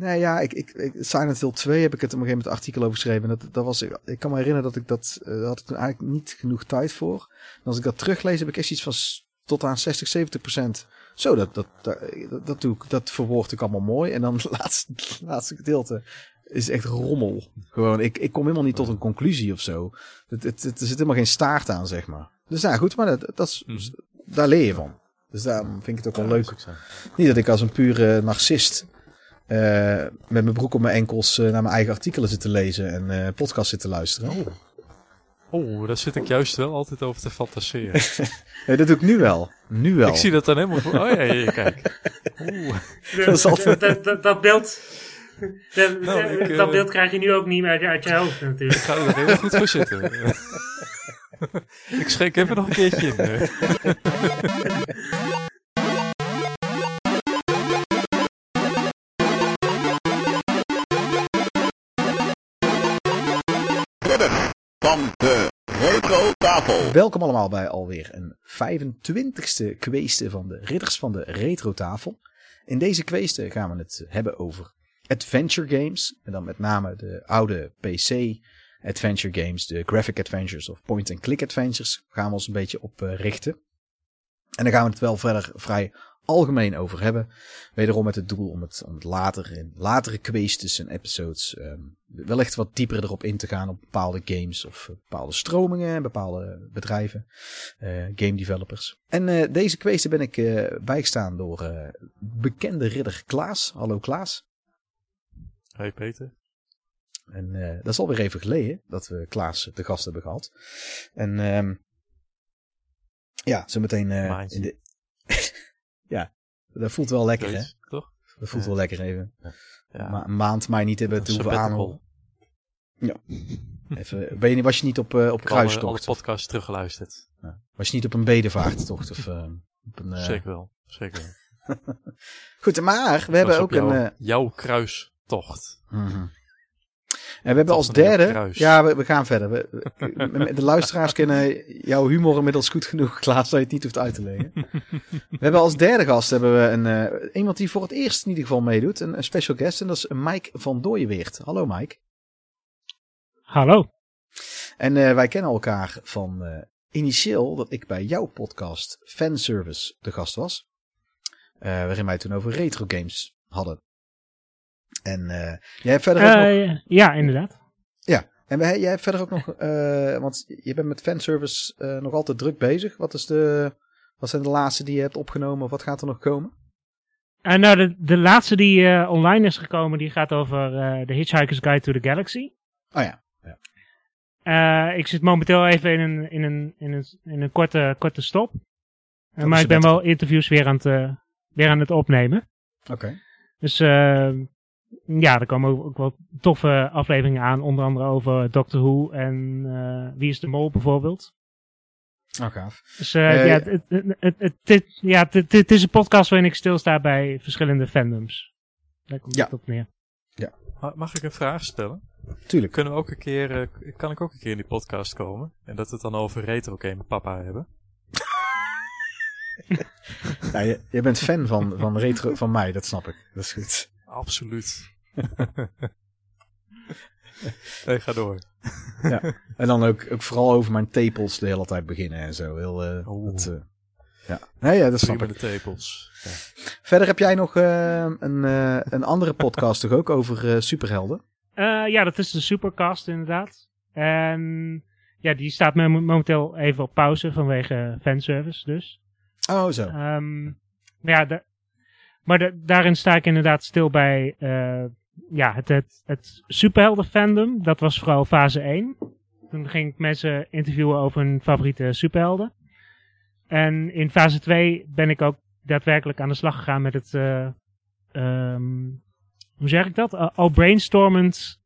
Nee, ja, ik, ik, ik, Silent Hill 2 heb ik het op een gegeven moment artikel over geschreven. Dat, dat was, ik kan me herinneren dat ik dat, uh, had ik toen eigenlijk niet genoeg tijd voor. En als ik dat teruglees, heb ik echt iets van tot aan 60, 70 procent. Zo, dat, dat, dat, dat, doe ik, dat verwoord ik allemaal mooi. En dan het laatste, laatste gedeelte is echt rommel. Gewoon, ik, ik kom helemaal niet tot een conclusie of zo. Het, het, het, er zit helemaal geen staart aan, zeg maar. Dus nou goed, maar dat, dat is, hmm. daar leer je van. Dus daarom vind ik het ook wel leuk. Niet dat ik als een pure narcist uh, met mijn broek op mijn enkels uh, naar mijn eigen artikelen zit te lezen en uh, podcast zit te luisteren. Oh. oh, daar zit ik juist wel altijd over te fantaseren. nee, dat doe ik nu wel. Nu wel. Ik zie dat dan helemaal voor. Oh ja, ja, kijk. Oeh. Dat, is altijd... dat, dat, dat beeld dat, nou, dat beeld krijg je nu ook niet meer uit je, uit je hoofd natuurlijk. Ik ga er heel goed voor zitten. ik schrik even nog een keertje in. De Retro Tafel. Welkom allemaal bij alweer een 25ste kweeste van de Ridders van de Retro Tafel. In deze kweeste gaan we het hebben over adventure games. En dan met name de oude PC adventure games, de graphic adventures of point-and-click adventures, gaan we ons een beetje op uh, richten. En dan gaan we het wel verder vrij algemeen over hebben. Wederom met het doel om het, om het later in latere kwesties en episodes um, wellicht wat dieper erop in te gaan op bepaalde games of uh, bepaalde stromingen en bepaalde bedrijven, uh, game developers. En uh, deze kwestie ben ik bijgestaan door bekende ridder Klaas. Hallo Klaas. Hey Peter. En dat is alweer even geleden dat we Klaas de gast hebben gehad. En um, ja, zo meteen uh, in de... ja, dat voelt wel lekker hè? Toch? Dat voelt wel lekker even. Ja. Ma een maand mij niet hebben te hoeven aanhouden. Ja. Even, ben je, was je niet op, uh, op kruistocht? Ik heb alle podcasts teruggeluisterd. Ja. Was je niet op een bedevaarttocht? of, op een, Zeker wel, zeker wel. Goed, maar we hebben ook jouw, een... jouw kruistocht. Mm -hmm. En we hebben als derde. Ja, we, we, gaan verder. We, de luisteraars kennen jouw humor inmiddels goed genoeg, Klaas, dat je het niet hoeft uit te leggen. we hebben als derde gast hebben we een, uh, iemand die voor het eerst in ieder geval meedoet. Een, een special guest. En dat is Mike van Dooyeweert. Hallo Mike. Hallo. En uh, wij kennen elkaar van uh, initieel dat ik bij jouw podcast Fanservice de gast was. waarin wij toen over retro games hadden. En uh, jij hebt verder ook uh, nog... Ja, inderdaad. Ja, en wij, jij hebt verder ook nog... Uh, want je bent met fanservice nog altijd druk bezig. Wat, is de, wat zijn de laatste die je hebt opgenomen? Of wat gaat er nog komen? nou, de, de laatste die online is gekomen, die gaat over The Hitchhiker's Guide to the Galaxy. Oh ja. ja. ik zit momenteel even in een, in een, in een, in een korte, korte stop. maar ik ben wel interviews weer aan het, weer aan het opnemen. Oké. Dus ja, er komen ook, wel toffe afleveringen aan. Onder andere over Doctor Who en uh, Wie is de Mol bijvoorbeeld. Oh, gaaf. Dus uh, ja, het, het, het, het, ja, het, is een podcast waarin ik stilsta bij verschillende fandoms. Daar komt ja. het op neer. Ja. Mag ik een vraag stellen? Tuurlijk. Kunnen we ook een keer, uh, kan ik ook een keer in die podcast komen? En dat we het dan over retro game papa hebben? ja, je, je, bent fan van, van retro van mij, dat snap ik. Dat is goed. Absoluut. nee, ga door. ja. En dan ook, ook vooral over mijn tepels de hele tijd beginnen en zo. Heel, uh, dat, uh, ja. Nee, ja, dat snap ik. de tepels. Ja. Verder heb jij nog uh, een, een andere podcast toch ook over superhelden? ja, dat is de Supercast inderdaad. En ja, die staat momenteel even op pauze vanwege fanservice dus. Oh, zo. Um, ja, maar daarin sta ik inderdaad stil bij uh, ja, het, het, het superhelden fandom. Dat was vooral fase 1. Toen ging ik mensen interviewen over hun favoriete superhelden. En in fase 2 ben ik ook daadwerkelijk aan de slag gegaan met het, uh, um, hoe zeg ik dat? al brainstormend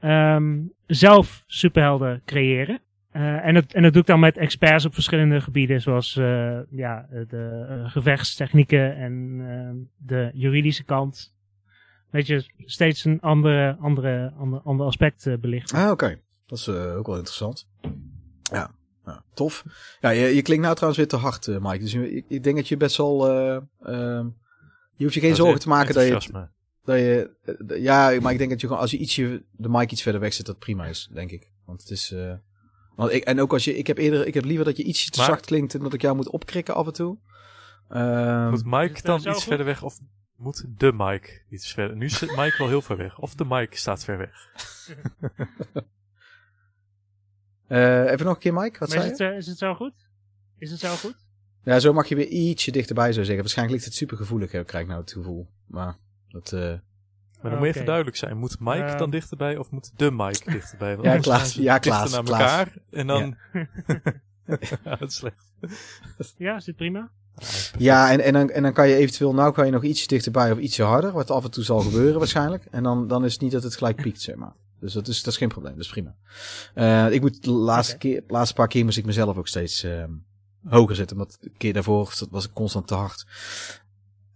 um, zelf superhelden creëren. Uh, en, dat, en dat doe ik dan met experts op verschillende gebieden, zoals uh, ja, de uh, gevechtstechnieken en de juridische kant. Weet je, steeds een andere, andere, ander, ander aspect belichten. Ah, oké. Dat is ook wel interessant. Ja, ja tof. Ja, je, je, klinkt nou trouwens weer te hard, Mike. Dus ik, ik, denk dat je best wel... je hoeft je geen zorgen te maken dat je... Dat je, ja, maar ik denk dat je gewoon, als je ietsje, de mic iets verder weg zet, dat prima is, denk ik. Want het is, uh, want ik, en ook als je, ik heb eerder, ik heb liever dat je ietsje te zacht klinkt en dat ik jou moet opkrikken af en toe. Um, moet Mike dan iets verder weg of moet de mic iets verder? Nu zit Mike wel heel ver weg. Of de mic staat ver weg. uh, even nog een keer Mike, wat maar zei is het, uh, is het zo goed? Is het zo goed? Ja, zo mag je weer ietsje dichterbij zou zeggen. Waarschijnlijk ligt het super gevoelig, krijg ik nou het gevoel. Maar dat... Uh... Maar dan moet je even duidelijk zijn. Moet Mike uh, dan dichterbij of moet de Mike dichterbij? Want ja, Klaas. Ja, Klaas. naar elkaar en dan... Ja. ja, dat is slecht. Ja, zit prima. Ja, en, en, dan, en dan kan je eventueel, nou kan je nog iets dichterbij of ietsje harder, wat af en toe zal gebeuren waarschijnlijk. En dan, dan is het niet dat het gelijk piekt, zeg maar. Dus dat is, dat is geen probleem, dat is prima. Uh, ik moet de laatste, okay. keer, laatste paar keer moest ik mezelf ook steeds uh, hoger zetten, want de keer daarvoor was ik constant te hard.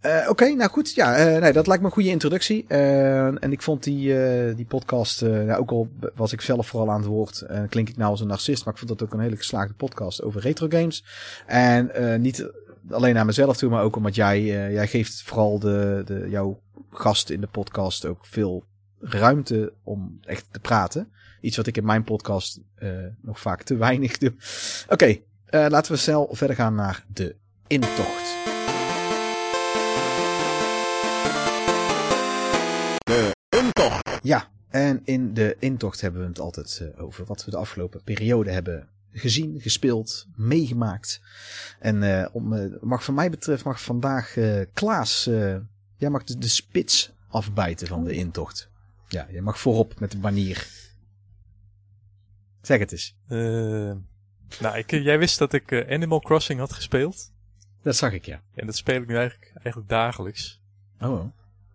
Uh, Oké, nou goed. Ja, uh, nee, dat lijkt me een goede introductie. Uh, en ik vond die, die podcast, nou, ook al was ik zelf vooral aan het woord, klink ik nou als een narcist, maar ik vond dat ook een hele geslaagde podcast over retro games. En niet alleen naar mezelf toe, maar ook omdat jij, jij geeft vooral de, de, jouw gast in de podcast ook veel ruimte om echt te praten. Iets wat ik in mijn podcast nog vaak te weinig doe. Oké, laten we snel verder gaan naar de intocht. Ja, en in de intocht hebben we het altijd uh, over wat we de afgelopen periode hebben gezien, gespeeld, meegemaakt. En uh, om, uh, mag van mij betreft mag vandaag Klaas, jij mag de, de, spits afbijten van de intocht. Ja, je mag voorop met de banier. Zeg het eens. nou, ik, jij wist dat ik Animal Crossing had gespeeld. Dat zag ik, ja. En dat speel ik nu eigenlijk, eigenlijk dagelijks. Oh,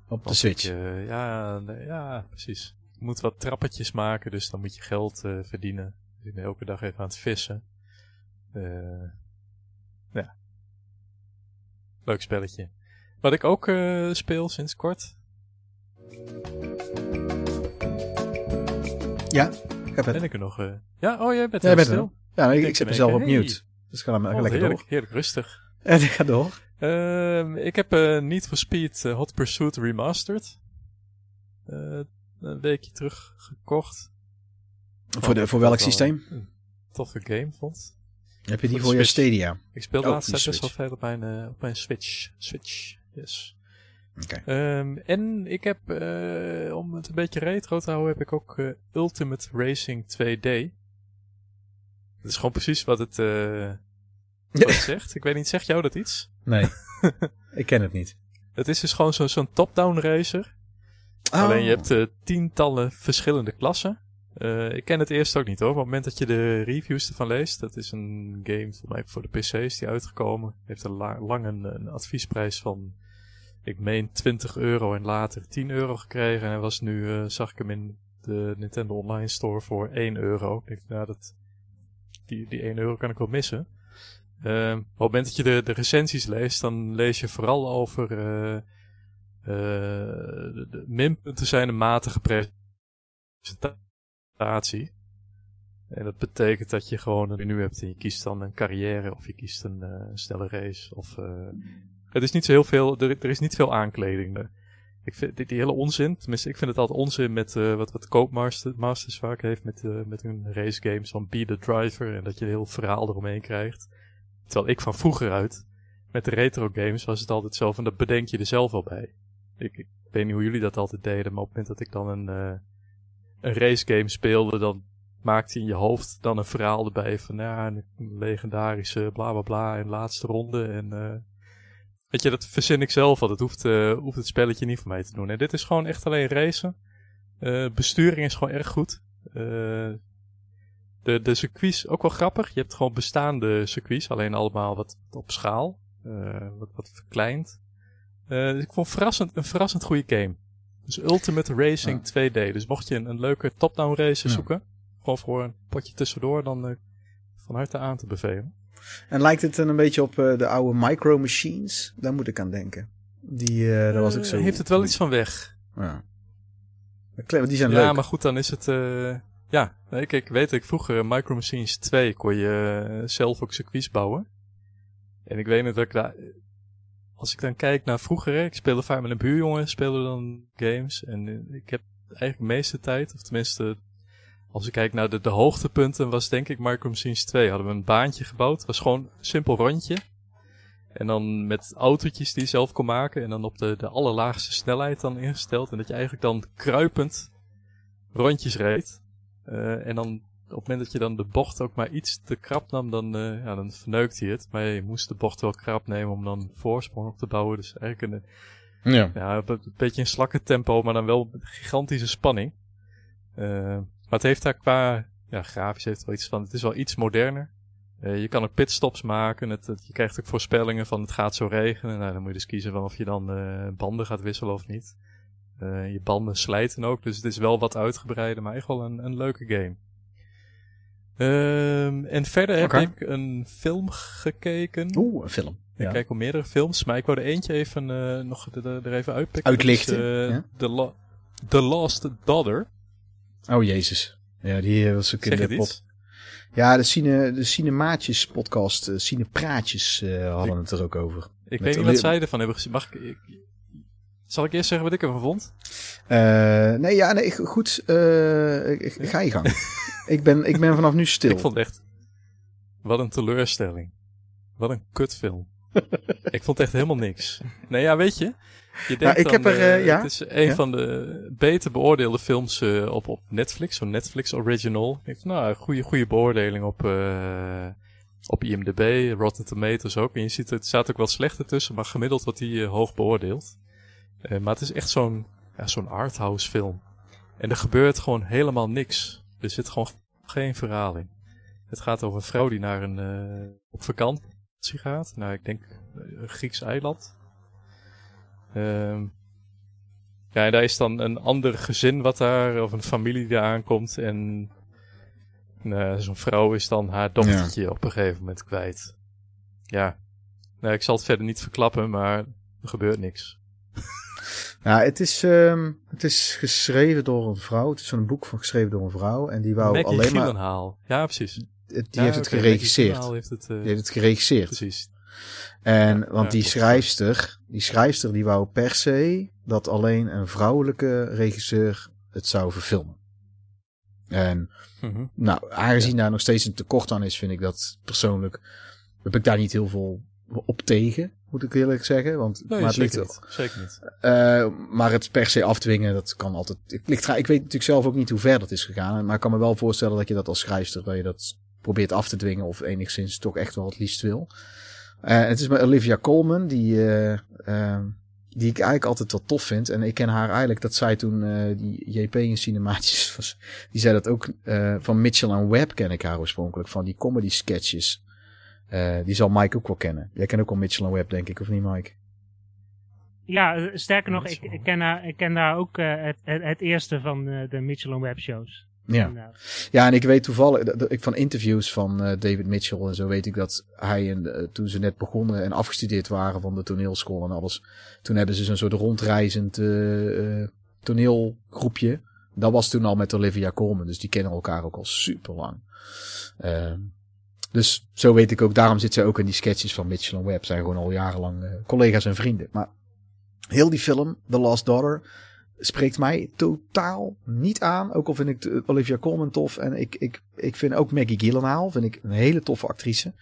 op de Switch. Je, ja, ja, precies. Je moet wat trappetjes maken, dus dan moet je geld uh, verdienen. Je bent elke dag even aan het vissen. Uh, ja. Leuk spelletje. Wat ik ook uh, speel sinds kort. Ja, ga Ben ik er nog? Ja, oh jij bent er ja, stil. Ja, ik, ik zet mezelf op mute. Dus ga maar oh, lekker heerlijk, door. Heerlijk rustig. En ik ga door. Uh, ik heb uh, Need for Speed uh, Hot Pursuit Remastered. Uh, een weekje terug gekocht. Voor, de, voor welk systeem? Een toffe game vond. Heb je die voor, voor je Stadia? Ik speel de oh, laatste tijd best wel veel op mijn, op mijn Switch. Switch, yes. Okay. Um, en ik heb, om het een beetje retro te houden, heb ik ook Ultimate Racing 2D. Dat is gewoon precies wat het wat het zegt. Ik weet niet, zegt jou dat iets? Nee, ik ken het niet. Het is dus gewoon zo'n zo top-down racer. Oh. Alleen je hebt uh, tientallen verschillende klassen. Uh, ik ken het eerst ook niet hoor. Maar op het moment dat je de reviews ervan leest. Dat is een game voor mij voor de PC's die uitgekomen. Heeft een la lang een, een, adviesprijs van. Ik meen 20 euro en later 10 euro gekregen. En hij was nu, uh, zag ik hem in de Nintendo Online Store voor 1 euro. Ik denk, nou, dat, die, die 1 euro kan ik wel missen. Uh, op het moment dat je de, de recensies leest, dan lees je vooral over uh, uh, de, de minpunten zijn een matige presentatie. En dat betekent dat je gewoon een menu hebt en je kiest dan een carrière of je kiest een uh, snelle race. Of, het is niet zo heel veel, er, er is niet veel aankleding. Ik vind die, hele onzin, tenminste ik vind het altijd onzin met wat, wat Koopmasters vaak heeft met, met hun race games van Be the Driver en dat je een heel verhaal eromheen krijgt. Terwijl ik van vroeger uit, met de retro games, was het altijd zo van, dat bedenk je er zelf wel bij. Ik, ik weet niet hoe jullie dat altijd deden, maar op het moment dat ik dan een, uh, een race game speelde, dan maakte in je hoofd dan een verhaal erbij van, ja, een legendarische bla bla bla in laatste ronde en, uh, weet je, dat verzin ik zelf al. Dat hoeft, uh, hoeft het spelletje niet voor mij te doen. En dit is gewoon echt alleen racen. Besturing is gewoon erg goed. De, de circuits, ook wel grappig. Je hebt gewoon bestaande circuits, alleen allemaal wat op schaal. Uh, wat, wat verkleind. Uh, dus ik vond verrassend, een verrassend goede game. Dus Ultimate Racing 2D. Dus mocht je een, een leuke top-down race zoeken, gewoon voor een potje tussendoor, dan uh, van harte aan te bevelen. En lijkt het een beetje op de oude Micro Machines? Daar moet ik aan denken. Die, daar was ik zo... Heeft het wel iets van weg. Ja. Die zijn leuk. Ja, maar goed, dan is het... Ja, nee, kijk, ik weet ik vroeger Micro Machines 2 kon je uh, zelf ook circuits bouwen. En ik weet nog dat ik daar als ik dan kijk naar vroeger, ik speelde vaak met een buurjongen, speelde dan games. En eh, ik heb eigenlijk de meeste tijd, of tenminste, als ik kijk naar de, de hoogtepunten, was denk ik Micro Machines 2. Hadden we een baantje gebouwd, was gewoon een simpel rondje. En dan met autootjes die je zelf kon maken. En dan op de, de allerlaagste snelheid dan ingesteld. En dat je eigenlijk dan kruipend rondjes reed. Uh, en dan op het moment dat je dan de bocht ook maar iets te krap nam, dan, uh, ja, dan verneukt hij het. Maar je moest de bocht wel krap nemen om dan voorsprong op te bouwen. Dus eigenlijk een, ja. Ja, een beetje een slakkentempo, maar dan wel gigantische spanning. Uh, maar het heeft daar qua, ja, grafisch heeft wel iets van, het is wel iets moderner. Uh, je kan ook pitstops maken. Het, het, je krijgt ook voorspellingen van het gaat zo regenen. Nou, dan moet je dus kiezen van of je dan banden gaat wisselen of niet. Uh, je banden slijten ook, dus het is wel wat uitgebreider, maar echt wel een, een leuke game. Um, en verder heb ik een film gekeken. Oeh, een film. Ik kijk al meerdere films, maar ik wou er eentje even nog er even uitpikken. Uitlichten. Ja? The, La The Lost Daughter. Oh jezus. Ja, die was ook in de pop. Ja, de, cine, de Cinemaatjes podcast, Cinepraatjes hadden het er ook over. Ik weet niet wat zij ervan hebben gezien. Mag ik, zal ik eerst zeggen wat ik ervan vond? Uh, nee, ja, nee, goed. ik, ga je gang. ik, ben, ik ben vanaf nu stil. Ik vond echt... Wat een teleurstelling. Wat een kutfilm. ik vond echt helemaal niks. Nee, ja, weet je... Je denkt ik dan, heb er, uh, ja? Het is een van de beter beoordeelde films op, op Netflix, zo'n Netflix original. Ik van, nou, goede, goede beoordeling op, op IMDb, Rotten Tomatoes ook. En je ziet, het staat ook wel slechter tussen, maar gemiddeld wordt die hoog beoordeeld. Maar het is echt zo'n ja, zo'n arthouse film. En er gebeurt gewoon helemaal niks. Er zit gewoon geen verhaal in. Het gaat over een vrouw die naar een, op vakantie gaat. Naar, ik denk, een Grieks eiland. Um, ja, daar is dan een ander gezin wat daar, of een familie die aankomt. En uh, zo'n vrouw is dan haar dochtertje op een gegeven moment kwijt. Ja, nou, ik zal het verder niet verklappen, maar er gebeurt niks. Nou, het is, um, het is geschreven door een vrouw. Het is zo'n boek van geschreven door een vrouw. En die wou Maggie alleen Gyllenhaal. maar... Ja, precies. Die heeft het geregisseerd. Heeft het, uh... Die heeft het geregisseerd. Precies. En, want die schrijfster, die schrijfster die wou per se dat alleen een vrouwelijke regisseur het zou verfilmen. En, mm nou, aangezien daar nog steeds een tekort aan is, vind ik dat persoonlijk, heb ik daar niet heel veel op tegen, moet ik eerlijk zeggen. Want, nee, maar het ligt niet. Zeker niet. Uh, maar het per se afdwingen, dat kan altijd. Ik, ligt, ik weet natuurlijk zelf ook niet hoe ver dat is gegaan. Maar ik kan me wel voorstellen dat je dat als schrijfster, dat je dat probeert af te dwingen of enigszins toch echt wel het liefst wil. Uh, het is met Olivia Colman, die, uh, uh, die ik eigenlijk altijd wel tof vind. En ik ken haar eigenlijk, dat zij toen die JP in Cinemaatjes was. Die zei dat ook van Mitchell en Webb ken ik haar oorspronkelijk. Van die comedy sketches. Die zal Mike ook wel kennen. Jij kent ook wel Mitchell en Webb, denk ik, of niet Mike? Ja, sterker nog, ik, ik, ken haar, ik ken daar ook het, het, het, eerste van de Mitchell en Webb shows. Ja. ja, en ik weet toevallig, ik van interviews van uh, David Mitchell en zo weet ik dat hij, en, uh, toen ze net begonnen en afgestudeerd waren van de toneelschool en alles, toen hebben ze zo'n soort rondreizend uh, toneelgroepje. Dat was toen al met Olivia Colman, dus die kennen elkaar ook al super lang. Ehm, dus zo weet ik ook, daarom zit zij ook in die sketches van Mitchell en Webb, zijn gewoon al jarenlang collega's en vrienden. Maar heel die film, The Last Daughter, spreekt mij totaal niet aan. Ook al vind ik Olivia Colman tof. En ik, ik, ik vind ook Maggie Gyllenhaal vind ik een hele toffe actrice.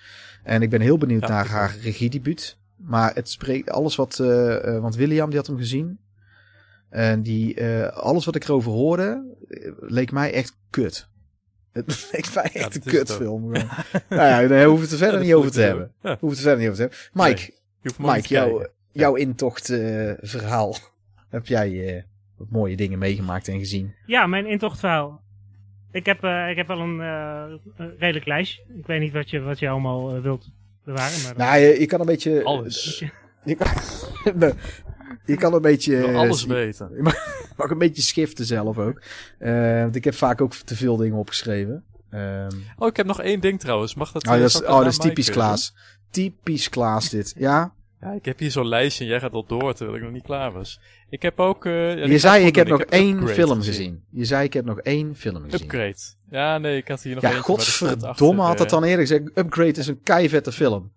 En ik ben heel benieuwd naar haar regiedebuut. Maar het spreekt alles wat... Uh, want William die had hem gezien. En die, uh, alles wat ik erover hoorde, leek mij echt kut. Het leek mij echt ja, een kutfilm. nou ja, daar hoeven we het er verder niet over te hebben. Ja. Hoeven het er verder niet over te hebben. Mike, nee, Mike jou, jouw intochtverhaal. heb jij wat mooie dingen meegemaakt en gezien. Ja, mijn intochtverhaal. Ik heb, uh, ik heb wel een uh, redelijk lijstje. Ik weet niet wat je, wat je allemaal uh, wilt bewaren. Maar nou, je, je, kan een beetje... Alles. Je kan, je kan een beetje... alles weten. Mag, een beetje schiften zelf ook. want ik heb vaak ook te veel dingen opgeschreven. Um, oh, ik heb nog één ding trouwens. Mag dat? Oh, dat is, oh, dat is typisch Klaas. Typisch Klaas dit. Ja? Ja, ik heb hier zo'n lijstje en jij gaat al door terwijl ik nog niet klaar was. Ik heb ook... Uh, ja, je zei ik heb nog één film gezien. Je zei ik heb nog één film gezien. Upgrade. Ja, nee, ik had hier nog ja, eentje. Ja, godverdomme had dat dan eerder gezegd. Upgrade is een keivette film.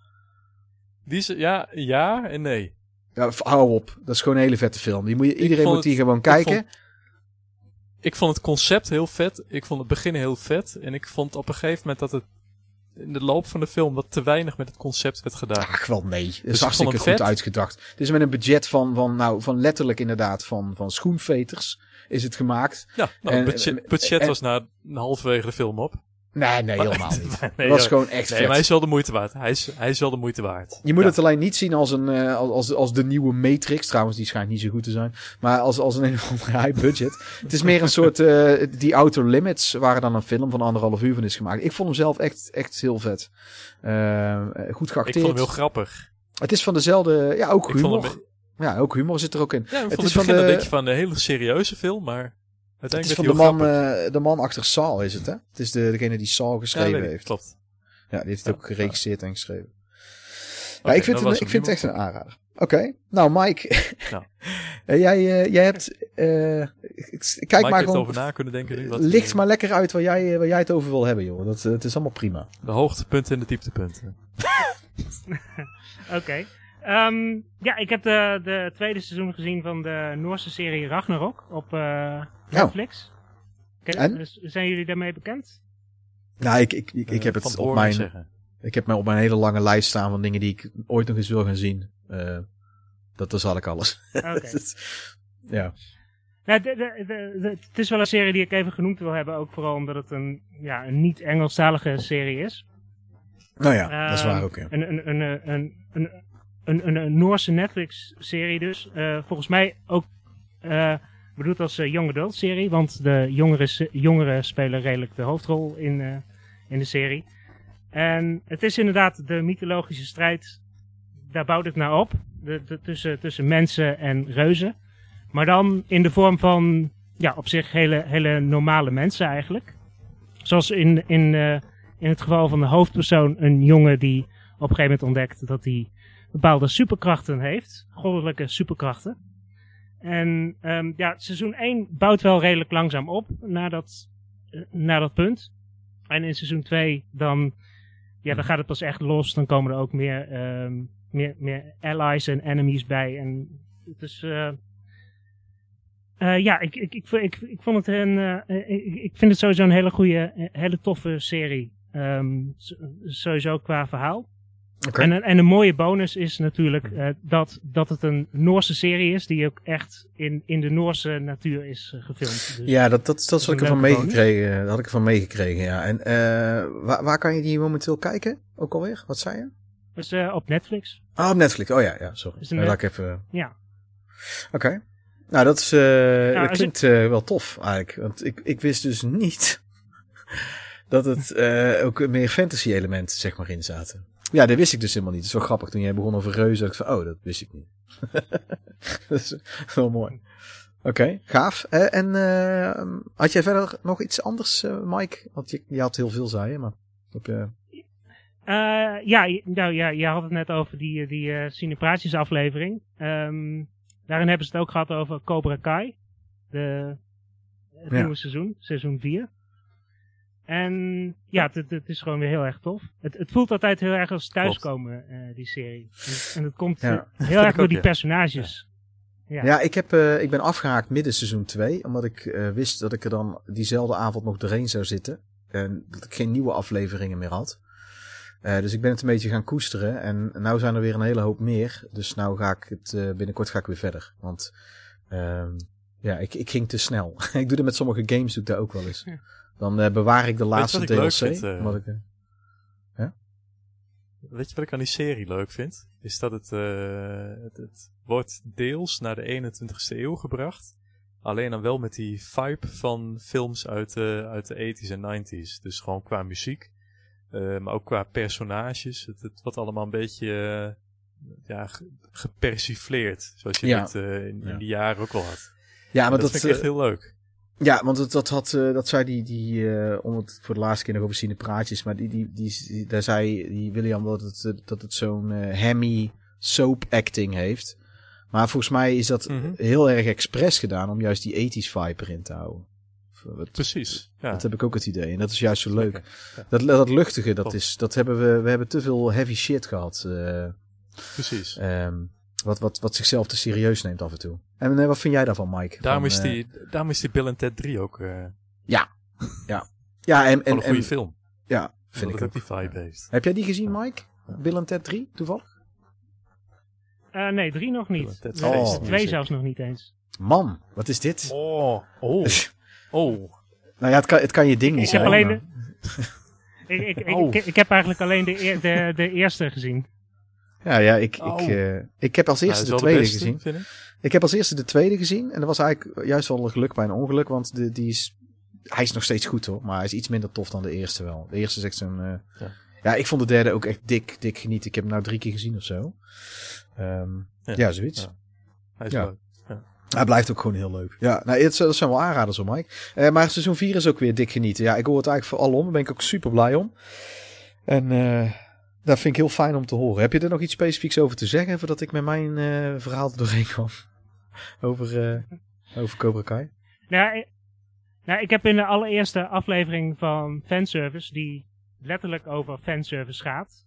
Die is, ja, ja en nee. Ja, hou op. Dat is gewoon een hele vette film. Die moet je, iedereen moet die gewoon kijken. Ik vond, het concept heel vet. Ik vond het begin heel vet. En ik vond op een gegeven moment dat het in de loop van de film wat te weinig met het concept werd gedaan. Ach, wel nee. Het is dus hartstikke goed uitgedacht. Het is met een budget van, van, nou, van letterlijk inderdaad van, van schoenveters is het gemaakt. Ja, nou, het budget, budget was na halverwege de film op. Nee, nee, helemaal niet. nee, was gewoon echt nee, maar hij is wel de moeite waard. Hij is, hij is wel de moeite waard. Je moet het alleen niet zien als, een, uh, als, als de nieuwe Matrix. Trouwens, die schijnt niet zo goed te zijn. Maar als, als een, een of andere high budget. het is meer een soort... Uh, die Outer Limits, waar dan een film van anderhalf uur van is gemaakt. Ik vond hem zelf echt, echt heel vet. Uh, goed geacteerd. Ik vond hem heel grappig. Het is van dezelfde... Ja, ook humor. Ja, ook humor zit er ook in. Ja, het is van de... denk je van een hele serieuze film, maar... Het is van de man, uh, de man achter Saul is het, hè? Het is de, degene die Saul geschreven heeft. Klopt. Ja, die heeft het ook geregisseerd en geschreven. ja, ik vind, het, ik vind het echt een aanrader. Oké, nou Mike, nou. Eh, jij, uh, jij hebt, uh, kijk Mike maar gewoon, over na kunnen denken nu. Wat licht maar lekker uit waar jij, waar jij het over wil hebben, joh. Dat, het is allemaal prima. De hoogtepunten en de dieptepunten. Oké. Um, ja, ik heb de, de tweede seizoen gezien van de Noorse serie Ragnarok op uh, Netflix. En? Zijn jullie daarmee bekend? Nou, ik, ik, ik, ik heb het op mijn, zeggen. ik heb mij op mijn hele lange lijst staan van dingen die ik ooit nog eens wil gaan zien. Uh, dat is ik alles. Okay. ja. Nou, de, de, de, het is wel een serie die ik even genoemd wil hebben, ook vooral omdat het een, ja, een niet-Engelstalige serie is. Nou ja, dat is waar ook. Ja. Een, een, een, een, een, een, een, Noorse Netflix-serie dus. Uh, volgens mij ook uh, bedoeld als uh, young adult serie, want de jongeren, spelen redelijk de hoofdrol in, in de serie. En het is inderdaad de mythologische strijd, daar bouwt het naar op, de, tussen, tussen mensen en reuzen. Maar dan in de vorm van, ja, op zich hele, hele normale mensen eigenlijk. Zoals in, in, in het geval van de hoofdpersoon, een jongen die op een gegeven moment ontdekt dat hij bepaalde superkrachten heeft. Goddelijke superkrachten. En um, ja, seizoen 1 bouwt wel redelijk langzaam op naar dat, uh, naar dat punt. En in seizoen 2 dan, ja, dan gaat het pas echt los. Dan komen er ook meer, um, meer, meer allies en enemies bij. En dus uh, uh, ja, ik, ik, ik, ik, ik vond het een, ik, ik vind het sowieso een hele goede, hele toffe serie. Um, sowieso qua verhaal. En, een, en een mooie bonus is natuurlijk uh, dat, dat het een Noorse serie is die ook echt in, in de Noorse natuur is uh, gefilmd. Dus ja, dat, dat, dat, had ik ervan meegekregen. Dat had ik ervan meegekregen, ja. En uh, waar, waar kan je die momenteel kijken? Ook alweer? Wat zei je? Dus op Netflix. Ah, op Netflix. Oh ja, ja, sorry. Dus net... ik even... Ja. Oké. Okay. Nou, dat, is, nou, dat klinkt wel tof eigenlijk. Want ik, ik wist dus niet dat het ook meer fantasy elementen zeg maar in zaten. Ja, dat wist ik dus helemaal niet. Het is wel grappig. Toen jij begon over reuzen, ik van, oh, dat wist ik niet. dat is wel mooi. Oké, okay, gaaf. Uh, en uh, had jij verder nog iets anders, uh, Mike? Want je, je had heel veel, zei je, maar... Heb je... ja, nou ja, je had het net over die, die Cinepraatjes aflevering. Um, daarin hebben ze het ook gehad over Cobra Kai. De, het ja. nieuwe seizoen, seizoen 4. En ja, het, het, is gewoon weer heel erg tof. Het, het voelt altijd heel erg als thuiskomen, uh, die serie. En, dat komt ja. heel erg door die personages. Ja, ja ik, heb, uh, ik ben afgehaakt midden seizoen 2. Omdat ik uh, wist dat ik er dan diezelfde avond nog doorheen zou zitten. En dat ik geen nieuwe afleveringen meer had. dus ik ben het een beetje gaan koesteren. En nou zijn er weer een hele hoop meer. Dus nou ga ik het binnenkort ga ik weer verder. Want ehm, ja, ik, ik ging te snel. ik doe dat met sommige games, doe ik dat ook wel eens. Ja. Dan uh, bewaar ik de laatste DLC. Leuk vind, uh, ik, ja? Weet je wat ik aan die serie leuk vind? Is dat het, het, het, wordt deels naar de 21ste eeuw gebracht. Alleen dan wel met die vibe van films uit de, uit de 80s en 90s. Dus gewoon qua muziek. maar ook qua personages. Het, het wordt allemaal een beetje ja, gepersifleerd. Zoals je ja. het in, in die jaren ook al had. Ja, maar dat, dat vind ik echt heel leuk. Ja, want het, dat, had, uh, dat zei die, die uh, om het voor de laatste keer nog over zien de praatjes, maar die, die, die, daar zei die William dat het, eh, dat het zo'n uh, hammy soap acting heeft. Maar volgens mij is dat mm -hmm. heel erg expres gedaan om juist die ethisch vibe erin te houden. Dat, Precies. Ja. Dat heb ik ook het idee. En dat is juist zo leuk. Ja. Dat, dat luchtige, dat, is, dat hebben we, we hebben te veel heavy shit gehad. Precies. Um, wat, wat, wat zichzelf te serieus neemt af en toe. En wat vind jij daarvan, Mike? Daarom, van, is, die, daarom is die Bill Ted 3 ook... ja, ja. Ja, en, en, een goede film. Ja, vind ik ook. die vibe heeft. Heb jij die gezien, Mike? Bill en Ted 3, toevallig? Uh, nee, 3 nog niet. Oh, 2 zelfs nog niet eens. Man, wat is dit? Oh, oh, oh. nou ja, het kan, het kan je ding niet ik zijn. Heb alleen de, ik, ik, oh. ik, ik, heb eigenlijk alleen de, de, de eerste gezien. Ja, ja ik, oh. ik, uh, ik heb als eerste de tweede beste, gezien. Ik. ik. heb als eerste de tweede gezien. En dat was eigenlijk juist wel een geluk bij een ongeluk. Want de, die is hij is nog steeds goed hoor, maar hij is iets minder tof dan de eerste wel. De eerste is echt zo'n... Uh, ja. ja. ik vond de derde ook echt dik, dik genieten. Ik heb hem nou drie keer gezien of zo. Um, ja. ja. zoiets. Ja. Hij is leuk. Hij blijft ook gewoon heel leuk. Ja, nou, het, dat zijn wel aanraders hoor, Mike. Uh, maar seizoen 4 is ook weer dik genieten. Ja, ik hoor het eigenlijk voor alom. Daar ben ik ook super blij om. En uh, dat vind ik heel fijn om te horen. Heb je er nog iets specifieks over te zeggen, voordat ik met mijn uh, verhaal er doorheen kwam? over, over Cobra Kai? Nou, nou, ik heb in de allereerste aflevering van Fanservice, die letterlijk over fanservice gaat.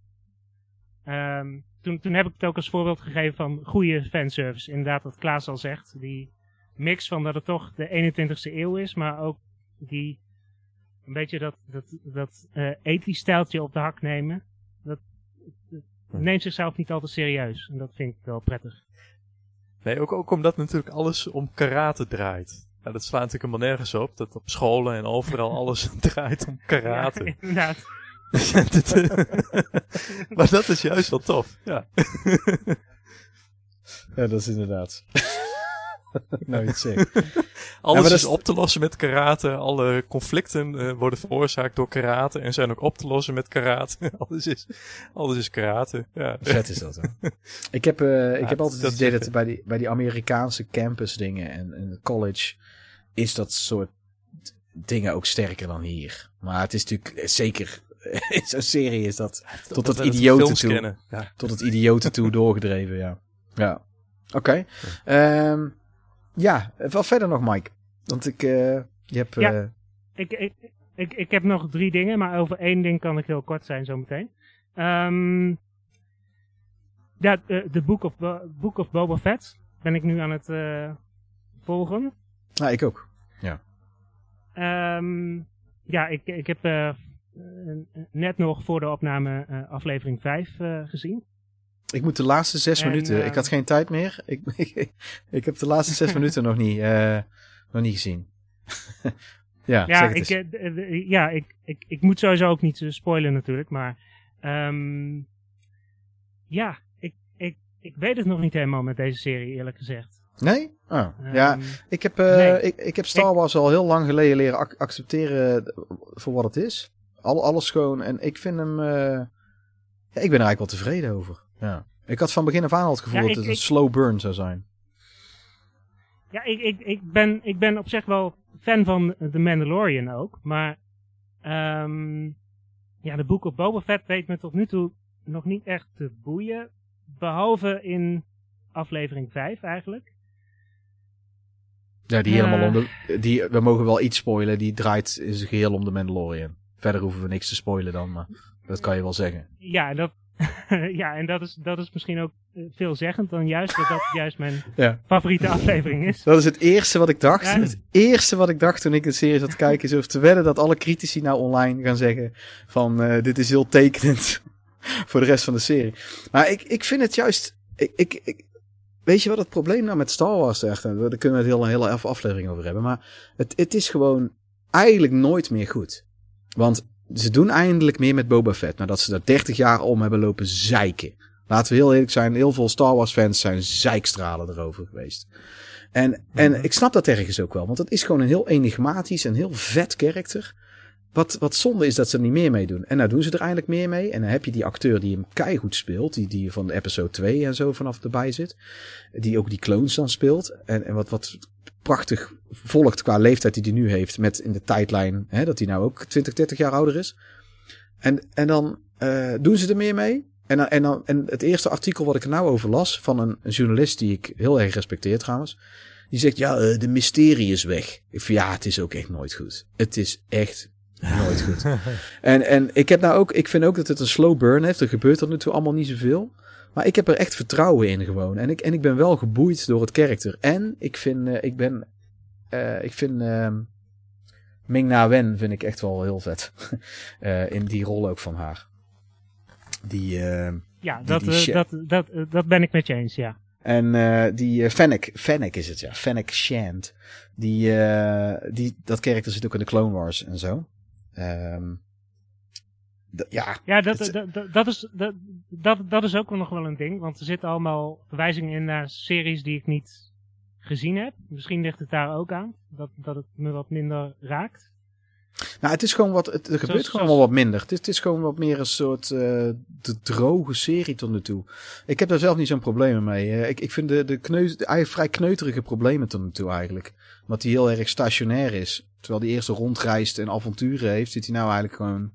Um, toen, toen heb ik het ook als voorbeeld gegeven van goede fanservice. Inderdaad, wat Klaas al zegt. Die mix van dat het toch de 21ste eeuw is, maar ook die een beetje dat, dat, dat ethisch stijltje op de hak nemen. Dat, dat neemt zichzelf niet altijd serieus. En dat vind ik wel prettig. Nee, ook, ook omdat natuurlijk alles om karate draait. Ja, dat slaat natuurlijk helemaal nergens op. Dat op scholen en overal alles draait om karate. Ja, inderdaad. maar dat is juist wel tof. Ja, ja dat is inderdaad. zeg. Alles is, is op te lossen met karate. Alle conflicten uh, worden veroorzaakt door karate en zijn ook op te lossen met karate. alles, is, alles is karate. Ja. Vet is dat, hè? ik heb, uh, ik heb altijd het idee dat bij die, bij die Amerikaanse campus dingen en, en college is dat soort dingen ook sterker dan hier. Maar het is natuurlijk zeker in zo'n serie is dat tot het idioten toe. Ja. Tot het idioten toe doorgedreven, ja. Ja. Oké. Okay. Um, ja, wat verder nog, Mike? Want ik, uh, je hebt... Ja, uh... ik, ik, ik, ik heb nog drie dingen, maar over één ding kan ik heel kort zijn zometeen. Um, ja, de Book of, Book of Boba Fett ben ik nu aan het uh, volgen. Nou, ik ook. Ja. Um, ja, ik, ik heb uh, net nog voor de opname uh, aflevering 5 uh, gezien. Ik moet de laatste zes en, minuten. ik had geen tijd meer. Ik, ik, ik heb de laatste zes minuten nog niet, nog niet gezien. ja, ja, ik, ja ik, ik, ik moet sowieso ook niet spoilen natuurlijk. Maar um, ja, ik, ik, ik weet het nog niet helemaal met deze serie eerlijk gezegd. Nee? Oh, ja, ehm, ik heb, uh, ik, ik heb Star Wars al heel lang geleden leren ac accepteren voor wat het is. Al, alles gewoon. En ik vind hem... Uh, ja, ik ben er eigenlijk wel tevreden over. Ja. Ik had van begin af aan al het gevoel dat het een slow burn zou zijn. Ja, ik, ik, ik, ben, ik ben op zich wel fan van The Mandalorian ook. Maar um, ja, de Book of Boba Fett weet me tot nu toe nog niet echt te boeien. Behalve in aflevering 5 eigenlijk. Ja, die helemaal om de, die, we mogen wel iets spoilen. Die draait in zijn geheel om de Mandalorian. Verder hoeven we niks te spoilen dan, maar dat kan je wel zeggen. Ja, dat, ja en dat is, dat is misschien ook eh, veelzeggend dan juist dat dat juist mijn favoriete aflevering is. Dat is het eerste wat ik dacht. Het eerste wat ik dacht toen ik de serie zat te kijken is of te wedden dat alle critici nou online gaan zeggen van uh, dit is heel tekenend voor de rest van de serie. Maar ik, ik vind het juist, ik, ik, ik Weet je wat het probleem nou met Star Wars echt? Daar kunnen we het heel, een hele aflevering over hebben. Maar het, het is gewoon eigenlijk nooit meer goed. Want ze doen eindelijk meer met Boba Fett. Nadat ze daar 30 jaar om hebben lopen zeiken. Laten we heel eerlijk zijn. Heel veel Star Wars fans zijn zeikstralen erover geweest. En, en mhm. ik snap dat ergens ook wel. Want het is gewoon een heel enigmatisch en heel vet karakter. Wat, wat zonde is dat ze er niet meer mee doen. En nou doen ze er eindelijk meer mee. En dan heb je die acteur die hem keihard speelt. Die, die van de episode 2 en zo vanaf erbij zit. Die ook die clones dan speelt. En, en wat, wat prachtig volgt qua leeftijd die hij nu heeft. Met in de tijdlijn hè, dat hij nou ook 20, 30 jaar ouder is. En, en dan uh, doen ze er meer mee. En, en, dan, en het eerste artikel wat ik er nou over las. Van een, journalist die ik heel erg respecteer trouwens. Die zegt, ja, uh, de mysterie is weg. Ik vind, ja, het is ook echt nooit goed. Het is echt Nooit goed. en, en ik heb nou ook, ik vind ook dat het een slow burn heeft. Er gebeurt tot nu toe allemaal niet zoveel. Maar ik heb er echt vertrouwen in gewoon. En ik, en ik ben wel geboeid door het karakter. En ik vind, uh, ik ben, uh, ik vind uh, Ming Na Wen vind ik echt wel heel vet. in die rol ook van haar. Die, ja, die, dat, die dat, dat, dat ben ik met je eens, ja. En uh, die uh, Fennec, Fennec is het ja, Fennec Shand. Die, uh, die, dat karakter zit ook in de Clone Wars en zo. Um, ja, ja dat, dat, dat, dat, is, dat, dat, dat is ook nog wel een ding. Want er zitten allemaal verwijzingen in naar series die ik niet gezien heb. Misschien ligt het daar ook aan. Dat, dat het me wat minder raakt. Nou, het is gewoon wat. Het, er gebeurt gewoon wel wat minder. Het is, het is gewoon wat meer een soort uh, de droge serie tot nu toe. Ik heb daar zelf niet zo'n probleem mee. Uh, ik, ik vind de, de kneus, de, vrij kneuterige problemen tot nu toe eigenlijk. Omdat hij heel erg stationair is. Terwijl hij eerst rondreist en avonturen heeft, zit hij nou eigenlijk gewoon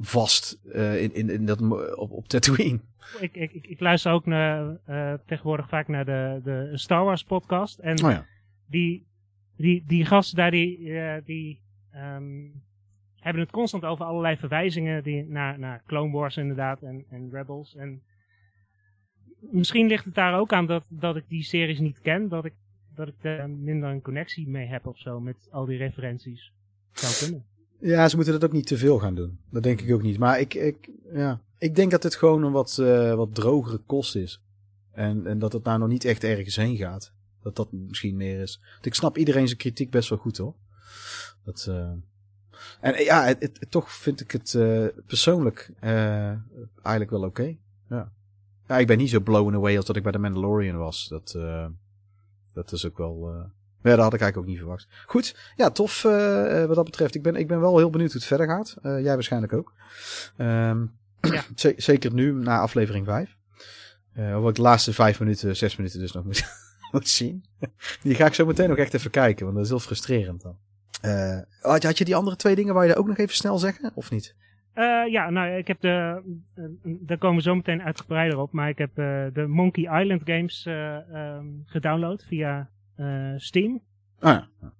vast uh, in, in, in dat, op, op Tatooine. Ik, ik, ik luister ook naar, tegenwoordig vaak naar de, de Star Wars podcast. En oh ja. die, die, die gasten daar, die, die um, hebben het constant over allerlei verwijzingen die, naar, naar Clone Wars inderdaad en, en Rebels. En misschien ligt het daar ook aan dat, dat ik die series niet ken, dat ik, dat ik er minder een connectie mee heb of zo met al die referenties. Zou kunnen. Ja, ze moeten dat ook niet te veel gaan doen. Dat denk ik ook niet. Maar ik, ik, ja, ik denk dat het gewoon een wat, uh, wat drogere kost is. En, en dat het nou nog niet echt ergens heen gaat. Dat dat misschien meer is. Want ik snap iedereen zijn kritiek best wel goed hoor. Dat, uh, en ja, het, het, toch vind ik het uh, persoonlijk eigenlijk wel oké. Ja. ja, ik ben niet zo blown away als dat ik bij The Mandalorian was. Dat, dat is ook wel... Ja, dat had ik eigenlijk ook niet verwacht. Goed, ja, tof wat dat betreft. Ik ben, ik ben wel heel benieuwd hoe het verder gaat. jij waarschijnlijk ook. Um, ja. zeker nu, na aflevering 5. Uh, hoewel ik de laatste vijf minuten, zes minuten dus nog moet, moet zien. Die ga ik zo meteen nog echt even kijken, want dat is heel frustrerend dan. Uh, had, had, je die andere twee dingen, waar je daar ook nog even snel zeggen, of niet? Uh, ja, nou, ik heb de, uh, daar komen we zo meteen uitgebreider op, maar ik heb de Monkey Island games um, gedownload via Steam. Ah ja.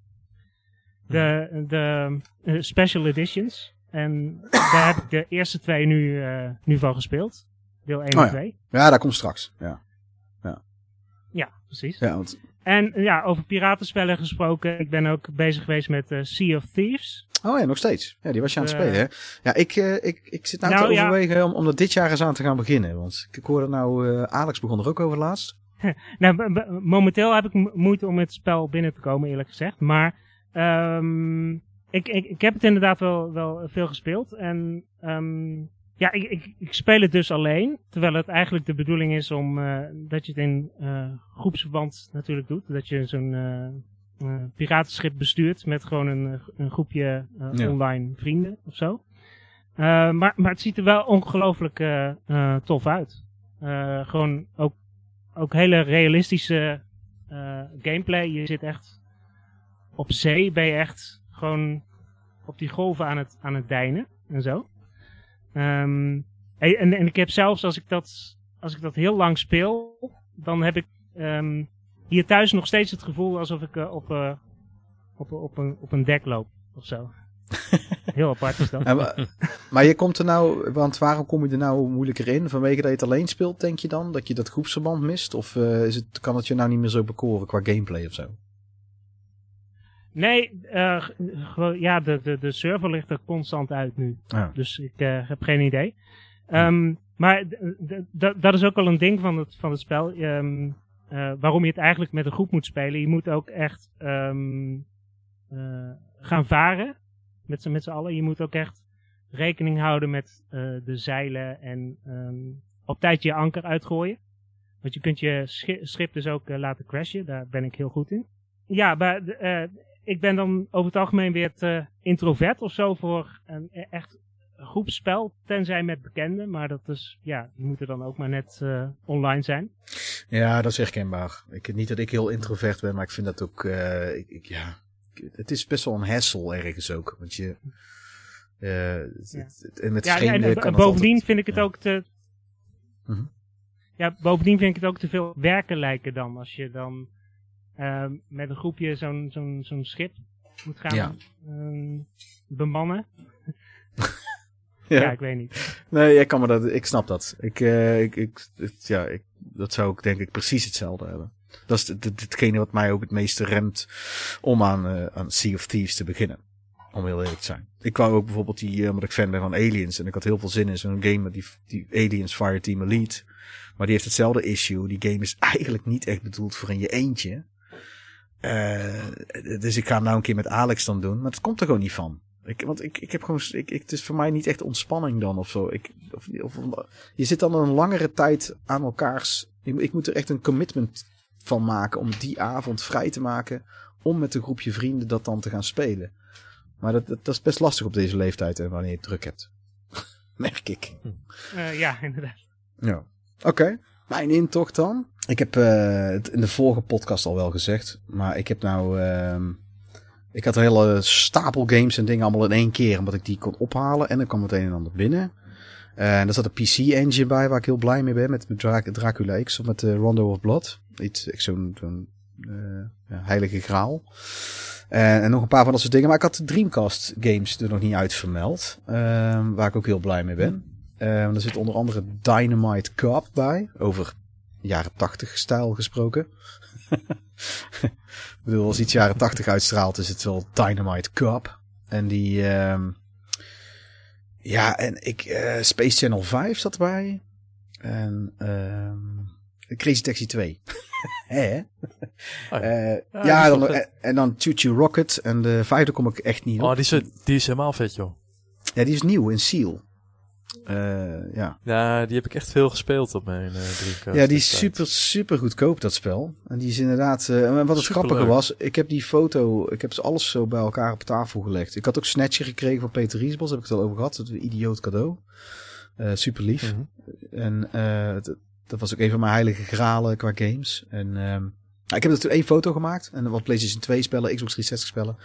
De, de special editions. En daar heb ik de eerste twee nu, nu van gespeeld. Deel 1 en 2. Ja. ja, dat komt straks. Ja, ja. ja precies. Ja, want en ja, over piratenspellen gesproken. Ik ben ook bezig geweest met Sea of Thieves. Oh ja, nog steeds. Ja, die was je aan het spelen, hè? Ja, ik, uh, ik, ik zit nou, nou te overwegen om, om dat dit jaar eens aan te gaan beginnen. Want ik hoorde nou, uh, Alex begon er ook over laatst. nou, momenteel heb ik moeite om het spel binnen te komen, eerlijk gezegd. Maar um, ik, ik, ik heb het inderdaad wel, wel veel gespeeld. En um, ja, ik, ik, ik, speel het dus alleen. Terwijl het eigenlijk de bedoeling is om uh, dat je het in uh, groepsverband natuurlijk doet. Dat je zo'n uh, piratenschip bestuurt met gewoon een, een groepje ja. online vrienden of zo. maar, maar het ziet er wel ongelooflijk tof uit. gewoon ook, ook hele realistische gameplay. Je zit echt op zee, ben je echt gewoon op die golven aan het, aan het deinen en zo. Um, en, en ik heb zelfs als ik dat, als ik dat heel lang speel, dan heb ik um, hier thuis nog steeds het gevoel alsof ik uh, op, uh, op, op, een, op een dek loop of zo. Heel apart is dat. maar, maar, je komt er nou, want waarom kom je er nou moeilijker in? Vanwege dat je het alleen speelt, denk je dan? Dat je dat groepsverband mist? Of uh, is het, kan het je nou niet meer zo bekoren qua gameplay of zo? Nee, uh, ja, de, de, de server ligt er constant uit nu. Ja. Dus ik uh, heb geen idee. Um, maar dat is ook wel een ding van het, van het spel. Um, uh, waarom je het eigenlijk met een groep moet spelen. Je moet ook echt um, gaan varen. Met z'n met allen. Je moet ook echt rekening houden met de zeilen. En op tijd je anker uitgooien. Want je kunt je schip dus ook laten crashen. Daar ben ik heel goed in. Ja, maar ik ben dan over het algemeen weer te introvert of zo voor een echt groepspel, tenzij met bekenden. Maar dat is, ja, die moeten dan ook maar net uh, online zijn. Ja, dat is herkenbaar. Ik, niet dat ik heel introvert ben, maar ik vind dat ook, uh, ik, ik, ja, het is best wel een hassle ergens ook. Want je, uh, ja. en met ja, en, bovendien vind ik het ook te... -huh. Ja, bovendien vind ik het ook te veel werken lijken dan. Als je dan Ehm, met een groepje zo'n zo'n zo'n schip moet gaan um, bemannen. ja. ik weet niet. Nee, ik, kan me dat, ik snap dat. Ik, uh, ik, ik, ja, ik, dat zou ik denk ik precies hetzelfde hebben. Dat is hetgene wat mij ook het meeste remt om aan, uh, aan Sea of Thieves te beginnen. Om heel eerlijk te zijn. Ik wou ook bijvoorbeeld die, uh, omdat ik fan ben van Aliens. En ik had heel veel zin in zo'n game met die, die Aliens Fireteam Elite. Maar die heeft hetzelfde issue. Die game is eigenlijk niet echt bedoeld voor in je eentje. Uh, dus ik ga hem nou een keer met Alex dan doen. Maar het komt er gewoon niet van. Ik, want ik, ik heb gewoon, ik, ik, het is voor mij niet echt ontspanning dan of zo. Ik, of, of, je zit dan een langere tijd aan elkaars. Ik, ik, moet er echt een commitment van maken om die avond vrij te maken. Om met een groepje vrienden dat dan te gaan spelen. Maar dat, dat, is best lastig op deze leeftijd en wanneer je druk hebt. Merk ik. Uh, ja, inderdaad. Ja. Oké. Okay. Mijn intocht dan. Ik heb uh, het in de vorige podcast al wel gezegd. Maar ik heb nou. Uh, ik had een hele stapel games en dingen allemaal in één keer. Omdat ik die kon ophalen. En dan kwam het een en ander binnen. En er zat een PC-engine bij waar ik heel blij mee ben. Met, met Dra Dracula X of met uh, Rondo of Blood. Iets, zo'n zo ja, heilige graal. En, nog een paar van dat soort dingen. Maar ik had de Dreamcast games er nog niet uit vermeld. Ehm, waar ik ook heel blij mee ben. Er zit onder andere Dynamite Cop bij. Over jaren 80 stijl gesproken. Ik bedoel, als iets jaren 80 uitstraalt, is het wel Dynamite Cop. En die. Um, ja, en ik. Uh, Space Channel 5 zat erbij. En. Um, Crazy Taxi 2. Hè? Oh, ja, ja dan, en, en, dan Choo Choo Rocket. En de vijfde kom ik echt niet op. Oh, die is, die is helemaal vet, joh. Ja, die is nieuw in Seal. Uh, ja. ja, die heb ik echt veel gespeeld op mijn uh, Dreamcast. Ja, die is super, super goedkoop, dat spel. En die is inderdaad... Uh, wat het grappige was, ik heb die foto... Ik heb ze alles zo bij elkaar op tafel gelegd. Ik had ook Snatcher gekregen van Peter Riesbos. Heb ik het al over gehad. Dat een idioot cadeau. super lief. Mm -hmm. En dat was ook een van mijn heilige gralen qua games. En um, ik heb er toen één foto gemaakt. En wat PlayStation 2 spellen, Xbox 360 spellen.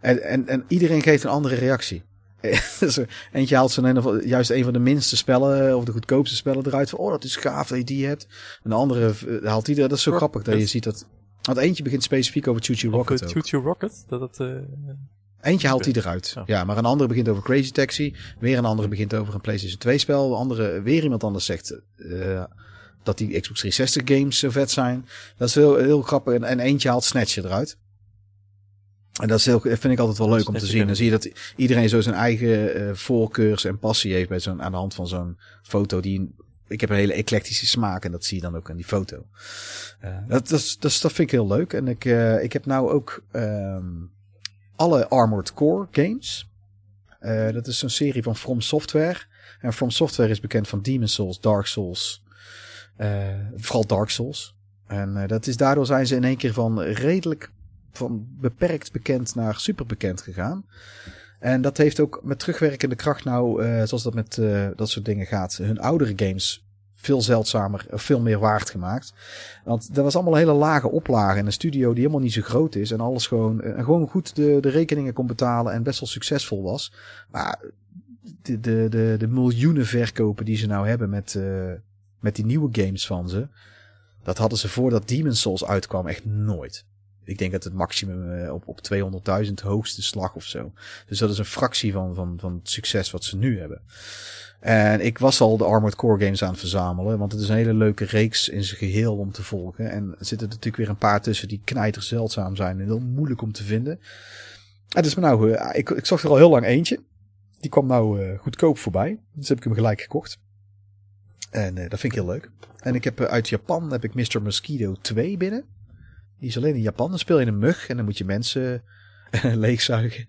En, en, en iedereen geeft een andere reactie. Eentje haalt zo'n juist een van de minste spellen of de goedkoopste spellen eruit. Van, oh, dat is gaaf dat je die hebt. En de andere eh, haalt die Dat is zo grappig dat je ziet dat. Want eentje begint specifiek over Choo Choo Rocket. Choo Choo Rocket? Dat het, uh... Eentje haalt die eruit. Oh. Ja, maar een andere begint over Crazy Taxi. Weer een andere begint over een PlayStation 2 spel. Een andere, weer iemand anders zegt uh, dat die Xbox 360 games zo vet zijn. Dat is heel, heel grappig. En, en eentje haalt Snatcher eruit. En dat is heel, vind ik altijd wel leuk om te zien. Dan zie je dat iedereen zo zijn eigen uh, voorkeurs en passie heeft bij zo'n, aan de hand van zo'n foto die ik heb een hele eclectische smaak en dat zie je dan ook aan die foto. Uh, dat, dat, dat, dat vind ik heel leuk. En ik, uh, ik heb nou ook um, alle Armored Core games. Dat is een serie van From Software. En From Software is bekend van Demon Souls, Dark Souls. vooral Dark Souls. En dat is, daardoor zijn ze in één keer van redelijk van beperkt bekend naar super bekend gegaan. En dat heeft ook met terugwerkende kracht nou, uh, zoals dat met uh, dat soort dingen gaat, hun oudere games veel zeldzamer, veel meer waard gemaakt. Want dat was allemaal een hele lage oplage en een studio die helemaal niet zo groot is en alles gewoon, en gewoon goed de, de rekeningen kon betalen en best wel succesvol was. Maar de, de, de, miljoenen verkopen die ze nou hebben met, met die nieuwe games van ze, dat hadden ze voordat Demon's Souls uitkwam echt nooit. Ik denk dat het maximum uh, op, op 200.000 hoogste slag of zo. Dus dat is een fractie van, van, van het succes wat ze nu hebben. En ik was al de Armored Core games aan het verzamelen. Want het is een hele leuke reeks in zijn geheel om te volgen. En er zitten natuurlijk weer een paar tussen die knijter zeldzaam zijn. En heel moeilijk om te vinden. Het is me nou, uh, ik, ik zocht er al heel lang eentje. Die kwam nou uh, goedkoop voorbij. Dus heb ik hem gelijk gekocht. En dat vind ik heel leuk. En ik heb uit Japan heb ik Mr. Mosquito 2 binnen. Die is alleen in Japan. Dan speel je een mug en dan moet je mensen leegzuigen.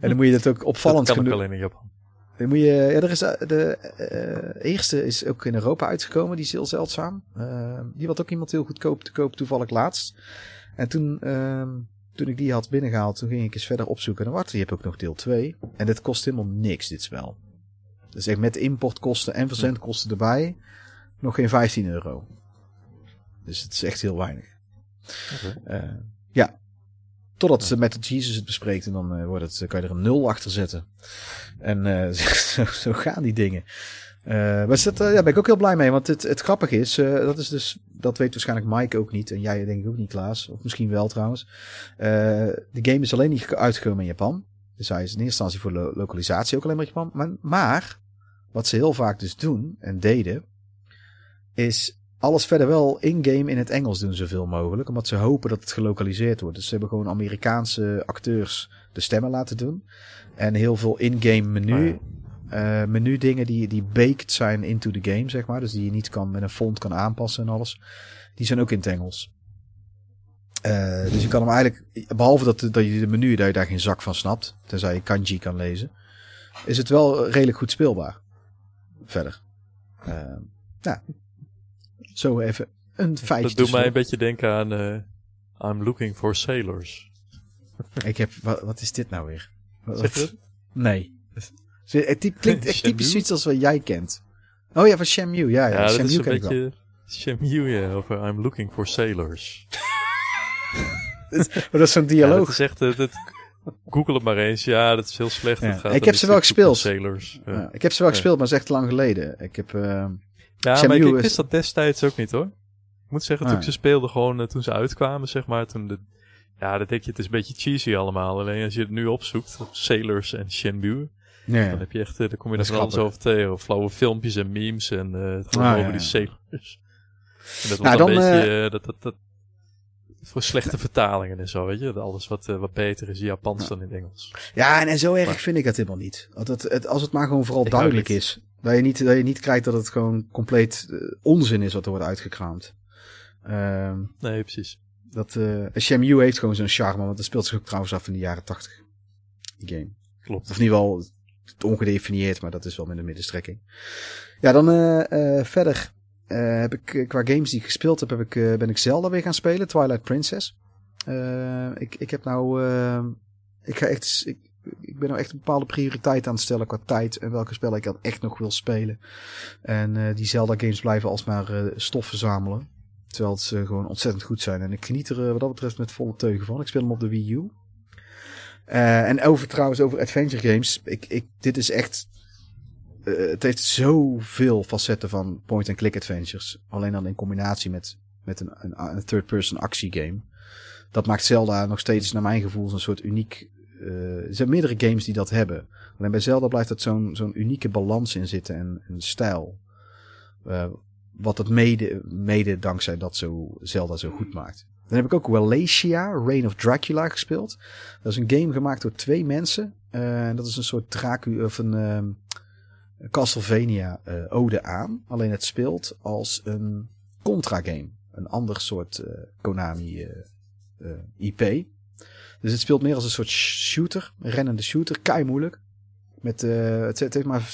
en dan moet je dat ook opvallend dat kan ook alleen in Japan. Dan moet je, ja, er is eh, de uh, eerste is ook in Europa uitgekomen. Die is heel zeldzaam. Uh, die had ook iemand heel goedkoop te koop toevallig laatst. En toen, uh, toen ik die had binnengehaald, toen ging ik eens verder opzoeken. En wat, je hebt ook nog deel 2. En dit kost helemaal niks, dit spel. Dus echt met importkosten en verzendkosten erbij. Nog geen 15 euro. Dus het is echt heel weinig. Uh, ja. Totdat ze met Jesus het bespreekt en dan uh, wordt het, kan je er een nul achter zetten. En zo, zo, gaan die dingen. maar dat, daar ben ik ook heel blij mee. Want het, het grappige is, dat is dus, dat weet waarschijnlijk Mike ook niet. En jij denk ik ook niet, Klaas. Of misschien wel trouwens. de game is alleen niet uitgekomen in Japan. Dus hij is in eerste instantie voor lo localisatie ook alleen maar Japan. Maar, wat ze heel vaak dus doen en deden, is alles verder wel in-game in het Engels doen zoveel mogelijk. Omdat ze hopen dat het gelokaliseerd wordt. Dus ze hebben gewoon Amerikaanse acteurs de stemmen laten doen. En heel veel in-game menu. Oh uh, menu dingen die, die baked zijn into the game, zeg maar. Dus die je niet kan met een font kan aanpassen en alles. Die zijn ook in het Engels. Uh, dus je kan hem eigenlijk, behalve dat, dat je de menu, dat je daar geen zak van snapt. Tenzij je kanji kan lezen. Is het wel redelijk goed speelbaar. Verder. Uh, nou, zo even een feitje. Dat doet mij een beetje denken aan I'm looking for sailors. Ik heb, wat, wat is dit nou weer? Wat, nee. Het klinkt echt typisch zoiets als wat jij kent. Oh ja, van Shamu. Ja, ja, ja Shamu dat is een beetje Shamu, ja. Over I'm looking for sailors. maar dat is zo'n dialoog. Ja, dat is echt... Het, Google het maar eens. Ja, dat is heel slecht. Ja. Gaat ik heb ze wel gespeeld. Sailors. Ja. ik heb ze wel gespeeld, maar dat is echt lang geleden. Ik heb... Uh, ja, maar ik, ik wist dat destijds ook niet hoor. Ik moet zeggen, toen ik ze speelde gewoon uh, toen ze uitkwamen, zeg maar. Toen de, ja, dat denk je, het is een beetje cheesy allemaal. Alleen als je het nu opzoekt, Sailors en Shenmue. Ja, Dan heb je echt, eh, dan kom je er alles over tegen. Flauwe filmpjes en memes en uh, het ah, over die sailors. En dat nou, dan, een beetje, dat, dat, dat, voor slechte vertalingen en zo, weet je. Alles wat, uh, wat beter is Japans dan in Engels. Ja, en, en zo erg vind ik het helemaal niet. Het, het, als het maar gewoon vooral duidelijk is. Dat je, niet, dat je niet krijgt dat het gewoon compleet onzin is wat er wordt uitgekraamd. Uh, nee, precies. Dat, uh, Shenmue heeft gewoon zo'n charme, want dat speelt zich ook trouwens af in de jaren tachtig. Game. Klopt. Of ieder geval ongedefinieerd, maar dat is wel met een middenstrekking. Ja, dan uh, uh, verder uh, heb ik qua games die ik gespeeld heb, heb ik, ben ik Zelda weer gaan spelen, Twilight Princess. ik, ik heb nou, ik ga echt, ik, ik ben nou echt een bepaalde prioriteit aan het stellen qua tijd en welke spellen ik dan echt nog wil spelen. En die Zelda games blijven alsmaar stof verzamelen. Terwijl ze gewoon ontzettend goed zijn. En ik geniet er wat dat betreft met volle teugen van. Ik speel hem op de Wii U. Uh, en over trouwens, over adventure games. Ik, ik, dit is echt. Uh, het heeft zoveel facetten van point-and-click adventures. Alleen dan in combinatie met, met een, een, een third-person actiegame. Dat maakt Zelda nog steeds, naar mijn gevoel, een soort uniek. Uh, er zijn meerdere games die dat hebben. Alleen bij Zelda blijft er zo'n unieke balans in zitten en, en stijl. wat het mede, mede dankzij dat zo Zelda zo goed maakt. Dan heb ik ook Wallachia, Reign of Dracula gespeeld. Dat is een game gemaakt door twee mensen. Uh, dat is een soort Dracu of een uh, Castlevania ode aan. Alleen het speelt als een contra game. Een ander soort Konami IP. Dus het speelt meer als een soort shooter, een rennende shooter, kei moeilijk. Met, het, het heeft maar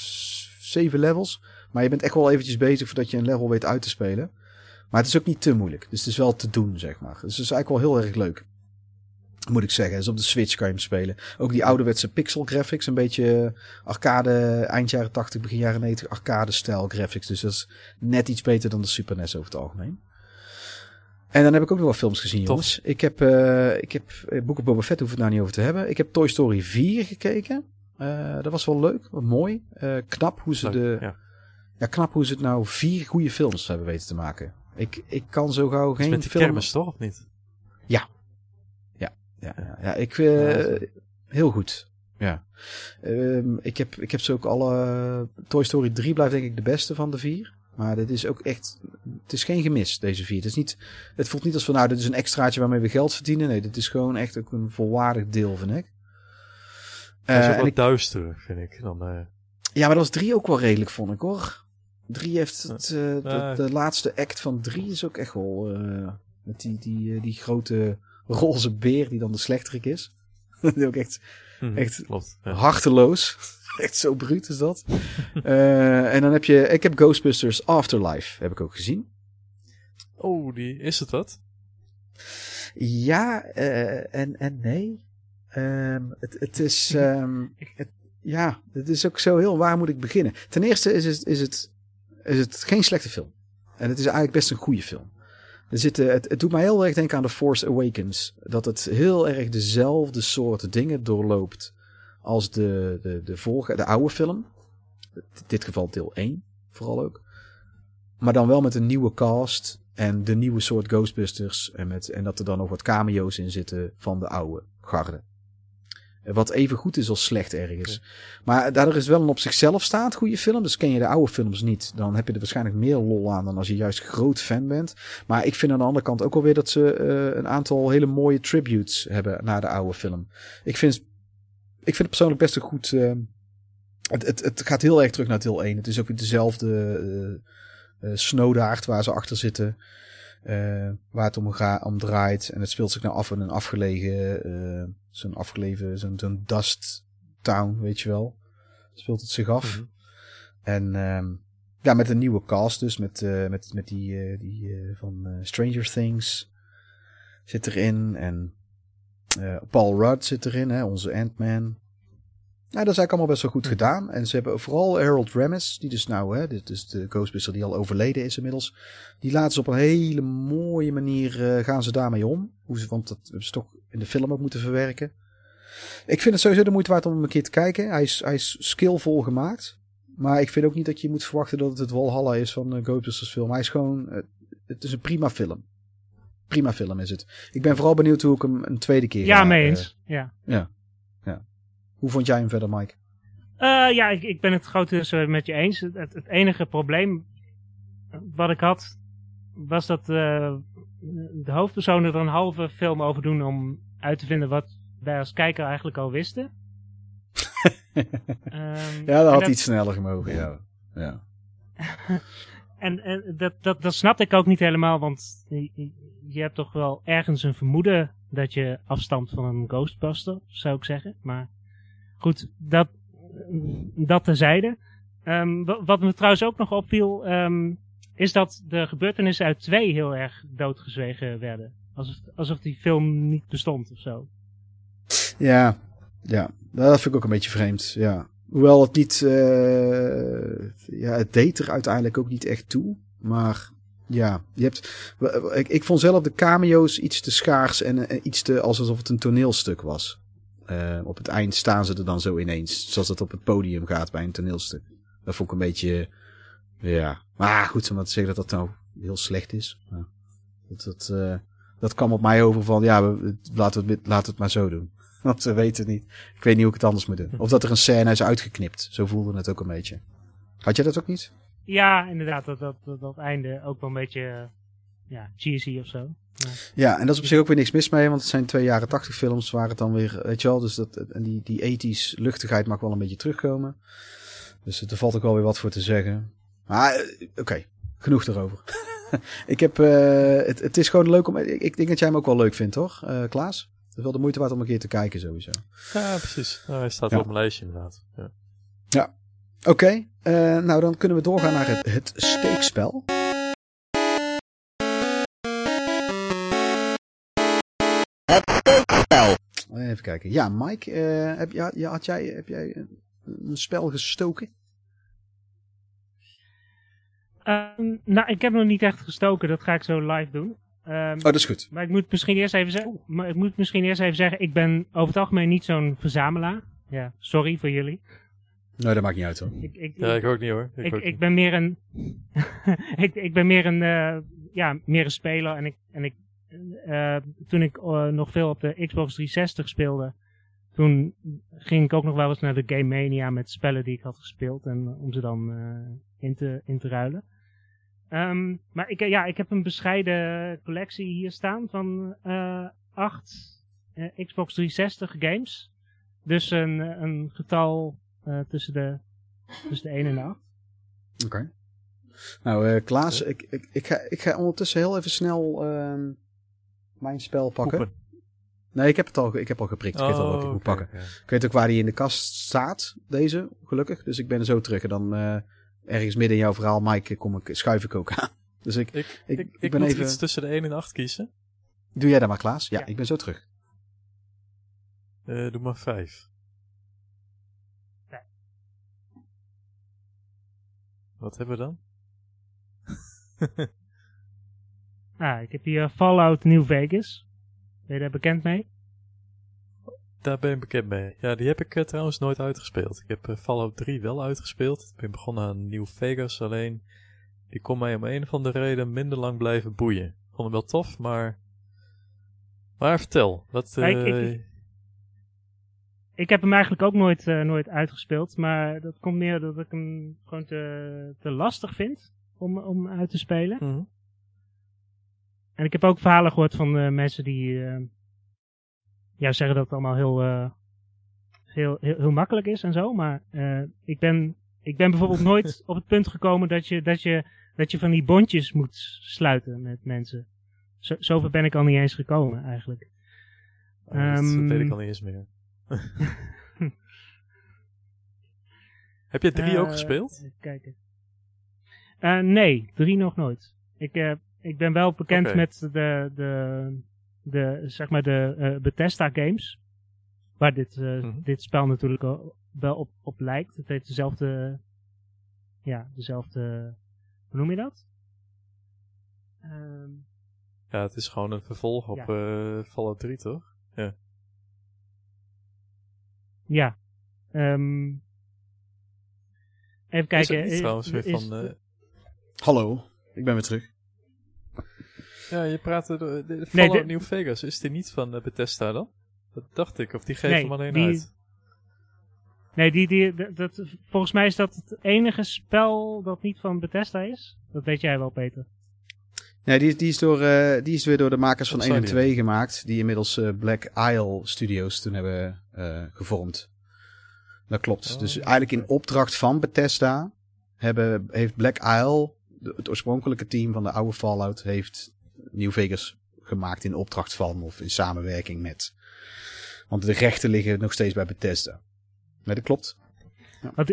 zeven levels. Maar je bent echt wel eventjes bezig voordat je een level weet uit te spelen. Maar het is ook niet te moeilijk. Dus het is wel te doen, zeg maar. Dus het is eigenlijk wel heel erg leuk. Moet ik zeggen. Dus op de Switch kan je hem spelen. Ook die ouderwetse pixel graphics. Een beetje arcade, eind jaren 80, begin jaren 90 arcade stijl graphics. Dus dat is net iets beter dan de Super NES over het algemeen. En dan heb ik ook nog wel films gezien, jongens. Ik heb, uh, ik heb uh, Boek Boba Fett, hoef het nou niet over te hebben. Ik heb Toy Story 4 gekeken. Uh, dat was wel leuk, wat mooi. knap hoe ze de... Ja. ja. knap hoe ze het nou vier goede films hebben weten te maken. Ik, ik kan zo gauw geen met film... kermis toch, of niet? Ja. Ja, ja, ja. ja ik, heel goed. Ja. Um, ik, heb, ik heb ze ook alle... Toy Story 3 blijft denk ik de beste van de vier. Maar dit is ook echt... Het is geen gemis, deze vier. Het, is niet, het voelt niet als van, nou, dit is een extraatje waarmee we geld verdienen. Nee, dit is gewoon echt ook een volwaardig deel, vind ik. Uh, dat is ook wat ik, duister, vind ik. Dan, uh... Ja, maar dat was drie ook wel redelijk, vond ik, hoor. Drie heeft het, uh, de, de, laatste act van drie is ook echt wel met die, die, die grote roze beer die dan de slechterik is. die ook echt, mm, echt klopt, ja. harteloos. echt zo bruut is dat. en dan heb je, ik heb Ghostbusters Afterlife, heb ik ook gezien. Oh, die, is het wat? Ja, en, en nee. Um, het, het is, um, het, ja, het is ook zo heel, waar moet ik beginnen? Ten eerste is het, is het is het geen slechte film. En het is eigenlijk best een goede film. Er zitten, het, het doet mij heel erg denken aan The Force Awakens. Dat het heel erg dezelfde soort dingen doorloopt als de, de, de, vorige, de oude film. In dit geval deel 1 vooral ook. Maar dan wel met een nieuwe cast en de nieuwe soort Ghostbusters. En, met, en dat er dan nog wat cameo's in zitten van de oude garde. Wat even goed is als slecht ergens. Maar daardoor is wel een op zichzelf staand goede film. Dus ken je de oude films niet. Dan heb je er waarschijnlijk meer lol aan dan als je juist groot fan bent. Maar ik vind aan de andere kant ook alweer dat ze uh, een aantal hele mooie tributes hebben naar de oude film. Ik vind, ik vind het persoonlijk best een goed... Uh, het, het, het gaat heel erg terug naar deel 1. Het is ook weer dezelfde uh, snowdaard waar ze achter zitten. Uh, waar het om, draait. En het speelt zich nou af in een afgelegen, zo'n afgelegen, zo'n dust town, weet je wel. Speelt het zich af. Mm -hmm. En um, ja, met een nieuwe cast dus, met, met, met die, die van Stranger Things zit erin. En Paul Rudd zit erin, hè, onze Ant-Man. Nou, dat is eigenlijk allemaal best wel goed hm. gedaan. En ze hebben vooral Harold Ramis, die dus nou, hè, dit is de Ghostbuster die al overleden is inmiddels. Die laten ze op een hele mooie manier, uh, gaan ze daarmee om. Hoe ze, want dat hebben ze toch in de film ook moeten verwerken. Ik vind het sowieso de moeite waard om hem een keer te kijken. Hij is, hij is skillvol gemaakt. Maar ik vind ook niet dat je moet verwachten dat het het Walhalla is van uh, Ghostbusters film. Hij is gewoon, het is een prima film. Prima film is het. Ik ben vooral benieuwd hoe ik hem een tweede keer Ja, mee eens. ja. Ja. Hoe vond jij hem verder, Mike? Uh, ja, ik, ik ben het grotendeels met je eens. Het, het, enige probleem wat ik had, was dat uh, de hoofdpersonen er een halve film over doen om uit te vinden wat wij als kijker eigenlijk al wisten. um, ja, dat had iets sneller gemogen, ja. ja. en en dat, dat, dat ik ook niet helemaal, want je, hebt toch wel ergens een vermoeden dat je afstamt van een Ghostbuster, zou ik zeggen. Maar Goed, dat, dat terzijde. Um, wat me trouwens ook nog opviel, um, is dat de gebeurtenissen uit twee heel erg doodgezwegen werden. Alsof, alsof die film niet bestond of zo. Ja, ja, dat vind ik ook een beetje vreemd. Ja. Hoewel het niet, uh, ja, het deed er uiteindelijk ook niet echt toe. Maar ja, je hebt, ik, ik vond zelf de cameo's iets te schaars en, en iets te alsof het een toneelstuk was. Uh, op het eind staan ze er dan zo ineens. Zoals dat op het podium gaat bij een toneelstuk. Dat vond ik een beetje... Ja. Maar goed, om te zeggen dat dat nou heel slecht is. Dat, dat, dat kwam op mij over van... Ja, laten, we het, laten we het maar zo doen. Want we weten het niet. Ik weet niet hoe ik het anders moet doen. Of dat er een scène is uitgeknipt. Zo voelde het ook een beetje. Had je dat ook niet? Ja, inderdaad. Dat, dat, dat, dat einde ook wel een beetje ja, cheesy of zo. Ja. en dat is op zich ook weer niks mis mee, want het zijn twee jaren tachtig films waar het dan weer, weet je wel, dus dat, en die, die ethisch luchtigheid mag wel een beetje terugkomen. Dus er valt ook wel weer wat voor te zeggen. Maar, eh, oké, genoeg erover. ik heb, uh, het, het is gewoon leuk om, ik, ik, denk dat jij hem ook wel leuk vindt, toch, uh, Klaas? Het is wel de moeite waard om een keer te kijken, sowieso. Ja, precies. Nou, hij staat ja. op mijn lijstje, inderdaad. Ja. ja. Oké, okay. uh, nou dan kunnen we doorgaan naar het, het steekspel. Even kijken. Ja, Mike, uh, heb, ja, ja, had jij, heb jij een, een spel gestoken? Uh, nou, ik heb nog niet echt gestoken. Dat ga ik zo live doen. Um, oh, dat is goed. Maar ik moet misschien eerst even zeggen. Maar ik moet misschien eerst even zeggen. Ik ben over het algemeen niet zo'n verzamelaar. Ja, sorry voor jullie. Nee, dat maakt niet uit hoor. Ik, ik, ja, ik ook niet hoor. Ik, ik, ik ben meer een. ik, ik ben meer een. Uh, ja, meer een speler. En ik, en ik uh, toen ik uh, nog veel op de Xbox 360 speelde, toen ging ik ook nog wel eens naar de Game Mania met spellen die ik had gespeeld en om ze dan uh, in, te, in te ruilen. Um, maar ik, ja, ik heb een bescheiden collectie hier staan van acht Xbox 360 games. Dus een, een getal tussen, de, tussen de 1 en de 8. Oké. Okay. Nou, Klaas, ik, ik, ik, ga, ik ga ondertussen heel even snel uh, mijn spel pakken. Nee, ik heb het al, ik heb al geprikt. Ik weet al wat ik moet pakken. Ik weet ook waar die in de kast staat, deze, gelukkig. Dus ik ben er zo terug. En dan uh, ergens midden in jouw verhaal, Mike, kom ik, schuif ik ook aan. Dus ik, ik, ik, ik, ik ben moet even... iets tussen de 1 en 8 kiezen. Doe jij dat maar, Klaas? Ja, ja. ik ben zo terug. Uh, doe maar 5. Wat hebben we dan? Ah, ik heb hier Fallout New Vegas. Ben je daar bekend mee? Daar ben ik bekend mee. Ja, die heb ik uh, trouwens nooit uitgespeeld. Ik heb uh, Fallout 3 wel uitgespeeld. Ik ben begonnen aan New Vegas, alleen die kon mij om een of andere reden minder lang blijven boeien. Ik vond hem wel tof, maar... Maar vertel, wat... Uh... Ik, ik, ik heb hem eigenlijk ook nooit, nooit uitgespeeld. Maar dat komt meer dat ik hem gewoon te, te lastig vind om, om uit te spelen. Mhm. En ik heb ook verhalen gehoord van mensen die ja, zeggen dat het allemaal heel, heel, heel, heel, makkelijk is en zo. Maar ik, ben, ik ben bijvoorbeeld nooit op het punt gekomen dat je, dat, je, dat je van die bondjes moet sluiten met mensen. Zo, zover ben ik al niet eens gekomen eigenlijk. Oh, dat um, weet ik al niet eens meer. Heb je drie ook uh, gespeeld? Kijken. Uh, nee, drie nog nooit. Ik, uh, ik ben wel bekend okay. met de, de, de, zeg maar de Bethesda games. Waar dit, mm -hmm. dit spel natuurlijk wel op, op lijkt. Het heeft dezelfde, ja, dezelfde, hoe noem je dat? Um, ja, het is gewoon een vervolg op ja. Fallout 3, toch? Ja. Ja. Um, even kijken. Is, is trouwens weer is, van... Uh... Hallo, ik ben weer terug. Ja, je praatte de, de Fallout nee, de... New Vegas. Is die niet van uh, Bethesda dan? Dat dacht ik. Of die geeft nee, hem alleen die... uit? Nee, die, die, dat, volgens mij is dat het enige spel dat niet van Bethesda is. Dat weet jij wel, Peter. Nee, die, die, is door, uh, die is weer door de makers van 1 en 2 gemaakt. Die inmiddels uh, Black Isle Studios toen hebben uh, gevormd. Dat klopt. Oh, dus eigenlijk in opdracht van Bethesda hebben, heeft Black Isle, de, het oorspronkelijke team van de oude Fallout, heeft New Vegas gemaakt in opdracht van of in samenwerking met. Want de rechten liggen nog steeds bij Bethesda. Nee, dat klopt. Ja.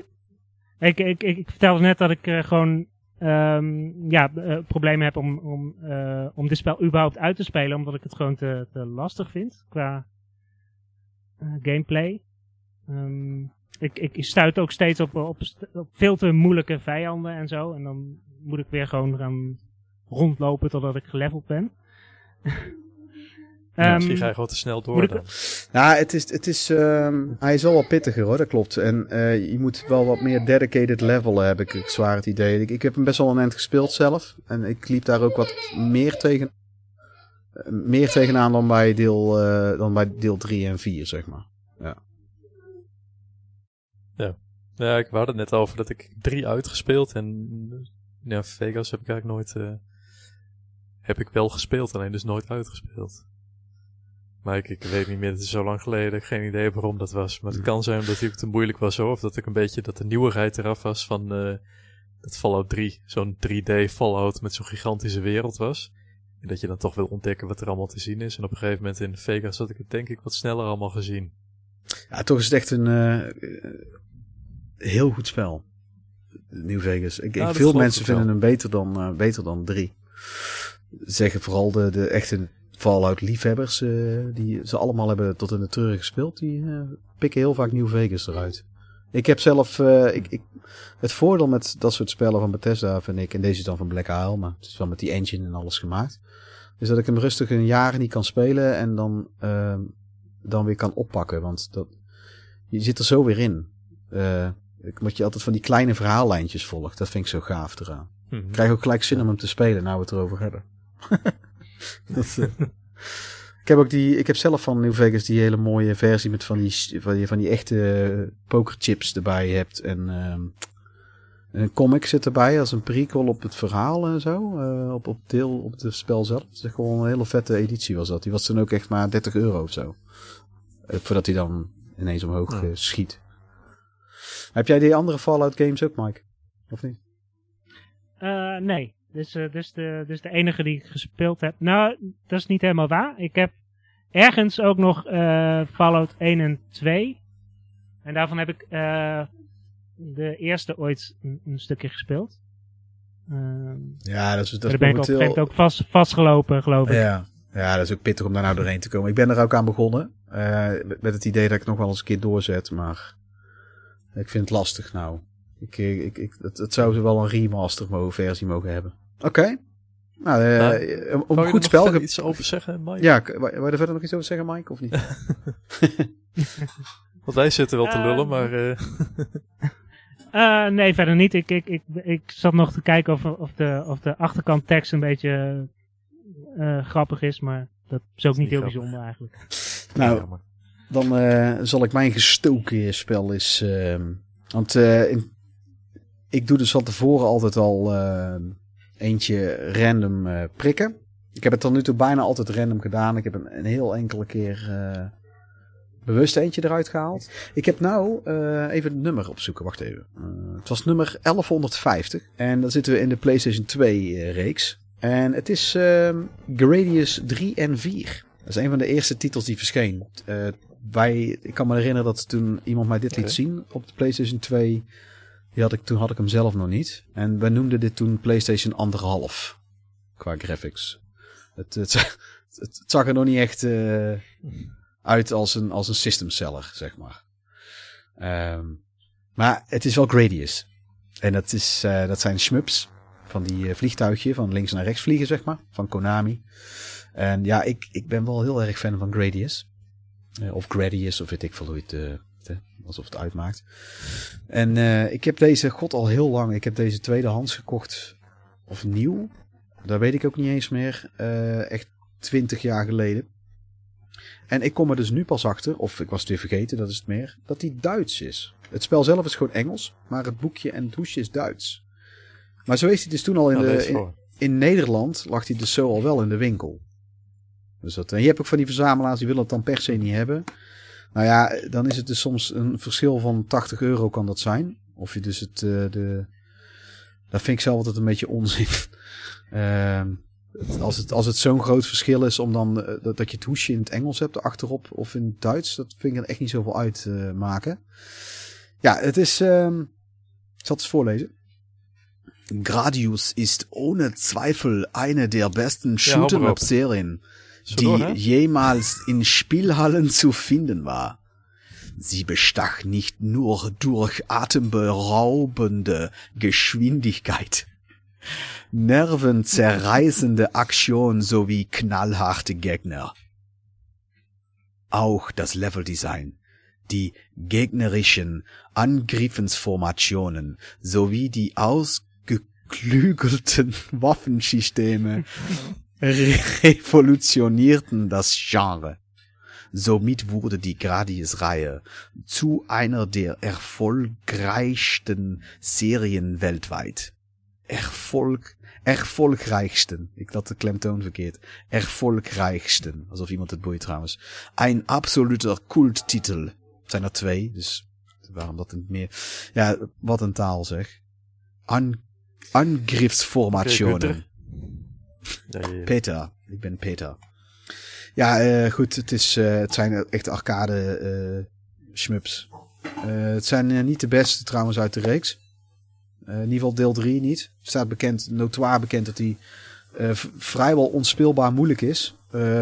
Ik, ik, ik, vertelde net dat ik gewoon um, ja, uh, problemen heb om, om, uh, om dit spel überhaupt uit te spelen, omdat ik het gewoon te, te lastig vind qua gameplay. Um, ik, ik stuit ook steeds op, op, op, veel te moeilijke vijanden en zo. En dan moet ik weer gewoon gaan rondlopen totdat ik geleveld ben. Ja, misschien ehm, ga je gewoon te snel door. Dan. Ja, het is, het is, um, hij is wel wat pittiger hoor, dat klopt. En uh, je moet wel wat meer dedicated level hebben, heb ik zwaar het idee. Ik, ik heb hem best wel een eind gespeeld zelf. En ik liep daar ook wat meer tegen, uh, meer tegenaan dan bij deel, uh, dan bij deel 3 en 4, zeg maar. Ja. Ja. Ja, ik wou het net over dat ik 3 uitgespeeld en ja, Vegas heb ik eigenlijk nooit, heb ik wel gespeeld, alleen dus nooit uitgespeeld. Maar ik, ik, weet niet meer, het is zo lang geleden. Geen idee waarom dat was. Maar het kan zijn omdat het te moeilijk was hoor. Of dat ik een beetje, dat de nieuwigheid eraf was van uh, dat Fallout 3. Zo'n 3D Fallout met zo'n gigantische wereld was. En dat je dan toch wil ontdekken wat er allemaal te zien is. En op een gegeven moment in Vegas had ik het denk ik wat sneller allemaal gezien. Ja, toch is het echt een uh, heel goed spel. New Vegas. Ik, ja, veel mensen vinden hem beter dan, uh, beter dan 3. Zeggen vooral de, de echte Fallout liefhebbers, uh, die ze allemaal hebben tot in de treuren gespeeld, die uh, pikken heel vaak New Vegas eruit. Ik heb zelf, uh, ik, ik, het voordeel met dat soort spellen van Bethesda vind ik, en deze is dan van Black Isle, maar het is wel met die engine en alles gemaakt, is dat ik hem rustig een jaar niet kan spelen en dan, ehm, dan weer kan oppakken, want dat, je zit er zo weer in. ik moet je altijd van die kleine verhaallijntjes volgen, dat vind ik zo gaaf eraan. Mm -hmm. Ik krijg ook gelijk zin om hem te spelen, nou we het erover hebben. dat, uh, ik heb ook die, ik heb zelf van New Vegas die hele mooie versie met van die, van die, van die echte pokerchips erbij hebt. En uh, een comic zit erbij als een prequel op het verhaal en zo. Uh, op, op deel, op het spel zelf. Het is gewoon een hele vette editie was dat. Die was dan ook echt maar 30 euro of zo. Uh, voordat hij dan ineens omhoog ja. schiet. Heb jij die andere Fallout games ook, Mike? Of niet? nee. Dus, uh, dus, de, dus de enige die ik gespeeld heb. Nou, dat is niet helemaal waar. Ik heb ergens ook nog uh, Fallout 1 en 2. En daarvan heb ik uh, de eerste ooit een, een stukje gespeeld. Ehm, ja, dat is, dat daar ben momenteel... ik op ook vast, vastgelopen, geloof ik. Ja. ja, dat is ook pittig om daar nou doorheen te komen. Ik ben er ook aan begonnen. met het idee dat ik nog wel eens een keer doorzet. Maar ik vind het lastig nou. Ik, ik, ik, het, het zou ze wel een remaster versie mogen hebben. Oké. Okay. Nou, uh, nou, om een goed spel... Er iets over zeggen, Mike? Ja, wou je er verder nog iets over zeggen, Mike, of niet? Want wij zitten wel te lullen, uh, maar... Uh... uh, nee, verder niet. Ik, ik, ik, ik zat nog te kijken of, of, de, of de achterkant tekst een beetje grappig is, maar dat is ook niet heel bijzonder eigenlijk. Nou, dan zal ik mijn gestoken spel is. Ehm, want in, ik doe dus van tevoren altijd al eentje random prikken. Ik heb het tot nu toe bijna altijd random gedaan. Ik heb een, een heel enkele keer bewust eentje eruit gehaald. Ik heb nou uh, even het nummer opzoeken. Wacht even. Uh, het was nummer 1150. En dan zitten we in de PlayStation 2 uh, reeks. En het is uh, Gradius 3 en 4. Dat is een van de eerste titels die verscheen. bij, ik kan me herinneren dat toen iemand mij dit liet zien op de PlayStation 2. Die had ik, toen had ik hem zelf nog niet. En wij noemden dit toen PlayStation 1,5. Qua graphics. Het, het, het, zag er nog niet echt uit als een, als een system seller, zeg maar. Um, maar het is wel Gradius. En dat, is, uh, dat zijn shmups van die uh, vliegtuigje van links naar rechts vliegen, zeg maar. Van Konami. En ja, ik, ik ben wel heel erg fan van Gradius. Uh, of Gradius, of weet ik veel hoe het... alsof het uitmaakt. En ik heb deze, god al heel lang, ik heb deze tweedehands gekocht. Of nieuw. Dat weet ik ook niet eens meer. echt twintig jaar geleden. En ik kom er dus nu pas achter, of ik was het weer vergeten, dat is het meer, dat die Duits is. Het spel zelf is gewoon Engels, maar het boekje en het hoesje is Duits. Maar zo is hij dus toen al in de... In, Nederland lag hij dus zo al wel in de winkel. Dus dat, en je hebt ook van die verzamelaars die willen het dan per se niet hebben. Nou ja, dan is het dus soms een verschil van 80 euro kan dat zijn. Of je dus het... Uh, de, dat vind ik zelf altijd een beetje onzin. Uh, als het, als het zo'n groot verschil is om dan uh, dat, je het hoesje in het Engels hebt achterop of in het Duits, dat vind ik er echt niet zoveel uit maken. Ja, het is. Uh, ik zal het eens voorlezen. Gradius ist ohne Zweifel eine der besten Shoot'em-up-Serien, die jemals in Spielhallen zu finden war. Sie bestach nicht nur durch atemberaubende Geschwindigkeit nervenzerreißende Aktion sowie knallharte Gegner. Auch das Leveldesign, die gegnerischen Angriffensformationen sowie die ausgeklügelten Waffensysteme revolutionierten das Genre. Somit wurde die Gradius-Reihe zu einer der erfolgreichsten Serien weltweit. Erfolg erfolgreichsten. Ik had de klemtoon verkeerd. Erfolgreichsten. Alsof iemand het boeit trouwens. Een absoluter culttitel. Het zijn er twee, dus waarom dat niet meer. Ja, wat een taal zeg. An Angriffsformationen. Peter. Ik ben Peter. Ja, uh, goed. Het, is, uh, het zijn echt arcade uh, shmups. het zijn niet de beste trouwens uit de reeks. In ieder geval deel 3 niet. Staat bekend, notoire bekend dat uh, vrijwel onspeelbaar moeilijk is.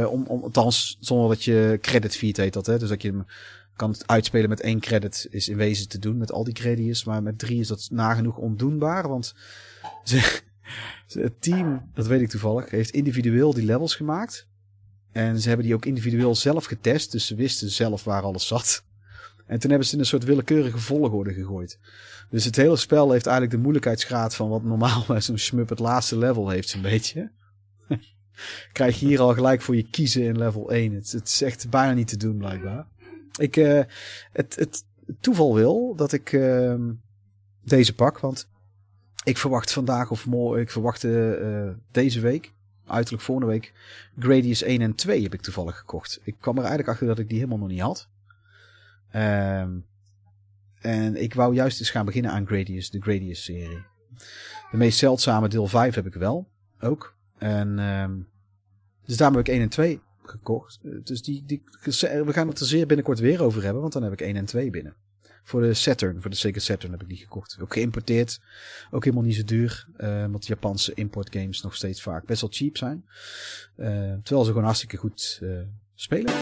Om, om, althans, zonder dat je credit feed heet dat. Hè? Dus dat je hem kan uitspelen met één credit is in wezen te doen met al die credits. Maar met drie is dat nagenoeg ondoenbaar. Want het team, dat weet ik toevallig, heeft individueel die levels gemaakt. En ze hebben die ook individueel zelf getest. Dus ze wisten zelf waar alles zat. En toen hebben ze in een soort willekeurige volgorde gegooid. Dus het hele spel heeft eigenlijk de moeilijkheidsgraad van wat normaal bij zo'n shmup het laatste level heeft, zo'n beetje. Krijg je hier al gelijk voor je kiezen in level 1. Het, is echt bijna niet te doen, blijkbaar. Ik, uh, het, het toeval wil dat ik uh, deze pak, want ik verwacht vandaag of morgen, ik verwacht uh, deze week, uiterlijk volgende week, Gradius 1 en 2 heb ik toevallig gekocht. Ik kwam er eigenlijk achter dat ik die helemaal nog niet had. Ehm en ik wou juist eens gaan beginnen aan Gradius, de Gradius-serie. De meest zeldzame deel 5 heb ik wel, ook. En, um, dus daarom heb ik 1 en 2 gekocht. Dus die, die, we gaan het er zeer binnenkort weer over hebben, want dan heb ik 1 en 2 binnen. Voor de Saturn, voor de Sega Saturn heb ik die gekocht. Ook geïmporteerd. Ook helemaal niet zo duur. Uh, omdat Japanse importgames nog steeds vaak best wel cheap zijn. Uh, terwijl ze gewoon hartstikke goed uh, spelen.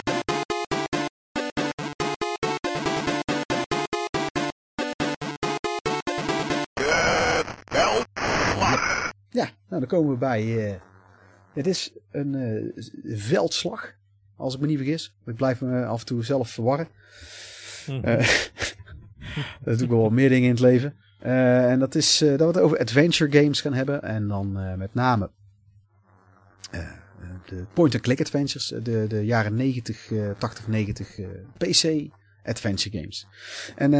Ja, nou dan komen we bij. Het is een veldslag, als ik me niet vergis. Ik blijf me af en toe zelf verwarren. Mm -hmm. uh, dat doe ik wel meer dingen in het leven. en dat is dat we het over adventure games gaan hebben. En dan met name de point-and-click adventures, de, de jaren 90, 80, 90 PC adventure games. En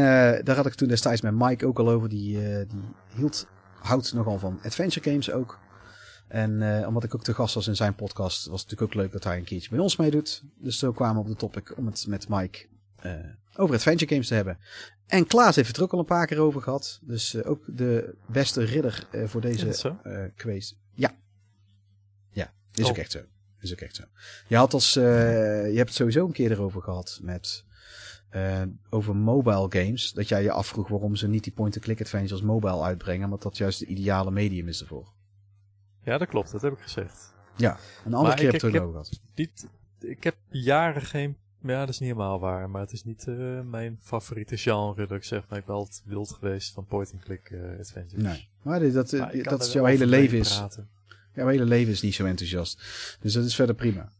daar had ik toen destijds met Mike ook al over. Die, die hield, houdt nogal van adventure games ook. En omdat ik ook te gast was in zijn podcast, was het natuurlijk ook leuk dat hij een keertje bij ons meedoet. Dus zo kwamen we op de topic om het met Mike over adventure games te hebben. En Klaas heeft het er ook al een paar keer over gehad. Dus uh, ook de beste ridder uh, voor deze uh, quiz. Ja. Ja, is oh. ook echt zo. Is ook echt zo. Je had als, je hebt het sowieso een keer erover gehad met, over mobile games. Dat jij je afvroeg waarom ze niet die point-and-click adventures mobile uitbrengen. Want dat juist de ideale medium is ervoor. Ja, dat klopt. Dat heb ik gezegd. Ja, een andere keer heb het over gehad. ik heb jaren geen ja, dat is niet helemaal waar, maar het is niet uh, mijn favoriete genre. Dat ik zeg, maar ik ben altijd wild geweest van point-and-click uh, adventures. Nee, maar dat, maar dat is jouw hele leven is. Praten. Jouw hele leven is niet zo enthousiast. Dus dat is verder prima.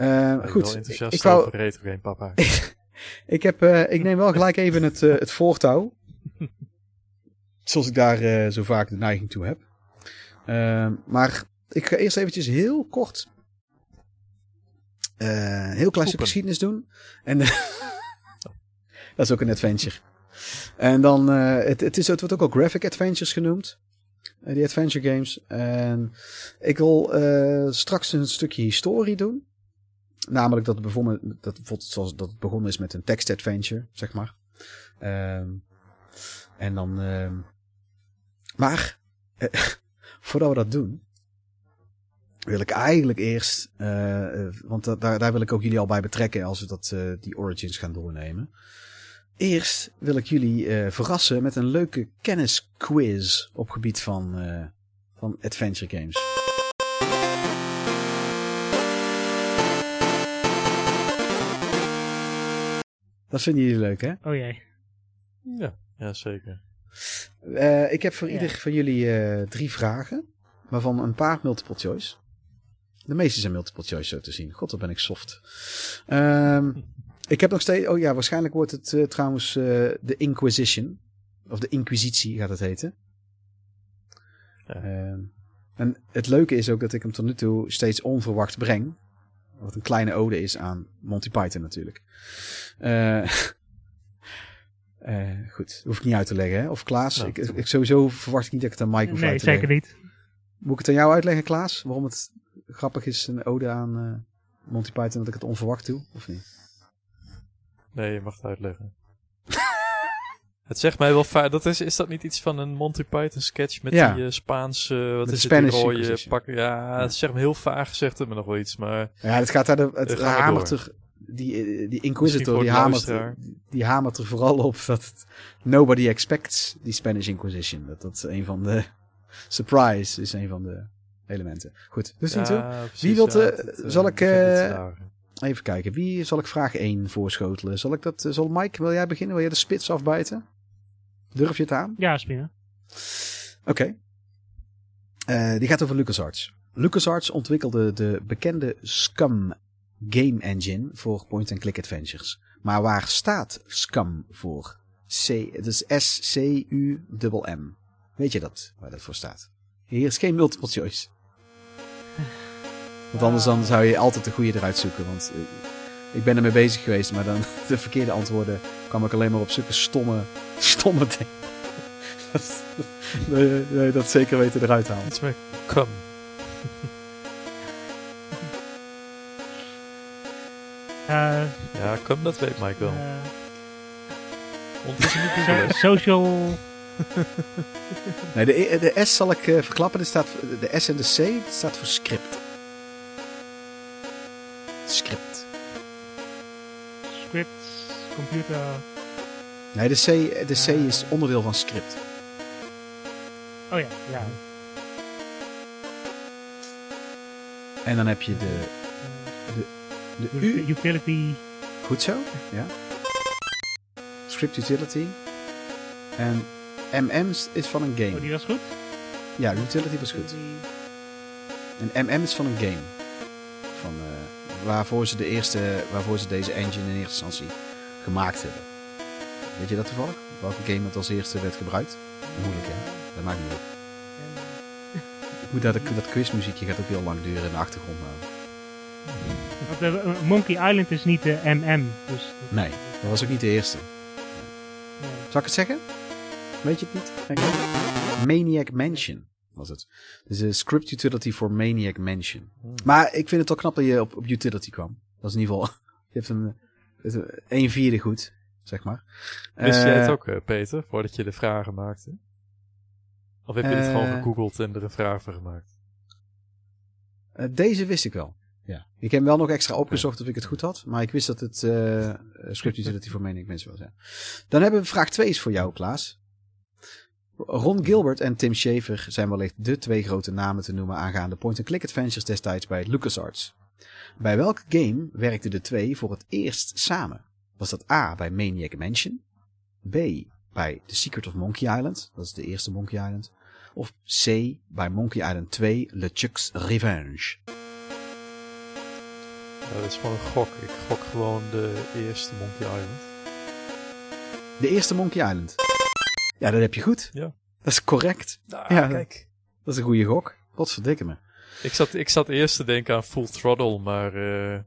Uh, goed. Ik enthousiast ik wou... over retro game, papa. ik, heb, ik neem wel gelijk even het, het voortouw. Zoals ik daar zo vaak de neiging toe heb. maar ik ga eerst eventjes heel kort uh, heel stukje geschiedenis doen. En dat is ook een adventure. En dan, uh, het, het, is, het wordt ook al graphic adventures genoemd. Uh, die adventure games. En ik wil straks een stukje historie doen. Namelijk dat het bijvoorbeeld, dat, bijvoorbeeld zoals dat het begonnen is met een text adventure, zeg maar. Ehm, en dan, ehm, maar, voordat we dat doen, wil ik eigenlijk eerst, uh, want daar, daar wil ik ook jullie al bij betrekken als we dat, uh, die Origins gaan doornemen. Eerst wil ik jullie uh, verrassen met een leuke kennisquiz op gebied van, van adventure games. Dat vinden jullie leuk, hè? Oh jee. Ja, ja zeker. ik heb voor ieder van jullie drie vragen, waarvan een paar multiple choice. De meeste zijn multiple choice zo te zien. God, wat ben ik soft. Um, ik heb nog steeds... Oh ja, waarschijnlijk wordt het uh, trouwens uh, de Inquisition. Of de Inquisitie gaat het heten. Ja. Um, en het leuke is ook dat ik hem tot nu toe steeds onverwacht breng. Wat een kleine ode is aan Monty Python natuurlijk. Uh, uh, goed, hoef ik niet uit te leggen. Hè? Of Klaas, ik, ik, sowieso verwacht ik niet dat ik het aan Mike hoef nee, uit te leggen. Nee, zeker niet. Moet ik het aan jou uitleggen, Klaas? Waarom het grappig is, een ode aan uh, Monty Python, dat ik het onverwacht doe, of niet? Nee, je mag het uitleggen. het zegt mij wel vaak, dat is, is dat niet iets van een Monty Python sketch met ja. die uh, Spaanse, wat met is het, die rode pak? Ja, ja, het zegt me heel vaag, zegt het me nog wel iets, maar... Ja, het gaat daar, de, het hamert er, die, eh, die Inquisitor, die hamert, die hamert er vooral op dat het, nobody expects die Spanish Inquisition. Dat dat een van de, surprise is een van de elementen. Goed, dus niet zo. Wie wilt, ja, uh, zal ik... Uh, even kijken, wie zal ik vraag 1 voorschotelen? Zal ik dat, zal Mike, wil jij beginnen? Wil jij de spits afbijten? Durf je het aan? Ja, spinnen. Oké. Okay. die gaat over LucasArts. LucasArts ontwikkelde de bekende Scum game engine voor point-and-click adventures. Maar waar staat Scum voor? C, het is S-C-U-M-M. Weet je dat, waar dat voor staat? Hier is geen multiple choice. Want anders dan zou je altijd de goede eruit zoeken. Want eh, ik ben ermee bezig geweest, maar dan de verkeerde antwoorden kwam ik alleen maar op zulke stomme, stomme dingen. dat, nee, dat zeker weten eruit halen. Iets meer kom. Uh, ja, kom, dat weet Mike wel. Uh, niet social nee, de, de S zal ik uh, verklappen. Er staat, de S en de C staat voor script. Script. Script, computer. Nee, de C, de C uh, is onderdeel van script. Oh ja, ja. En dan heb je de, de, de U. Utility. Goed zo, ja. Script utility. En MM is van een game. Oh, die was goed? Ja, Utility was goed. En MM is van een game. Van, uh, waarvoor, ze de eerste, waarvoor ze deze engine in eerste instantie gemaakt hebben. Weet je dat toevallig? Welke game het als eerste werd gebruikt? Moeilijk hè? Dat maakt niet uit. Dat, dat quizmuziekje gaat ook heel lang duren in de achtergrond. Want Monkey Island is niet de MM. Dus nee, dat was ook niet de eerste. Zal ik het zeggen? Weet je het niet? Maniac Mansion was het. Dus een script utility voor Maniac Mansion. Hmm. Maar ik vind het toch knap dat je op, op utility kwam. Dat is in ieder geval... Je hebt een, een vierde goed, zeg maar. Wist jij het eh, ook, eh, Peter, voordat je de vragen maakte? Of heb je het gewoon eh, gegoogeld en er een vraag voor gemaakt? deze wist ik wel. Ja. Ik heb wel nog extra opgezocht of ik het goed had. Maar ik wist dat het uh, script utility voor Maniac Mansion was. Ja. Dan hebben we vraag 2 is voor jou, Klaas. Ron Gilbert en Tim Schafer zijn wellicht de twee grote namen te noemen aangaande point-and-click adventures destijds bij LucasArts. Bij welke game werkten de twee voor het eerst samen? Was dat A bij Maniac Mansion? B bij The Secret of Monkey Island, dat is de eerste Monkey Island. Of C bij Monkey Island 2 LeChuck's Revenge? dat is gewoon een gok. Ik gok gewoon de eerste Monkey Island. De eerste Monkey Island? Ja, dat heb je goed. Ja. Dat is correct. Ah, ja, kijk. Dat is een goede gok. Godverdikke me. Ik zat, ik zat eerst te denken aan Full Throttle, maar uh,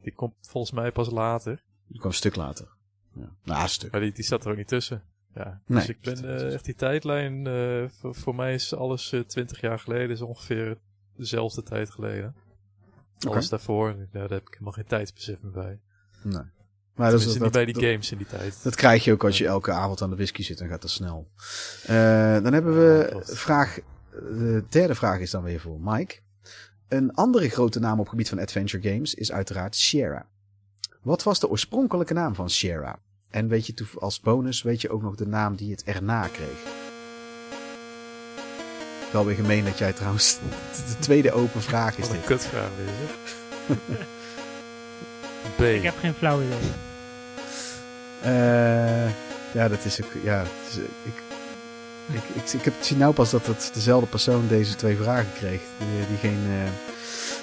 die komt volgens mij pas later. Die kwam een stuk later. Ja. Nou, een stuk. Maar die, die zat er ook niet tussen. Ja, dus nee, ik ben uh, echt die tijdlijn, uh, voor, voor, mij is alles twintig jaar geleden, is ongeveer dezelfde tijd geleden. Okay. Alles daarvoor, ja, daar heb ik helemaal geen tijdsbesef meer bij. Nee. Maar dat is niet bij die games in die tijd. Dat krijg je ook als je elke avond aan de whisky zit, dan gaat dat snel. Uh, dan hebben we vraag, de derde vraag is dan weer voor Mike. Een andere grote naam op het gebied van adventure games is uiteraard Sierra. Wat was de oorspronkelijke naam van Sierra? En weet je als bonus weet je ook nog de naam die het erna kreeg? Wel weer gemeen dat jij trouwens de tweede open vraag is. Wat een kutvraag weer. B. Ik heb geen flauw idee. Uh, ja, dat is ook. Ja, is, ik, ik, ik, ik, heb, zie nou pas dat het dezelfde persoon deze twee vragen kreeg. Die, die geen. Uh...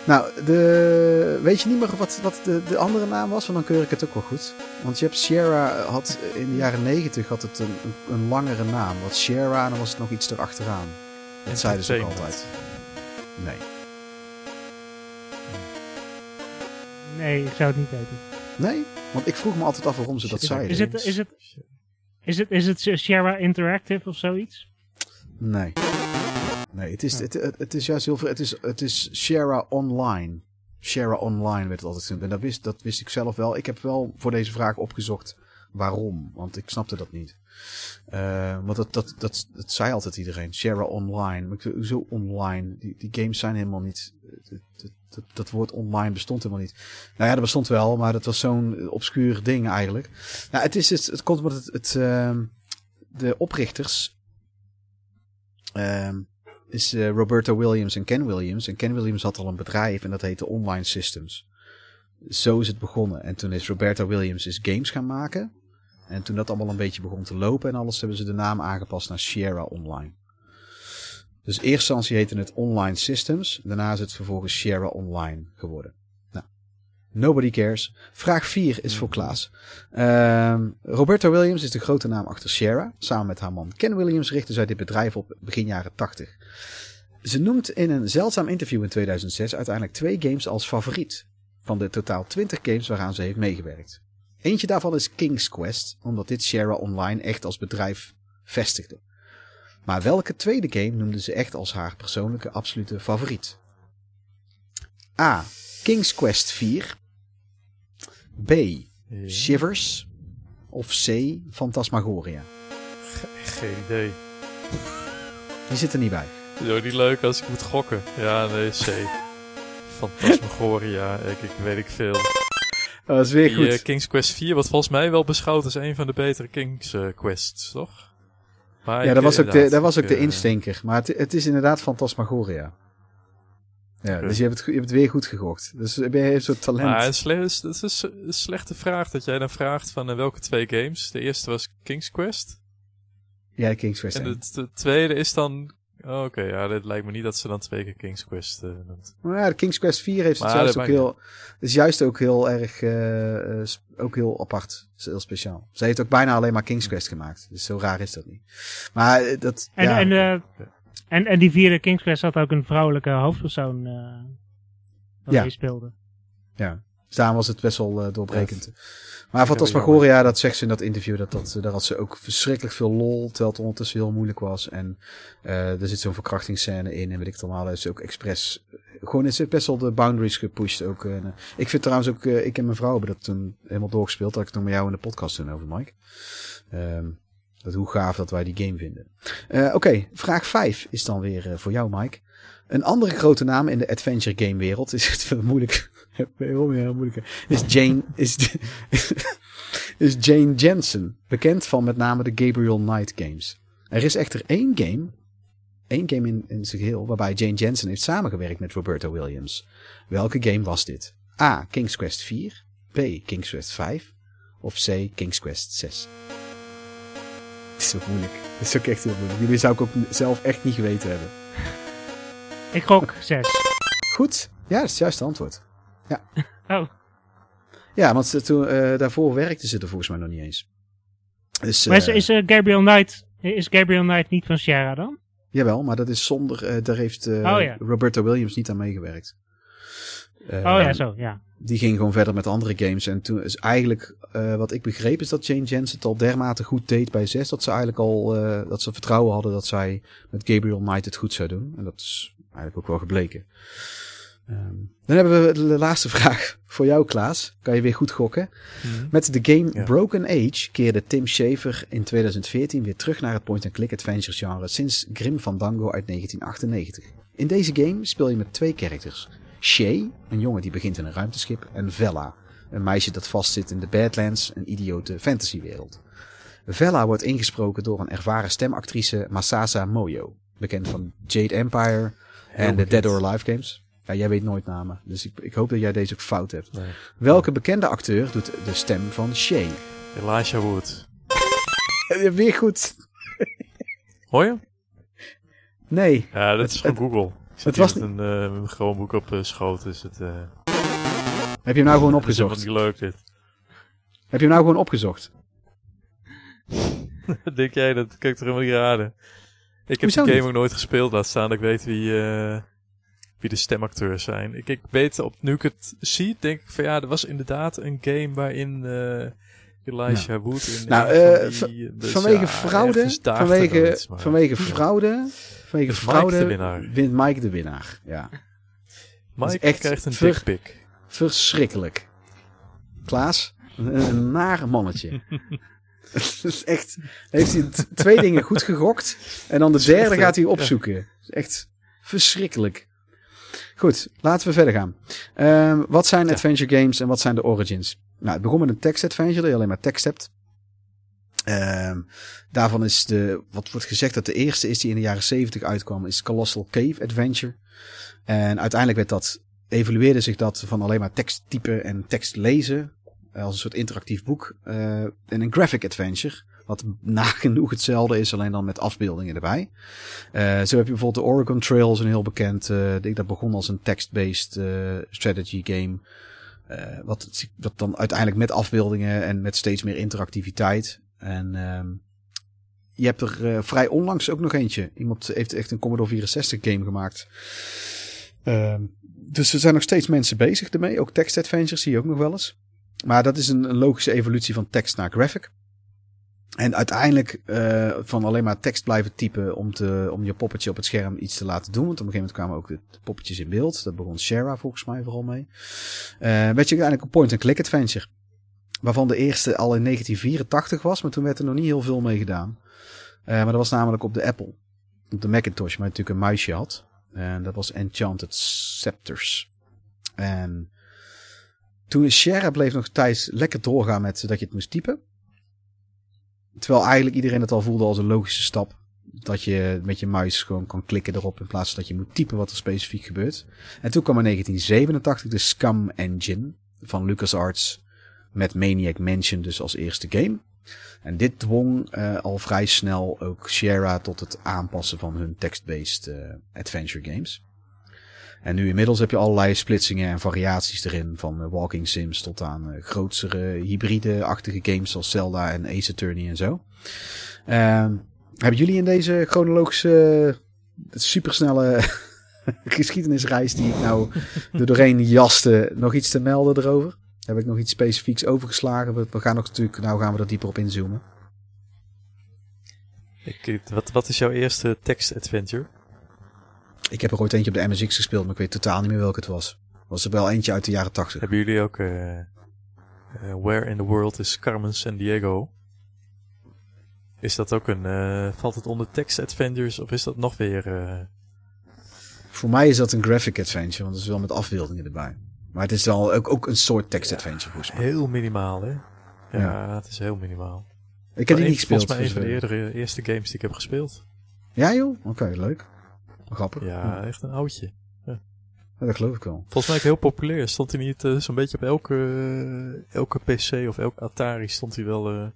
Nou, de, weet je niet meer wat, wat de, de andere naam was? Want dan keur ik het ook wel goed. Want je hebt Sierra had in de jaren negentig had het een, een, een, langere naam. Wat Sierra en dan was het nog iets erachteraan. Dat zeiden ze ook altijd. Nee. Nee, ik zou het niet weten. Nee? Want ik vroeg me altijd af waarom ze dat zeiden. Is het, is het, is het, is het Sierra Interactive of zoiets? Nee. Nee, het is, het, het, is juist heel veel. Het is, het is Sierra Online. Sierra Online werd het altijd genoemd. En dat wist, dat wist ik zelf wel. Ik heb wel voor deze vraag opgezocht waarom. Want ik snapte dat niet. Uh, want dat, dat, dat, dat zei altijd iedereen. Sierra Online. Maar zo online? Die, die games zijn helemaal niet dat, dat woord online bestond helemaal niet. Nou ja, dat bestond wel, maar dat was zo'n obscuur ding eigenlijk. Nou, het, is, het, het komt omdat het, het uh, de oprichters uh, is uh, Roberta Williams en Ken Williams. En Ken Williams had al een bedrijf en dat heette Online Systems. Zo is het begonnen. En toen is Roberta Williams is games gaan maken. En toen dat allemaal een beetje begon te lopen en alles, hebben ze de naam aangepast naar Sierra Online. Dus in eerste instantie heette het Online Systems. Daarna is het vervolgens Sierra Online geworden. Nou, nobody cares. Vraag 4 is voor. Klaas. Uh, Roberta Williams is de grote naam achter Sierra. Samen met haar man Ken Williams richtte zij dit bedrijf op begin jaren 80. Ze noemt in een zeldzaam interview in 2006 uiteindelijk twee games als favoriet. Van de totaal 20 games waaraan ze heeft meegewerkt. Eentje daarvan is King's Quest, omdat dit Sierra Online echt als bedrijf vestigde. Maar welke tweede game noemde ze echt als haar persoonlijke absolute favoriet? A. King's Quest 4. B. Shivers. Of C. Phantasmagoria. geen idee. Die zit er niet bij. Het is ook niet leuk als ik moet gokken. Ja, nee, C. Phantasmagoria, ik, ik weet ik veel. Dat is weer goed. Uh, King's Quest 4 wordt volgens mij wel beschouwd als een van de betere King's uh, Quests, toch? ja, dat was ook, de, dat was ook de eh, instinker. Maar het, het is inderdaad Fantasmagoria. Ja, dus je hebt, het, je hebt het weer goed gegokt. Dus ben je een soort talent. Maar het is, is een slechte vraag dat jij dan vraagt van uh, welke twee games. De eerste was King's Quest. Ja, King's Quest. En de, de, tweede is dan Oh, Oké, ja, dit lijkt me niet dat ze dan twee keer King's Quest uh, noemt. Maar ja, de King's Quest 4 heeft het juist ook heel, is juist ook heel erg, uh, ook heel apart. Heel speciaal. Ze heeft ook bijna alleen maar King's Quest gemaakt. Dus zo raar is dat niet. Maar dat, en, ja. En, uh, en, en die vierde King's Quest had ook een vrouwelijke hoofdpersoon uh, die ja. speelde. Ja, dus daarom was het best wel uh, doorbrekend. Maar Fantasmagoria, dat zegt ze in dat interview, dat, dat, daar had ze ook verschrikkelijk veel lol, terwijl het ondertussen heel moeilijk was. En uh, er zit zo'n verkrachtingsscène in en weet ik het allemaal. is ook expres, gewoon is het best wel de boundaries gepusht ook. En, uh, ik vind trouwens ook, uh, ik en mijn vrouw hebben dat toen helemaal doorgespeeld. Dat ik het nog met jou in de podcast toen over, Mike. Um, dat hoe gaaf dat wij die game vinden. Oké, okay, vraag 5 is dan weer voor jou, Mike. Een andere grote naam in de adventure game wereld is het veel moeilijk. heel moeilijk. Is Jane, is, is Jane Jensen. Bekend van met name de Gabriel Knight games. Er is echter één game, één game in, in zijn geheel, waarbij Jane Jensen heeft samengewerkt met Roberta Williams. Welke game was dit? A. King's Quest 4. B. King's Quest 5. Of C. King's Quest 6. Het is ook moeilijk. Het is ook echt heel moeilijk. Jullie zou ik ook zelf echt niet geweten hebben. Ik gok 6. Goed. Ja, dat is het juiste antwoord. Ja. Oh. Ja, want toen, uh, daarvoor werkte ze er volgens mij nog niet eens. Dus, maar is, uh, is uh, Gabriel Knight is Gabriel Knight niet van Sierra dan? Jawel, maar dat is zonder, daar heeft oh, ja. Roberta Williams niet aan meegewerkt. oh ja, zo, ja. Die ging gewoon verder met andere games. En toen is eigenlijk, wat ik begreep, is dat Jane Jensen het al dermate goed deed bij 6. Dat ze eigenlijk al, dat ze vertrouwen hadden dat zij met Gabriel Knight het goed zou doen. En dat is eigenlijk ook wel gebleken. Um, dan hebben we de laatste vraag voor jou, Klaas. Kan je weer goed gokken. Mm -hmm. Met de game ja. Broken Age keerde Tim Schafer in 2014 weer terug naar het point-and-click adventure genre sinds Grim Fandango uit 1998. In deze game speel je met twee characters. Shay, een jongen die begint in een ruimteschip, en Vella, een meisje dat vastzit in de Badlands, een idiote fantasywereld. Vella wordt ingesproken door een ervaren stemactrice Masasa Moyo, bekend van Jade Empire en de Dead or Alive games. Ja, jij weet nooit namen. Dus ik, ik hoop dat jij deze ook fout hebt. Nee. Welke bekende acteur doet de stem van Shay? Elijah Wood. Weer goed. Hoor je? Nee. Ja, dat is van Google. Het was een uh, gewoon boek op uh, schoot. Dus het, uh... Heb je hem nou gewoon opgezocht? Dat is leuk dit. Heb je hem nou gewoon opgezocht? Denk jij, dat kan ik toch helemaal niet raden. Ik heb de game ook nooit gespeeld, laat staan dat ik weet wie, wie de stemacteurs zijn. Ik, ik weet, op, nu ik het zie, denk ik van ja, er was inderdaad een game waarin uh, Elijah ja. Wood in nou, uh, van die, dus vanwege ja, fraude, vanwege, iets, vanwege fraude, vanwege fraude Mike wint Mike de winnaar. Ja. Mike echt krijgt een ver. Verschrikkelijk. Klaas, een, een nare mannetje. Is echt, heeft hij twee dingen goed gegokt en dan de derde gaat hij opzoeken. Ja. Echt verschrikkelijk. Goed, laten we verder gaan. Um, wat zijn ja. adventure games en wat zijn de origins? Nou, het begon met een text adventure, dat je alleen maar tekst hebt. Um, daarvan is de, wat wordt gezegd dat de eerste is die in de jaren 70 uitkwam, is Colossal Cave Adventure. En uiteindelijk werd dat, evolueerde zich dat van alleen maar tekst typen en tekst lezen, als een soort interactief boek, uh, en een graphic adventure. Wat nagenoeg hetzelfde is, alleen dan met afbeeldingen erbij. Uh, zo heb je bijvoorbeeld de Oregon Trail, een heel bekend. Uh, dat begon als een text-based strategy game. Wat, wat dan uiteindelijk met afbeeldingen en met steeds meer interactiviteit. En um, je hebt er vrij onlangs ook nog eentje. Iemand heeft echt een Commodore 64 game gemaakt. Uh, dus er zijn nog steeds mensen bezig ermee. Ook text adventures zie je ook nog wel eens. Maar dat is een, een logische evolutie van tekst naar graphic. En uiteindelijk uh, van alleen maar tekst blijven typen om, te, om je poppetje op het scherm iets te laten doen. Want op een gegeven moment kwamen ook de, poppetjes in beeld. Dat begon Shara volgens mij vooral mee. Uh, werd je uiteindelijk een point-and-click adventure. Waarvan de eerste al in 1984 was, maar toen werd er nog niet heel veel mee gedaan. Uh, maar dat was namelijk op de Apple. Op de Macintosh, maar natuurlijk een muisje had. En dat was Enchanted Scepters. En toen Shara bleef nog tijd lekker doorgaan met dat je het moest typen. Terwijl eigenlijk iedereen het al voelde als een logische stap. Dat je met je muis gewoon kan klikken erop in plaats van dat je moet typen wat er specifiek gebeurt. En toen kwam in 1987 de Scum Engine van LucasArts met Maniac Mansion dus als eerste game. En dit dwong uh, al vrij snel ook Sierra tot het aanpassen van hun text-based uh, adventure games. En nu inmiddels heb je allerlei splitsingen en variaties erin. Van uh, walking sims tot aan uh, grotere hybride-achtige games zoals Zelda en Ace Attorney en zo. Uh, hebben jullie in deze chronologische supersnelle geschiedenisreis die ik nou doorheen jaste, nog iets te melden erover? Heb ik nog iets specifieks overgeslagen? We, gaan nog natuurlijk, nou gaan we er dieper op inzoomen. Ik, wat, wat is jouw eerste text-adventure? Ik heb er ooit eentje op de MSX gespeeld, maar ik weet totaal niet meer welke het was. Was er wel eentje uit de jaren 80. Hebben jullie ook uh, uh, Where in the World is Carmen San Diego? Is dat ook een... Uh, valt het onder text adventures of is dat nog weer... Voor mij is dat een graphic adventure, want het is wel met afbeeldingen erbij. Maar het is wel ook, ook een soort text adventure volgens mij. Heel minimaal, hè? Ja, ja. het is heel minimaal. Ik heb die niet gespeeld. Volgens mij een van de eerdere, eerste games die ik heb gespeeld. Ja joh? Oké, leuk. Grappig. Ja, echt een oudje. Ja. ja. dat geloof ik wel. Volgens mij ook heel populair. Stond hij niet uh, zo'n beetje op elke, uh, elke PC of elke Atari stond hij wel... Uh,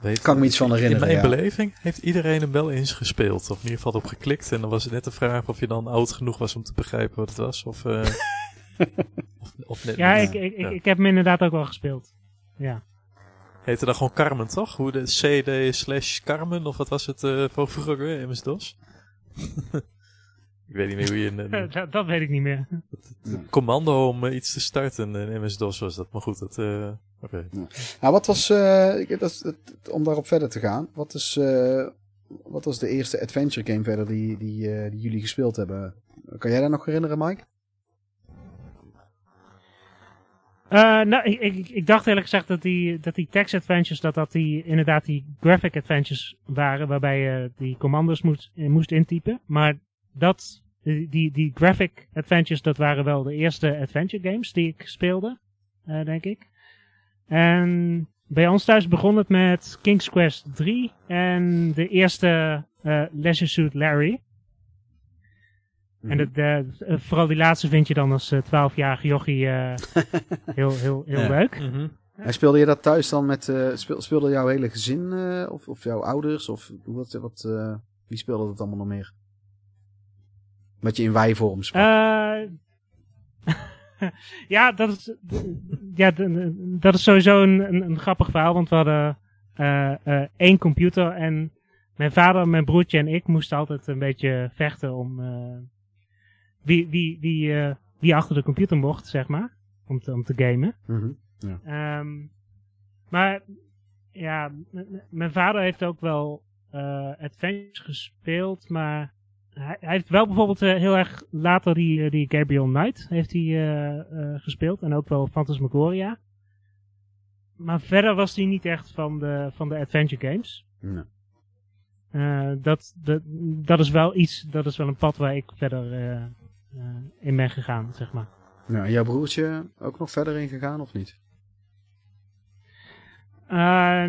weet, kan ik me iets van herinneren, In mijn beleving heeft iedereen hem wel eens gespeeld. Of in ieder geval op geklikt. En dan was het net de vraag of je dan oud genoeg was om te begrijpen wat het was. Of, of, of net ja, ik, ik, ja, ik, heb hem inderdaad ook wel gespeeld. Ja. Heette dan gewoon Carmen, toch? Hoe de CD slash Carmen, of wat was het uh, voor vroeger, MS-DOS? Ik weet niet meer hoe je... Een, een, dat, dat, weet ik niet meer. Het, commando om uh, iets te starten in MS-DOS was dat, maar goed, dat... Uh, Oké. Okay. Ja. Nou, wat was... Uh, dat, om daarop verder te gaan, wat is... wat was de eerste adventure game verder die, die, die jullie gespeeld hebben? Kan jij dat nog herinneren, Mike? Uh, nou, ik, dacht eerlijk gezegd dat die, dat die text adventures, dat dat die inderdaad die graphic adventures waren, waarbij je die commando's moest, moest intypen. Maar dat, die, die graphic adventures, dat waren wel de eerste adventure games die ik speelde, denk ik. En bij ons thuis begon het met King's Quest 3 en de eerste uh, Suit Larry. En mhm. de, de, vooral die laatste vind je dan als 12-jarige uh, jochie uh, heel, heel, heel ja. leuk. Mm -hmm. En speelde je dat thuis dan met, uh, speel, speelde jouw hele gezin of, of jouw ouders? Of wat, wat, wie speelde dat allemaal nog meer? Met je in wijvorm sprak. ja, dat is, ja, dat is sowieso een, een, een grappig verhaal, want we hadden één computer en mijn vader, mijn broertje en ik moesten altijd een beetje vechten om wie, wie, wie, uh, wie achter de computer mocht, zeg maar. Om te, om te gamen. Mm -hmm. ja. Um, maar ja, mijn vader heeft ook wel uh, Adventures gespeeld, maar hij, hij, heeft wel bijvoorbeeld uh, heel erg later die, die Gabriel Knight heeft hij gespeeld. En ook wel Phantasmagoria. Maar verder was hij niet echt van de, van de adventure games. Nee. Uh, dat, dat, dat is wel iets, dat is wel een pad waar ik verder in ben gegaan, zeg maar. Ja, en jouw broertje ook nog verder in gegaan of niet? Uh,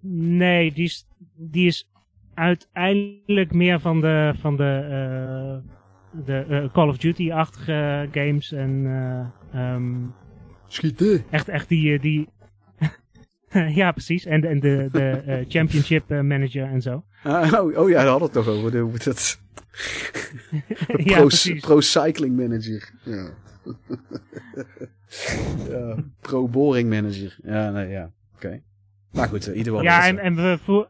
nee, die is, die is uiteindelijk meer van de, van de, uh, de uh, Call of Duty-achtige games en um, Schieten. Echt, echt die, die ja, precies. En, en de, de Championship Manager en zo. Ah, oh, oh, ja, daar hadden we het toch over. De, pro, pro, cycling manager. Ja. ja. Pro boring manager. Ja, nee, ja. Oké. Okay. Maar goed, uh, ieder geval. Ja, en, en, we vroeg,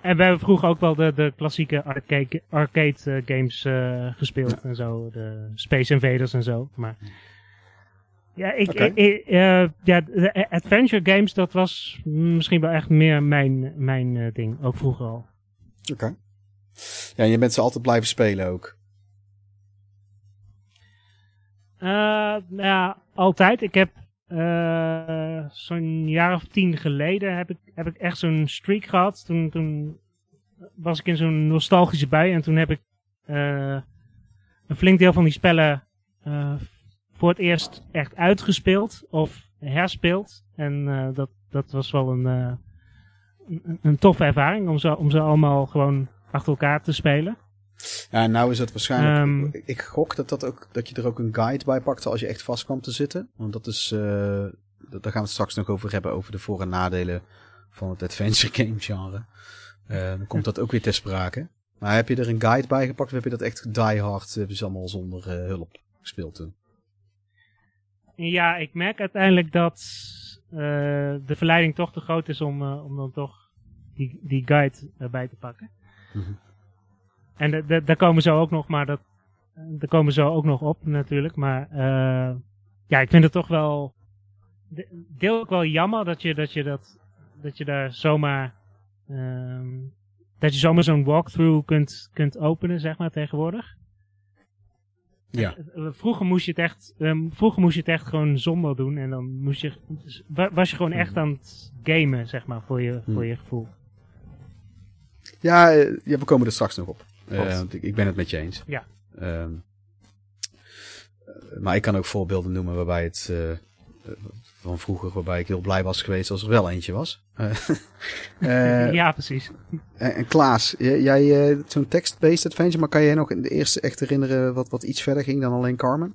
en we hebben vroeger ook wel de, de klassieke arcade, arcade uh, games uh, gespeeld ja. en zo. De Space Invaders en zo. Maar ja, ik, okay. ik, ja, de adventure games, dat was misschien wel echt meer mijn, mijn ding. Ook vroeger al. Oké. Okay. Ja, en je bent ze altijd blijven spelen ook. Uh, nou ja, altijd. Ik heb uh, zo'n jaar of tien geleden heb ik, heb ik echt zo'n streak gehad. Toen, toen was ik in zo'n nostalgische bui en toen heb ik uh, een flink deel van die spellen voor het eerst echt uitgespeeld of herspeeld. En dat, dat was wel een, een, een toffe ervaring om ze, om ze allemaal gewoon achter elkaar te spelen. Ja, nou is het waarschijnlijk. Um, ik gok dat, dat, ook, dat je er ook een guide bij pakte als je echt vast kwam te zitten. Want dat is. Uh, daar gaan we het straks nog over hebben. Over de voor- en nadelen van het adventure game genre. Uh, dan komt dat ook weer ter sprake. Maar heb je er een guide bij gepakt of heb je dat echt die hard, hebben ze allemaal zonder uh, hulp gespeeld toen? Ja, ik merk uiteindelijk dat de verleiding toch te groot is om, om dan toch die, die guide erbij te pakken. Mm -hmm. En daar komen ze ook nog, maar dat, daar komen we zo ook nog op natuurlijk. Maar ja, ik vind het toch wel deel ook wel jammer dat je dat, je dat, dat je daar zomaar um, dat je zomaar zo'n walkthrough kunt, kunt openen, zeg maar, tegenwoordig. Ja. Eh, vroeger moest je het echt, um, vroeger moest je het echt gewoon zonder doen en dan moest je, was je gewoon echt aan het gamen, zeg maar, voor je, voor je gevoel. Ja, eh, ja, we komen er straks nog op. Uh, want ik, ik, ben het met je eens. Ja. Um, maar ik kan ook voorbeelden noemen waarbij het uh, van vroeger, waarbij ik heel blij was geweest als er wel eentje was. uh, ja, precies. En, en Klaas, jij uh, zo'n text-based adventure, maar kan jij nog in de eerste echt herinneren wat, wat iets verder ging dan alleen Carmen?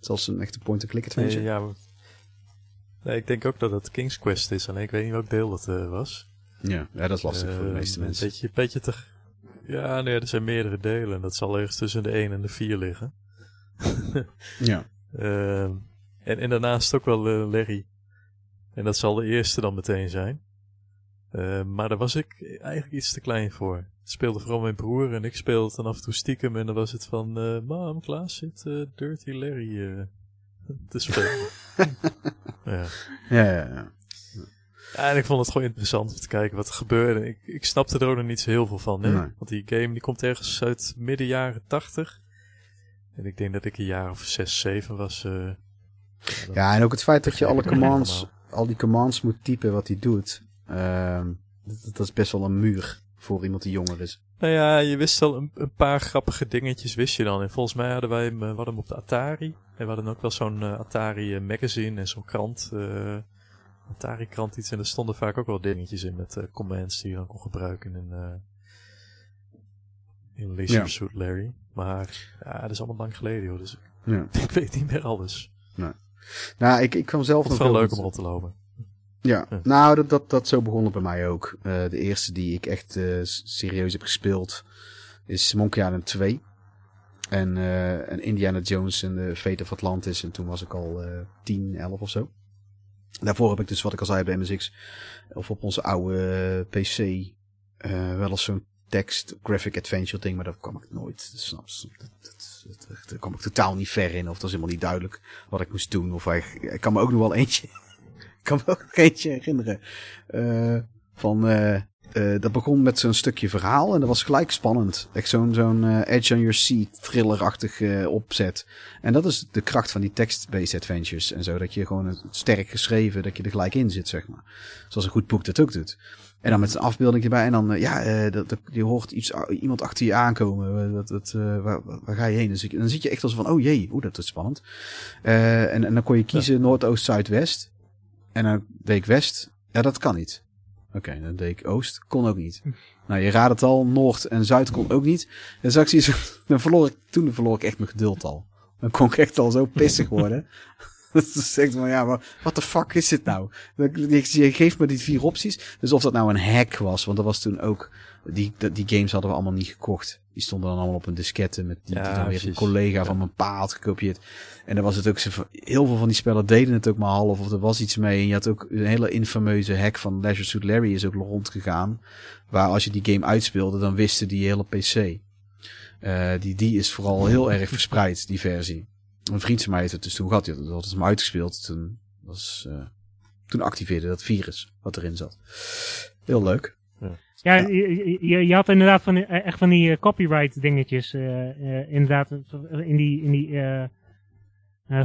Zoals een echte point-and-click adventure. ja, nee, ik denk ook dat het King's Quest is, alleen ik weet niet welk deel dat uh, was. Ja, ja, dat is lastig voor de meeste mensen. Een beetje, beetje te... Ja, nee, er zijn meerdere delen. Dat zal ergens tussen de 1 en de 4 liggen. ja. Ehm, en, en daarnaast ook wel uh, Larry. En dat zal de eerste dan meteen zijn. Uh, maar daar was ik eigenlijk iets te klein voor. Het speelde vooral mijn broer en ik speelde dan af en toe stiekem. En dan was het van, uh, mam, Klaas zit Dirty Larry te spelen. ja. Ja, ja, ja. Ja, en ik vond het gewoon interessant om te kijken wat er gebeurde. Ik, ik snapte er ook nog niet zo heel veel van. Hè? Nee. Want die game die komt ergens uit midden jaren tachtig. En ik denk dat ik een jaar of zes, zeven was. Uh, ja, en ook het feit dat je alle commands, al die commands moet typen wat hij doet. Uh, dat, dat, is best wel een muur voor iemand die jonger is. Nou ja, je wist al een, een, paar grappige dingetjes wist je dan. En volgens mij hadden wij hem, we hadden hem op de Atari. En we hadden ook wel zo'n uh, Atari magazine en zo'n krant. Uh, Atari krant iets. En daar stonden vaak ook wel dingetjes in met commands die je dan kon gebruiken in, in Leisure ja. Suit Larry. Maar ja, dat is allemaal lang geleden hoor. Dus ja. ik weet niet meer alles. Nee. Nou, ik, ik kwam zelf nog wel leuk om rond te lopen. Ja, nou, dat, dat, dat zo begon het bij mij ook. Uh, de eerste die ik echt uh, serieus heb gespeeld is Monkey Island 2. En, uh, en Indiana Jones en de Fate of Atlantis. En toen was ik al 10, 11 of zo. Daarvoor heb ik dus, wat ik al zei, bij MSX of op onze oude PC wel eens zo'n text graphic adventure ding, maar daar kwam ik nooit. Dat, dat, daar kwam ik totaal niet ver in, of dat was helemaal niet duidelijk wat ik moest doen. Of ik, kan me ook nog wel eentje, ik kan me ook nog eentje herinneren. Uh, van, uh, dat begon met zo'n stukje verhaal en dat was gelijk spannend. Echt zo'n zo'n Edge on Your Seat thriller-achtig opzet. En dat is de kracht van die text-based adventures en zo. Dat je gewoon het sterk geschreven, dat je er gelijk in zit, zeg maar. Zoals een goed boek dat ook doet. En dan met een afbeelding erbij. En dan, ja, dat, dat, je hoort iets, iemand achter je aankomen. Dat, dat, waar, waar, ga je heen? Dus dan zit je echt als van, oh jee, oeh, dat is spannend. en, en dan kon je kiezen ja. Noord, Oost, Zuid, West. En dan deed ik West. Ja, dat kan niet. Oké, dan deed ik Oost. Kon ook niet. Nou, je raadt het al. Noord en Zuid kon ook niet. En zag ik dan verloor ik, toen verloor ik echt mijn geduld al. Dan kon ik echt al zo pissig worden. Dan zegt van ja, maar wat de fuck is dit nou? Je geeft me die vier opties. Dus of dat nou een hack was, want dat was toen ook. Die, die games hadden we allemaal niet gekocht. Die stonden dan allemaal op een diskette met die, ja, die dan weer een collega van mijn pa had gekopieerd. En dan was het ook heel veel van die spellen deden het ook maar half of er was iets mee. En je had ook een hele infameuze hack van Leisure Suit Larry is ook rondgegaan. Waar als je die game uitspeelde, dan wisten die hele PC. Uh, die, die is vooral heel erg verspreid, die versie een vriend van mij heeft het dus toen gehad. Die had het hem uitgespeeld. Toen, was, uh, toen activeerde dat virus wat erin zat. Heel leuk. Ja, ja, ja. Je, je, je, had inderdaad van, echt van die uh, copyright dingetjes. Uh, inderdaad, in die, in die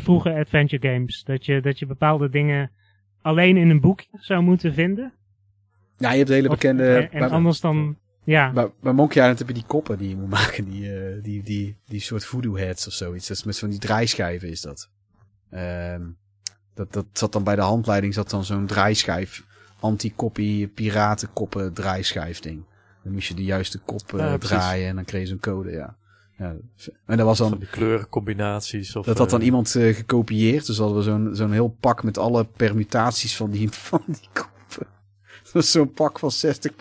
vroege adventure games. Dat je, dat je bepaalde dingen alleen in een boekje zou moeten vinden. Ja, je hebt de hele bekende... en, en anders dan ja. Bij, bij Monkey Island heb je die koppen die je moet maken. Die, uh, die, die, die soort voodoo heads of zoiets. Dat is met van die draaischijven is dat. Um, dat, dat zat dan bij de handleiding zat dan zo'n draaischijf. Anti-copy piratenkoppen draaischijf ding. Dan moest je de juiste kop uh, ja, draaien en dan kreeg je zo'n code, ja. ja. En dat was dan... Van die kleurencombinaties of... Dat had dan uh, iemand uh, gekopieerd. Dus hadden we zo'n zo'n heel pak met alle permutaties van die, van die Dat is zo'n pak van 60,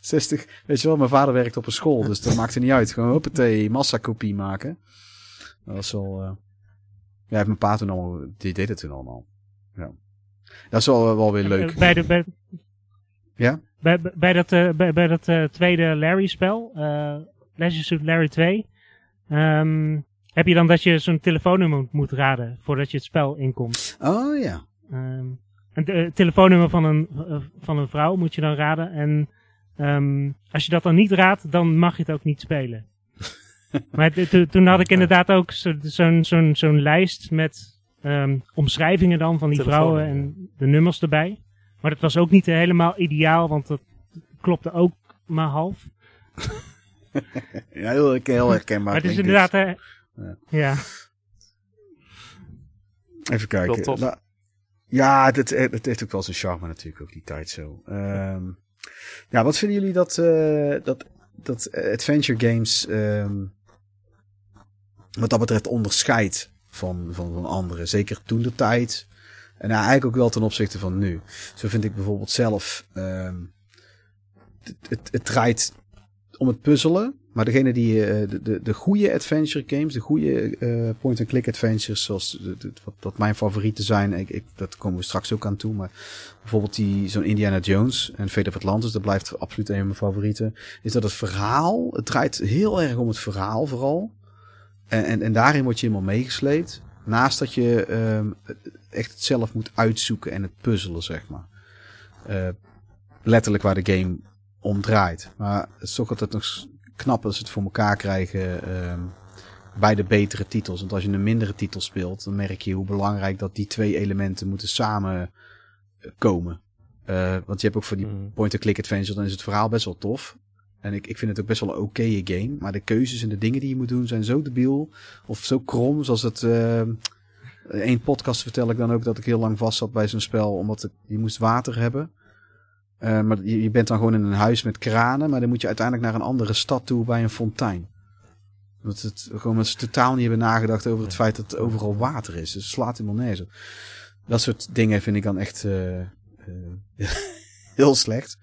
60. Weet je wel, mijn vader werkt op een school, dus dat maakte niet uit. Gewoon hoppatee, massakopie maken. Dat was wel... Uh... Ja, mijn pa toen allemaal... Die deed het toen allemaal. Ja. Dat is wel, wel weer leuk. Bij de... Bij... Ja? Bij, bij dat, uh, bij, bij dat uh, tweede Larry-spel, uh, Legends of Larry 2, um, heb je dan dat je zo'n telefoonnummer moet raden voordat je het spel inkomt. Oh ja. Um, een telefoonnummer van een, van een vrouw moet je dan raden. En um, als je dat dan niet raadt, dan mag je het ook niet spelen. maar toen had ik inderdaad ook zo'n zo'n zo'n lijst met um, omschrijvingen dan van die vrouwen en de nummers erbij. Maar dat was ook niet helemaal ideaal, want dat klopte ook maar half. ja, heel, heel herkenbaar. Maar het is inderdaad... Hè, ja. ja. Even kijken. Nou, ja, het, het, heeft ook wel zijn charme natuurlijk, ook die tijd zo. Um, ja, wat vinden jullie dat, uh, dat, dat adventure games um, wat dat betreft onderscheidt van, van, van anderen? Zeker toen de tijd. En nou, eigenlijk ook wel ten opzichte van nu. Zo vind ik bijvoorbeeld zelf... Um, het, het, het draait om het puzzelen. Maar degene die uh, de, de, de goede adventure games, de goede uh, point-and-click adventures, zoals wat, mijn favorieten zijn, ik, ik, dat komen we straks ook aan toe. Maar bijvoorbeeld die zo'n Indiana Jones en Fate of Atlantis, dat blijft absoluut een van mijn favorieten. Is dat het verhaal, het draait heel erg om het verhaal vooral. En, en, en daarin word je helemaal meegesleept. Naast dat je um, echt het zelf moet uitzoeken en het puzzelen, zeg maar. Uh, letterlijk waar de game om draait. Maar het is toch altijd nog knap als ze het voor elkaar krijgen um, bij de betere titels. Want als je een mindere titel speelt, dan merk je hoe belangrijk dat die twee elementen moeten samen eh, komen. Uh, want je hebt ook voor die mm. point-and-click adventure, dan is het verhaal best wel tof. En ik, ik vind het ook best wel een oké game. Maar de keuzes en de dingen die je moet doen zijn zo debiel. Of zo krom, zoals het... Uh, Eén podcast vertel ik dan ook dat ik heel lang vast zat bij zo'n spel. Omdat je moest water hebben. Uh, maar je, je, bent dan gewoon in een huis met kranen. Maar dan moet je uiteindelijk naar een andere stad toe bij een fontein. Dat het gewoon ze totaal niet hebben nagedacht over het feit dat er overal water is. Dus het slaat helemaal neer. Dat soort dingen vind ik dan echt uh, heel slecht.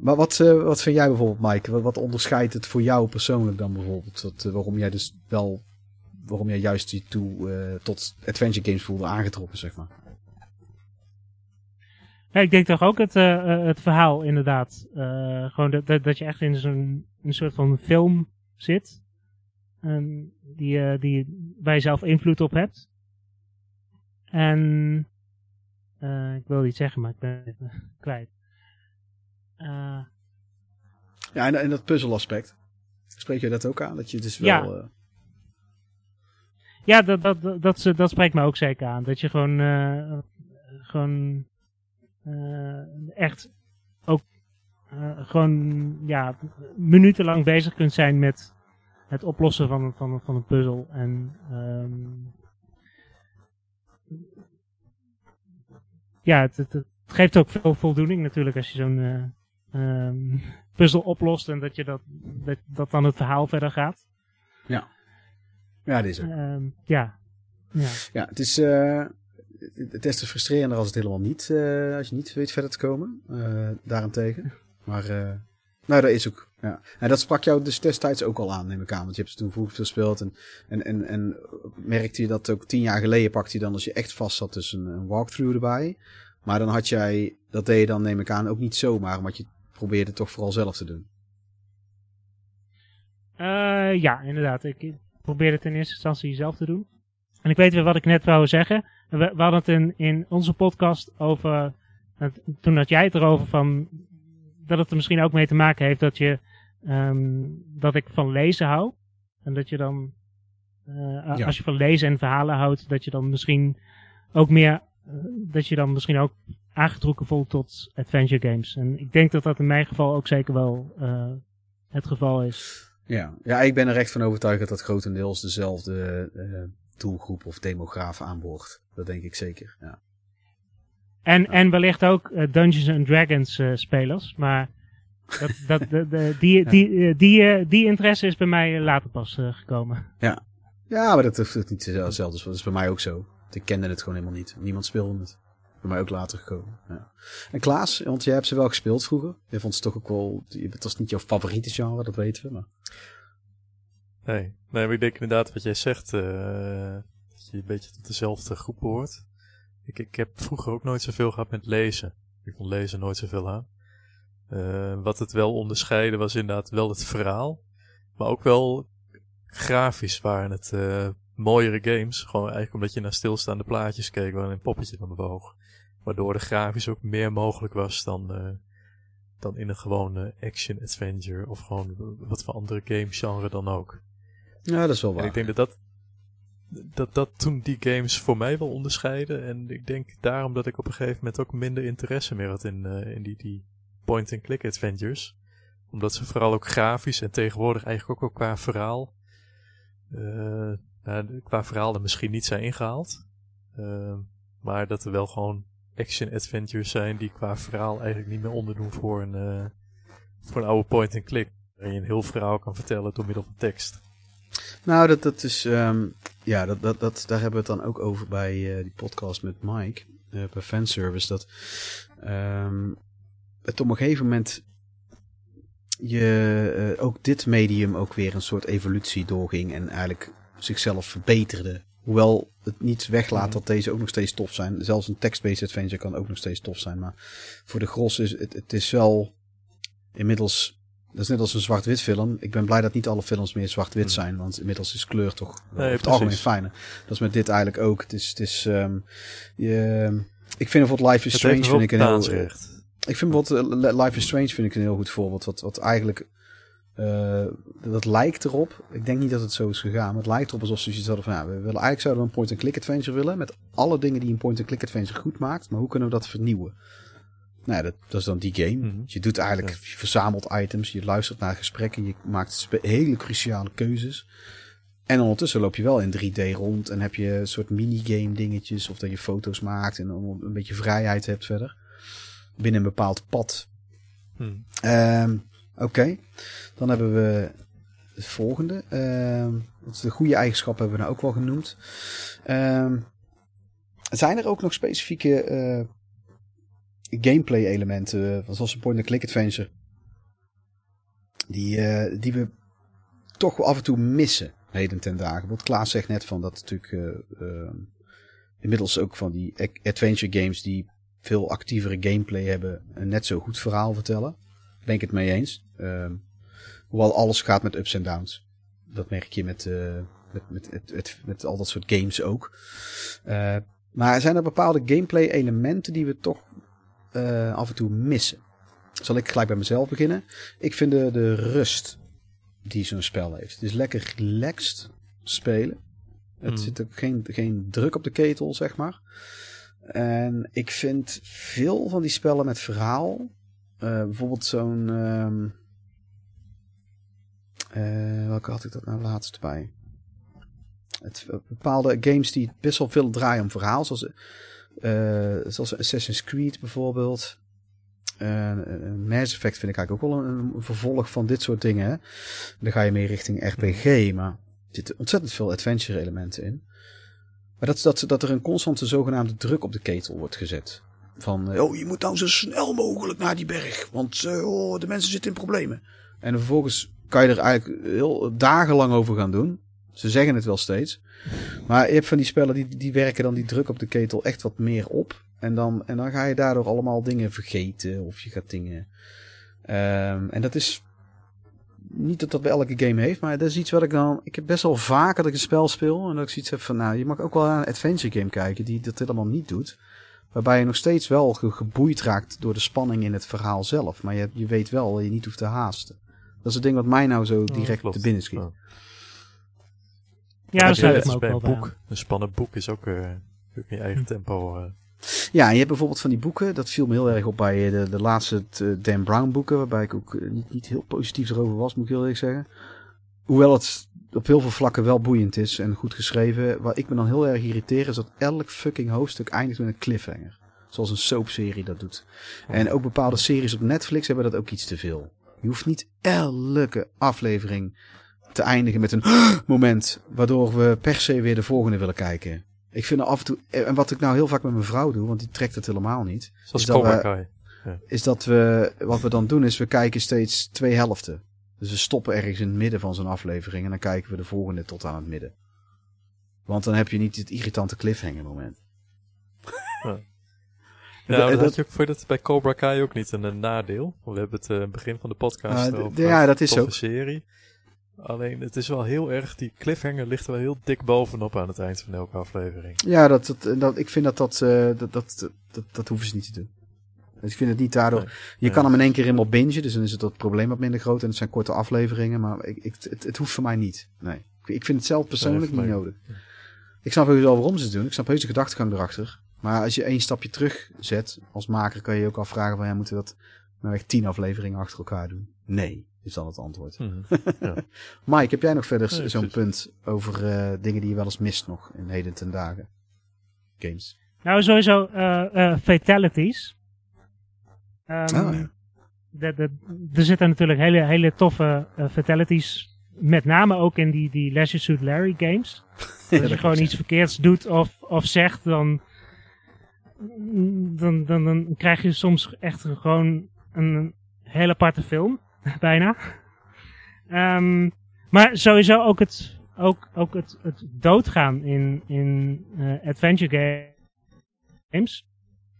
maar wat, wat vind jij bijvoorbeeld, Mike? Wat, wat, onderscheidt het voor jou persoonlijk dan bijvoorbeeld? Dat, waarom jij dus wel, waarom jij juist die toe tot adventure games voelde aangetrokken, zeg maar? Ik denk toch ook het, het verhaal, inderdaad. Gewoon dat, dat, je echt in zo'n een soort van film zit. Um, die, die, waar je zelf invloed op hebt. En ik wil iets zeggen, maar ik ben het kwijt. ja, en, en dat puzzelaspect. Spreek je dat ook aan? Dat je dus wel... Ja. Ja, dat, dat, dat, dat, dat spreekt me ook zeker aan. Dat je gewoon, gewoon echt ook gewoon ja, minutenlang bezig kunt zijn met het oplossen van, van, van een puzzel. En um, ja, het, het, het, geeft ook veel voldoening natuurlijk als je zo'n uh, um, puzzel oplost en dat je dat, dat, dat dan het verhaal verder gaat. Ja. Ja, dat is het. Um, ja. Ja. ja, het is, uh, het is te frustrerender als het helemaal niet, uh, als je niet weet verder te komen, uh, daarentegen. Maar, uh, nou, dat is ook, ja. En dat sprak jou dus destijds ook al aan, neem ik aan, want je hebt ze toen vroeger gespeeld en, en, en, en merkte je dat ook tien jaar geleden pakte je dan als je echt vast zat dus een, een walkthrough erbij. Maar dan had jij, dat deed je dan neem ik aan ook niet zomaar, want je probeerde toch vooral zelf te doen. ja, inderdaad. Ik probeerde het in eerste instantie zelf te doen. En ik weet weer wat ik net wou zeggen. We, we hadden het in, in onze podcast over. toen had jij het erover van. Dat het er misschien ook mee te maken heeft dat je. Um, dat ik van lezen hou. En dat je dan. Uh, Als je van lezen en verhalen houdt, dat je dan misschien ook meer. Uh, dat je dan misschien ook aangetrokken voelt tot adventure games. En ik denk dat dat in mijn geval ook zeker wel uh, het geval is. Ja. ja, ik ben er echt van overtuigd dat dat grotendeels dezelfde doelgroep of demograaf aan boord. Dat denk ik zeker, ja. En, en wellicht ook Dungeons and Dragons spelers, maar dat, dat, de, de, die, die, uh, die, die interesse is bij mij later pas gekomen. Ja. ja, maar dat is niet hetzelfde. Dat is bij mij ook zo. Ik kende het gewoon helemaal niet. Niemand speelde het. Bij mij ook later gekomen. Ja. En Klaas, want jij hebt ze wel gespeeld vroeger. Je vond ze toch ook wel. Het was niet jouw favoriete genre, dat weten we. Maar... Nee, nee, maar ik denk inderdaad wat jij zegt, uh, dat je een beetje tot dezelfde groep behoort. Ik, ik heb vroeger ook nooit zoveel gehad met lezen. Ik vond lezen nooit zoveel aan. Uh, wat het wel onderscheiden was inderdaad wel het verhaal. Maar ook wel grafisch waren het uh, mooiere games. Gewoon eigenlijk omdat je naar stilstaande plaatjes keek waar een poppetje dan bewoog. Waardoor de grafisch ook meer mogelijk was dan, uh, dan in een gewone action-adventure of gewoon wat voor andere game-genre dan ook. Ja, dat is wel waar. En ik denk dat dat, dat dat toen die games voor mij wel onderscheiden. En ik denk daarom dat ik op een gegeven moment ook minder interesse meer had in, in die, die point-and-click adventures. Omdat ze vooral ook grafisch en tegenwoordig eigenlijk ook, qua verhaal. Uh, nou, qua verhaal er misschien niet zijn ingehaald. Uh, maar dat er wel gewoon action-adventures zijn die qua verhaal eigenlijk niet meer onderdoen voor een, uh, voor een oude point-and-click. Waarin je een heel verhaal kan vertellen door middel van tekst. Nou, dat, dat is, um, ja, dat, dat, dat, daar hebben we het dan ook over bij uh, die podcast met Mike, uh, bij fanservice. Dat um, het op een gegeven moment je uh, ook dit medium ook weer een soort evolutie doorging en eigenlijk zichzelf verbeterde. Hoewel het niet weglaat mhm. dat deze ook nog steeds tof zijn. Zelfs een text-based adventure kan ook nog steeds tof zijn. Maar voor de gros is het, het is wel inmiddels dat is net als een zwart-wit film. Ik ben blij dat niet alle films meer zwart-wit hmm. zijn. Want inmiddels is kleur toch nee, het algemeen fijner. Dat is met dit eigenlijk ook. Het is, het is um, je, ik vind bijvoorbeeld Life is Strange vind ik een heel... Ik vind bijvoorbeeld uh, Life is Strange vind ik een heel goed voorbeeld. Wat, wat eigenlijk... Uh, dat lijkt erop. Ik denk niet dat het zo is gegaan. Maar het lijkt erop alsof ze iets hadden van... Ja, we willen, eigenlijk zouden we een point-and-click adventure willen. Met alle dingen die een point-and-click adventure goed maakt. Maar hoe kunnen we dat vernieuwen? Nou, dat, dat is dan die game. Mhm. Je doet eigenlijk, je verzamelt items, je luistert naar gesprekken, je maakt hele cruciale keuzes. En ondertussen loop je wel in 3D rond en heb je een soort minigame dingetjes of dat je foto's maakt en een beetje vrijheid hebt verder. Binnen een bepaald pad. Hmm. Oké, dan hebben we het volgende. Um, de goede eigenschappen hebben we nou ook wel genoemd. Um, zijn er ook nog specifieke uh, gameplay elementen, zoals een point-and-click adventure, die, uh, die we toch af en toe missen, heden ten dagen. Wat Klaas zegt net van dat natuurlijk uh, inmiddels ook van die adventure games die veel actievere gameplay hebben en net zo goed verhaal vertellen. Ben ik het mee eens. Ehm, hoewel alles gaat met ups en downs. Dat merk je met, met, met, met, met, met, al dat soort games ook. maar zijn er bepaalde gameplay elementen die we toch uh, af en toe missen. Zal ik gelijk bij mezelf beginnen. Ik vind de, de rust die zo'n spel heeft. Het is lekker relaxed spelen. Het hmm. zit ook geen, geen druk op de ketel, zeg maar. En ik vind veel van die spellen met verhaal. Uh, bijvoorbeeld zo'n. Um, uh, welke had ik dat nou laatst bij? Het, bepaalde games die best wel veel draaien om verhaal. Zoals zoals Assassin's Creed bijvoorbeeld. Uh, Mass Effect vind ik eigenlijk ook wel een, vervolg van dit soort dingen. Dan ga je meer richting RPG, maar er zitten ontzettend veel adventure elementen in. Maar dat, dat, dat er een constante zogenaamde druk op de ketel wordt gezet. Van, oh, je moet nou zo snel mogelijk naar die berg, want oh, de mensen zitten in problemen. En vervolgens kan je er eigenlijk heel dagenlang over gaan doen. Ze zeggen het wel steeds. Maar je hebt van die spellen die, die werken dan die druk op de ketel echt wat meer op. En dan, en dan ga je daardoor allemaal dingen vergeten. Of je gaat dingen. Um, en dat is niet dat dat bij elke game heeft. Maar dat is iets wat ik dan. Ik heb best wel vaak dat ik een spel speel. En dat ik zoiets heb van. Nou, je mag ook wel naar een adventure game kijken. Die dat helemaal niet doet. Waarbij je nog steeds wel geboeid raakt door de spanning in het verhaal zelf. Maar je, je weet wel dat je niet hoeft te haasten. Dat is het ding wat mij nou zo direct te binnen schiet. Ja, dat is ook wel boek. Een spannend boek is ook, uh, in je eigen tempo. Uh. Ja, je hebt bijvoorbeeld van die boeken, dat viel me heel erg op bij de, de laatste Dan Brown boeken, waarbij ik ook niet, niet heel positief erover was, moet ik heel eerlijk zeggen. Hoewel het op heel veel vlakken wel boeiend is en goed geschreven. Wat ik me dan heel erg irriteer is dat elk fucking hoofdstuk eindigt met een cliffhanger. Zoals een soapserie dat doet. En ook bepaalde series op Netflix hebben dat ook iets te veel. Je hoeft niet elke aflevering te eindigen met een moment. Waardoor we per se weer de volgende willen kijken. Ik vind er af en toe. En wat ik nou heel vaak met mijn vrouw doe, want die trekt het helemaal niet. Zoals is dat, we, ja. is dat we. Wat we dan doen is we kijken steeds twee helften. Dus we stoppen ergens in het midden van zo'n aflevering. En dan kijken we de volgende tot aan het midden. Want dan heb je niet het irritante cliffhanger moment. Ja. Ja, dat, dat, je, vond je dat bij Cobra Kai ook niet een, nadeel? We hebben het uh, begin van de podcast uh, over ja, dat is ook. serie. Alleen het is wel heel erg, die cliffhanger ligt wel heel dik bovenop aan het eind van elke aflevering. Ja, dat, dat, dat, ik vind dat dat, uh, dat, dat, dat, dat, hoeven ze niet te doen. Dus ik vind het niet daardoor. je kan hem in één keer helemaal bingen, dus dan is het dat probleem wat minder groot. En het zijn korte afleveringen, maar ik, ik, het, het hoeft voor mij niet. Nee. Ik vind het zelf persoonlijk niet nodig. Ik snap heus wel waarom ze het doen. Ik snap heus de gedachtegang erachter. Maar als je één stapje terug zet, als maker kan je je ook afvragen van ja, moeten we dat echt tien afleveringen achter elkaar doen? Nee, is dan het antwoord. Mm ja. Mike, heb jij nog verder zo'n punt over uh, dingen die je wel eens mist nog in heden ten dagen? Games. Nou, sowieso uh, uh, fatalities. Um, oh, ja. de, de, er zitten natuurlijk hele, hele toffe fatalities met name ook in die, die Leisure Suit Larry games. Als je gewoon iets verkeerds doet of, of zegt, dan, dan, dan, dan krijg je soms echt gewoon een hele aparte film. Bijna. Um, maar sowieso ook het, ook, ook het, het doodgaan in, in uh, adventure games.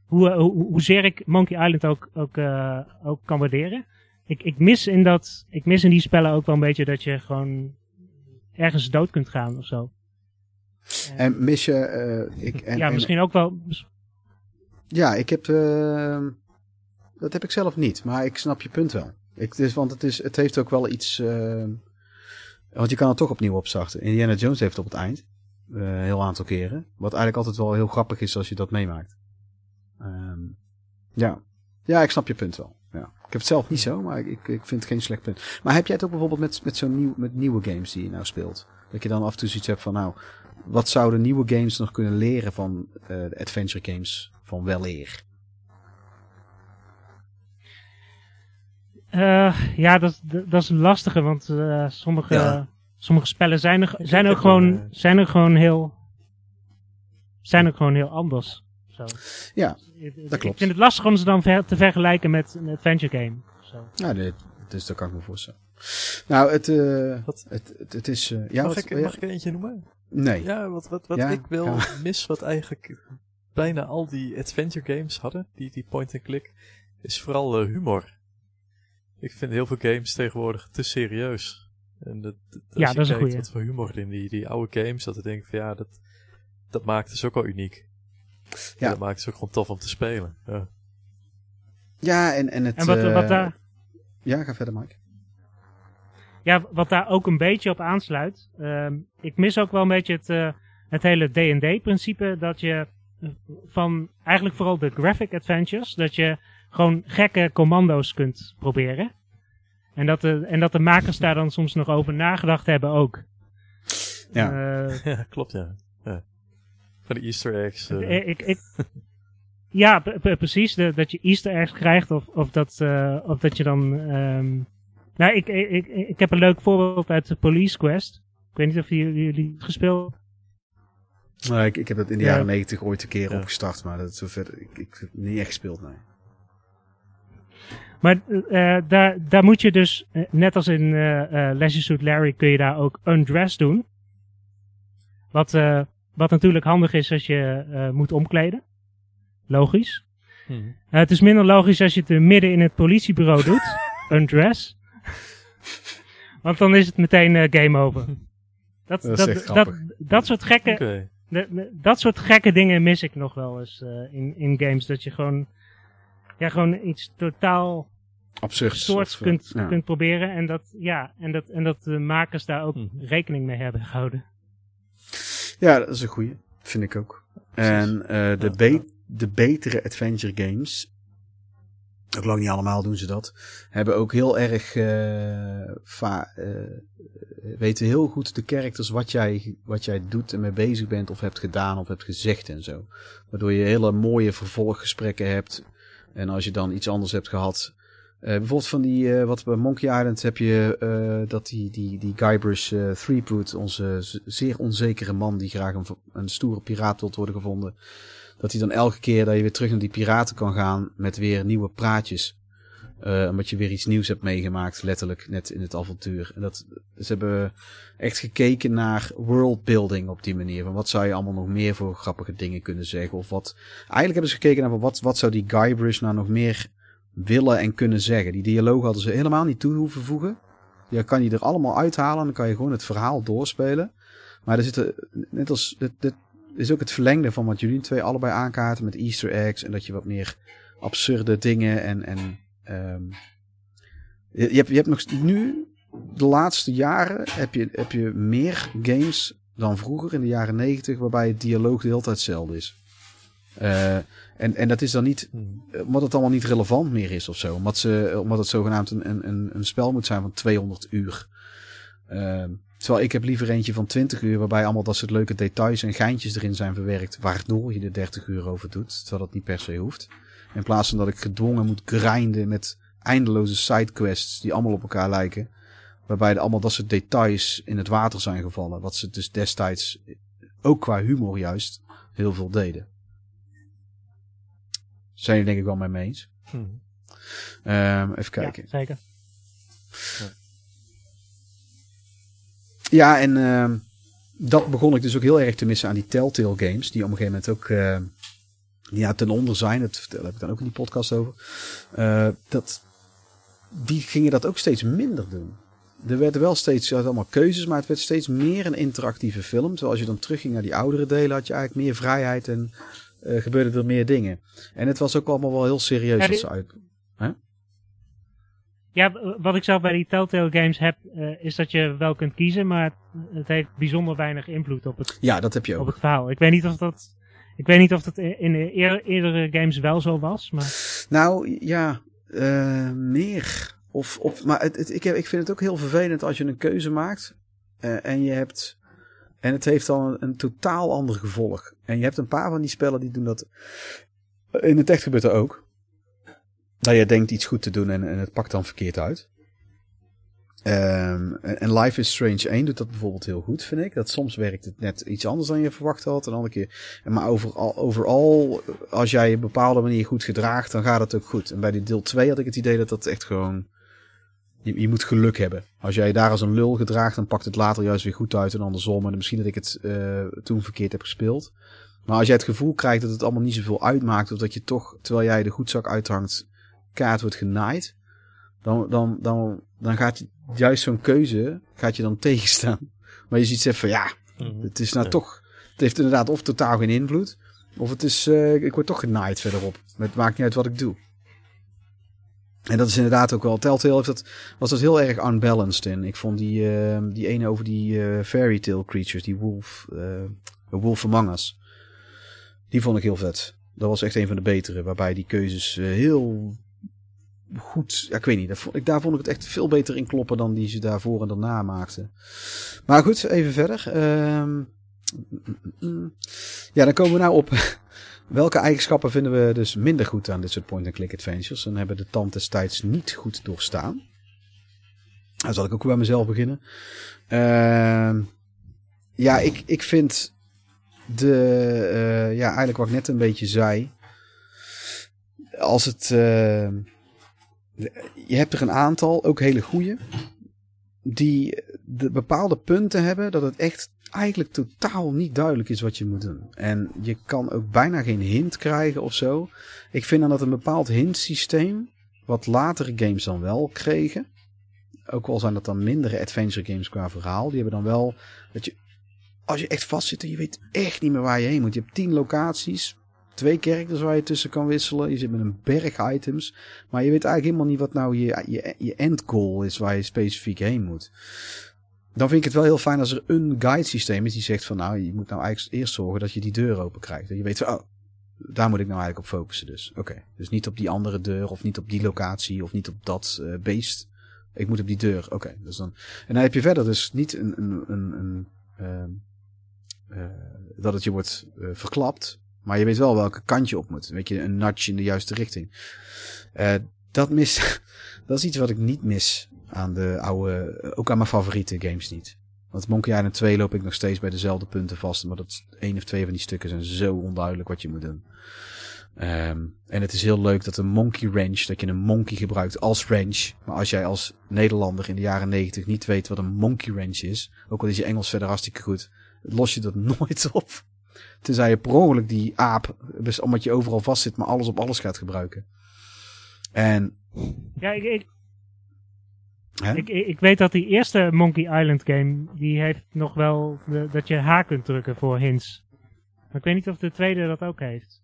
Hoe, hoe, hoezeer ik Monkey Island ook, ook, uh, ook kan waarderen ik, ik, mis in dat, ik mis in die spellen ook wel een beetje dat je gewoon ergens dood kunt gaan of zo. En mis je... Uh, ik, en, ja, misschien ook wel... Ja, ik heb... Dat heb ik zelf niet, maar ik snap je punt wel. Ik, dus, want het, is, het heeft ook wel iets... Uh, want je kan het toch opnieuw opstarten. Indiana Jones heeft op het eind. Een heel aantal keren. Wat eigenlijk altijd wel heel grappig is als je dat meemaakt. Um, ja. ja, ik snap je punt wel. Ja. Ik heb het zelf niet zo, maar ik, ik vind het geen slecht punt. Maar heb jij het ook bijvoorbeeld met, met zo'n nieuw, met nieuwe games die je nou speelt? Dat je dan af en toe zoiets hebt van, nou, wat zouden nieuwe games nog kunnen leren van uh, de adventure games van weleer? Uh, ja, dat, dat is lastige, want uh, sommige, sommige spellen zijn er, zijn er, gewoon, zijn er gewoon heel, zijn er gewoon heel anders. Zo. Ja, dat klopt. Ik vind het lastig om ze dan ver te vergelijken met een adventure game. Zo. Ja, nee, dus dat kan ik me voorstellen. Nou, het, uh, het, het, het, is... Uh, ja, mag, wat, ik, mag ik eentje noemen? Nee. Ja, wat, wat, wat ik wel mis, wat eigenlijk bijna al die adventure games hadden, die, die point-and-click, is vooral uh, humor. Ik vind heel veel games tegenwoordig te serieus. En dat, dat ja, dat is een wat voor humor in die, die oude games, dat ik denk van ja, dat, dat maakt het ook al uniek. Ja. dat maakt het ook gewoon tof om te spelen. Ja, ja en, en het... En wat, uh, wat daar... Ja, ga verder Mike. Ja, wat daar ook een beetje op aansluit. Uh, ik mis ook wel een beetje het, uh, het hele D&D-principe. Dat je van eigenlijk vooral de graphic adventures. Dat je gewoon gekke commando's kunt proberen. En dat, de, en dat de makers daar dan soms nog over nagedacht hebben ook. Ja, ja klopt ja. ja. Van de easter eggs. Uh. Ik, ik, ja, precies. De, dat je easter eggs krijgt of, of, dat, uh, of dat je dan... Um, nou, ik, ik, ik, ik heb een leuk voorbeeld uit de Police Quest. Ik weet niet of jullie, jullie gespeeld Nee, ik, ik heb dat in de jaren negentig ooit een keer ja. opgestart, maar dat is zover, ik, ik heb niet echt gespeeld, nee. Maar uh, daar, daar moet je dus, net als in uh, uh, Leisure Suit Larry, kun je daar ook undress doen. Wat, wat natuurlijk handig is als je uh, moet omkleden. Logisch. Hmm. Uh, het is minder logisch als je het midden in het politiebureau doet. Undress. Want dan is het meteen uh, game over. Dat, dat, dat, dat, dat, soort gekke, okay. de, de, dat soort gekke dingen mis ik nog wel eens in, in games. Dat je gewoon, ja, gewoon iets totaal absurd soort kunt, ja. kunt proberen. En dat, ja, en dat, en dat de makers daar ook hmm. rekening mee hebben gehouden. Ja, dat is een goeie. Vind ik ook. En uh, de, ja, be de betere adventure games, ook lang niet allemaal doen ze dat, hebben ook heel erg, uh, va uh, weten heel goed de characters wat jij, wat jij doet en mee bezig bent of hebt gedaan of hebt gezegd en zo. Waardoor je hele mooie vervolggesprekken hebt. En als je dan iets anders hebt gehad, uh, bijvoorbeeld van die, uh, wat bij Monkey Island heb je uh, dat die, die, die Guybrush Threepwood, onze zeer onzekere man die graag een, een stoere piraat wilt worden gevonden. Dat hij dan elke keer dat je weer terug naar die piraten kan gaan met weer nieuwe praatjes. omdat je weer iets nieuws hebt meegemaakt, letterlijk, net in het avontuur. En dat, ze hebben echt gekeken naar worldbuilding op die manier. Van wat zou je allemaal nog meer voor grappige dingen kunnen zeggen? Of wat, eigenlijk hebben ze gekeken naar wat, wat zou die Guybrush nou nog meer willen en kunnen zeggen. Die dialoog hadden ze helemaal niet toe hoeven voegen. Je kan die er allemaal uithalen en dan kan je gewoon het verhaal doorspelen. Maar er zitten, net als, dit, dit is ook het verlengde van wat jullie twee allebei aankaarten met easter eggs. En dat je wat meer absurde dingen en, en um, je, hebt, je hebt nog nu, de laatste jaren, heb je, heb je meer games dan vroeger in de jaren negentig, waarbij het dialoog de hele tijd hetzelfde is. Uh, en, en dat is dan niet, hmm. omdat het allemaal niet relevant meer is of zo. Omdat, ze, omdat het zogenaamd een, een, een spel moet zijn van 200 uur. Uh, terwijl ik heb liever eentje van 20 uur, waarbij allemaal dat soort leuke details en geintjes erin zijn verwerkt, waardoor je er 30 uur over doet. Terwijl dat niet per se hoeft. In plaats van dat ik gedwongen moet grinden met eindeloze sidequests die allemaal op elkaar lijken. Waarbij er allemaal dat soort details in het water zijn gevallen. Wat ze dus destijds, ook qua humor juist, heel veel deden. Zijn jullie denk ik wel met me eens? Hmm. Um, even kijken. Ja, zeker. Ja, ja en uh, dat begon ik dus ook heel erg te missen aan die Telltale games. Die op een gegeven moment ook uh, ja, ten onder zijn. Dat daar heb ik dan ook in die podcast over. Uh, dat, die gingen dat ook steeds minder doen. Er werden wel steeds allemaal keuzes, maar het werd steeds meer een interactieve film. Terwijl als je dan terugging naar die oudere delen, had je eigenlijk meer vrijheid en uh, gebeurden er meer dingen. En het was ook allemaal wel heel serieus. Ja, uit... ja, wat ik zelf bij die Telltale games heb, uh, is dat je wel kunt kiezen, maar het heeft bijzonder weinig invloed op het, ja, dat heb je ook. Op het verhaal. Ik weet niet of dat, ik weet niet of dat in de eerdere games wel zo was. Maar... Nou ja, uh, meer. Of, of, maar het, het, ik, heb, ik vind het ook heel vervelend als je een keuze maakt uh, en je hebt en het heeft dan een, totaal ander gevolg. En je hebt een paar van die spellen die doen dat. In het echt gebeurt er ook. Dat je denkt iets goed te doen en, en het pakt dan verkeerd uit. Um, en Life is Strange 1 doet dat bijvoorbeeld heel goed, vind ik. Dat soms werkt het net iets anders dan je verwacht had. Een keer. Maar overal, overal, als jij je op een bepaalde manier goed gedraagt, dan gaat het ook goed. En bij die deel 2 had ik het idee dat dat echt gewoon je, je, moet geluk hebben. Als jij daar als een lul gedraagt, dan pakt het later juist weer goed uit en andersom. En misschien dat ik het uh, toen verkeerd heb gespeeld. Maar als jij het gevoel krijgt dat het allemaal niet zoveel uitmaakt, of dat je toch, terwijl jij de goedzak uithangt, kaart wordt genaaid, dan, dan, dan, dan gaat juist zo'n keuze gaat je dan tegenstaan. Maar je ziet zelf van ja, mhm. het is nou toch, het heeft inderdaad of totaal geen invloed, of het is, uh, ik word toch genaaid verderop. Het maakt niet uit wat ik doe. En dat is inderdaad ook wel. Telltale heeft dat, was dat heel erg unbalanced in. Ik vond die, uh, die ene over die uh, fairy tale creatures, die wolf, uh, wolf among. Die vond ik heel vet. Dat was echt een van de betere. Waarbij die keuzes heel goed. Ja, ik weet niet. Daar vond, ik, daar vond ik het echt veel beter in kloppen dan die ze daarvoor en daarna maakten. Maar goed, even verder. Um, ja, dan komen we nou op Welke eigenschappen vinden we dus minder goed aan dit soort point-and-click adventures en hebben de tand destijds niet goed doorstaan? Dan zal ik ook bij mezelf beginnen. Uh, ja, ik, ik vind de, uh, ja, eigenlijk wat ik net een beetje zei. Als het, uh, je hebt er een aantal, ook hele goede, die de bepaalde punten hebben dat het echt eigenlijk totaal niet duidelijk is wat je moet doen. En je kan ook bijna geen hint krijgen of zo. Ik vind dan dat een bepaald hintsysteem, wat latere games dan wel kregen, ook al zijn dat dan mindere adventure games qua verhaal, die hebben dan wel dat je, als je echt vast zit en je weet echt niet meer waar je heen moet. Je hebt tien locaties, twee characters waar je tussen kan wisselen. Je zit met een berg items. Maar je weet eigenlijk helemaal niet wat nou je, je, je end goal is waar je specifiek heen moet. Dan vind ik het wel heel fijn als er een guide systeem is die zegt van nou, je moet nou eigenlijk eerst zorgen dat je die deur open krijgt. Dat je weet van, oh, daar moet ik nou eigenlijk op focussen dus. Oké, dus niet op die andere deur of niet op die locatie of niet op dat uh, beest. Ik moet op die deur. Oké, dus dan. En dan heb je verder dus niet een, een, een, een uh, uh, dat het je wordt uh, verklapt, maar je weet wel welke kant je op moet. Weet je, een nudge in de juiste richting. dat mis, dat is iets wat ik niet mis aan de oude, ook aan mijn favoriete games niet. Want Monkey Island 2 loop ik nog steeds bij dezelfde punten vast. Maar dat één of twee van die stukken zijn zo onduidelijk wat je moet doen. Um, en het is heel leuk dat een monkey wrench, dat je een monkey gebruikt als wrench. Maar als jij als Nederlander in de jaren 90 niet weet wat een monkey wrench is, ook al is je Engels verder hartstikke goed, los je dat nooit op. Tenzij je per ongeluk die aap, dus omdat je overal vast zit, maar alles op alles gaat gebruiken. En... Ja, ik, Ik, ik, weet dat die eerste Monkey Island game, die heeft nog wel dat je H kunt drukken voor hints. Maar ik weet niet of de tweede dat ook heeft.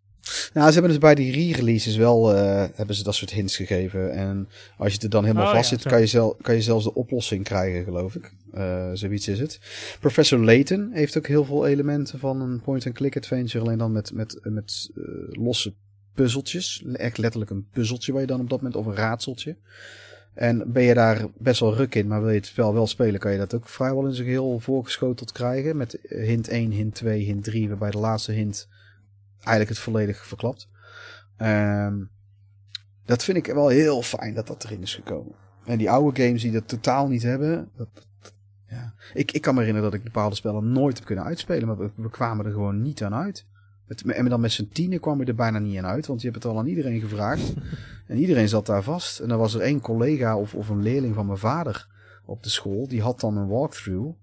Nou, ze hebben dus bij die re-releases wel uh, hebben ze dat soort hints gegeven. En als je er dan helemaal oh, vast zit, kan, je zel, kan je zelfs de oplossing krijgen, geloof ik. Uh, zoiets is het. Professor Layton heeft ook heel veel elementen van een point-and-click adventure. Alleen dan met, met, met uh, losse puzzeltjes. Echt letterlijk een puzzeltje waar je dan op dat moment, of een raadseltje. En ben je daar best wel ruk in, maar wil je het spel wel spelen, kan je dat ook vrijwel in zijn geheel voorgeschoteld krijgen. Met hint 1, hint 2, hint 3, waarbij de laatste hint eigenlijk het volledig verklapt. Um, dat vind ik wel heel fijn dat dat erin is gekomen. En die oude games die dat totaal niet hebben. Dat, ja. ik, ik kan me herinneren dat ik bepaalde spellen nooit heb kunnen uitspelen. Maar we, we kwamen er gewoon niet aan uit. en dan met z'n tienen kwam je er bijna niet aan uit. Want je hebt het al aan iedereen gevraagd. en iedereen zat daar vast. En dan was er één collega of, of een leerling van mijn vader op de school. Die had dan een walkthrough.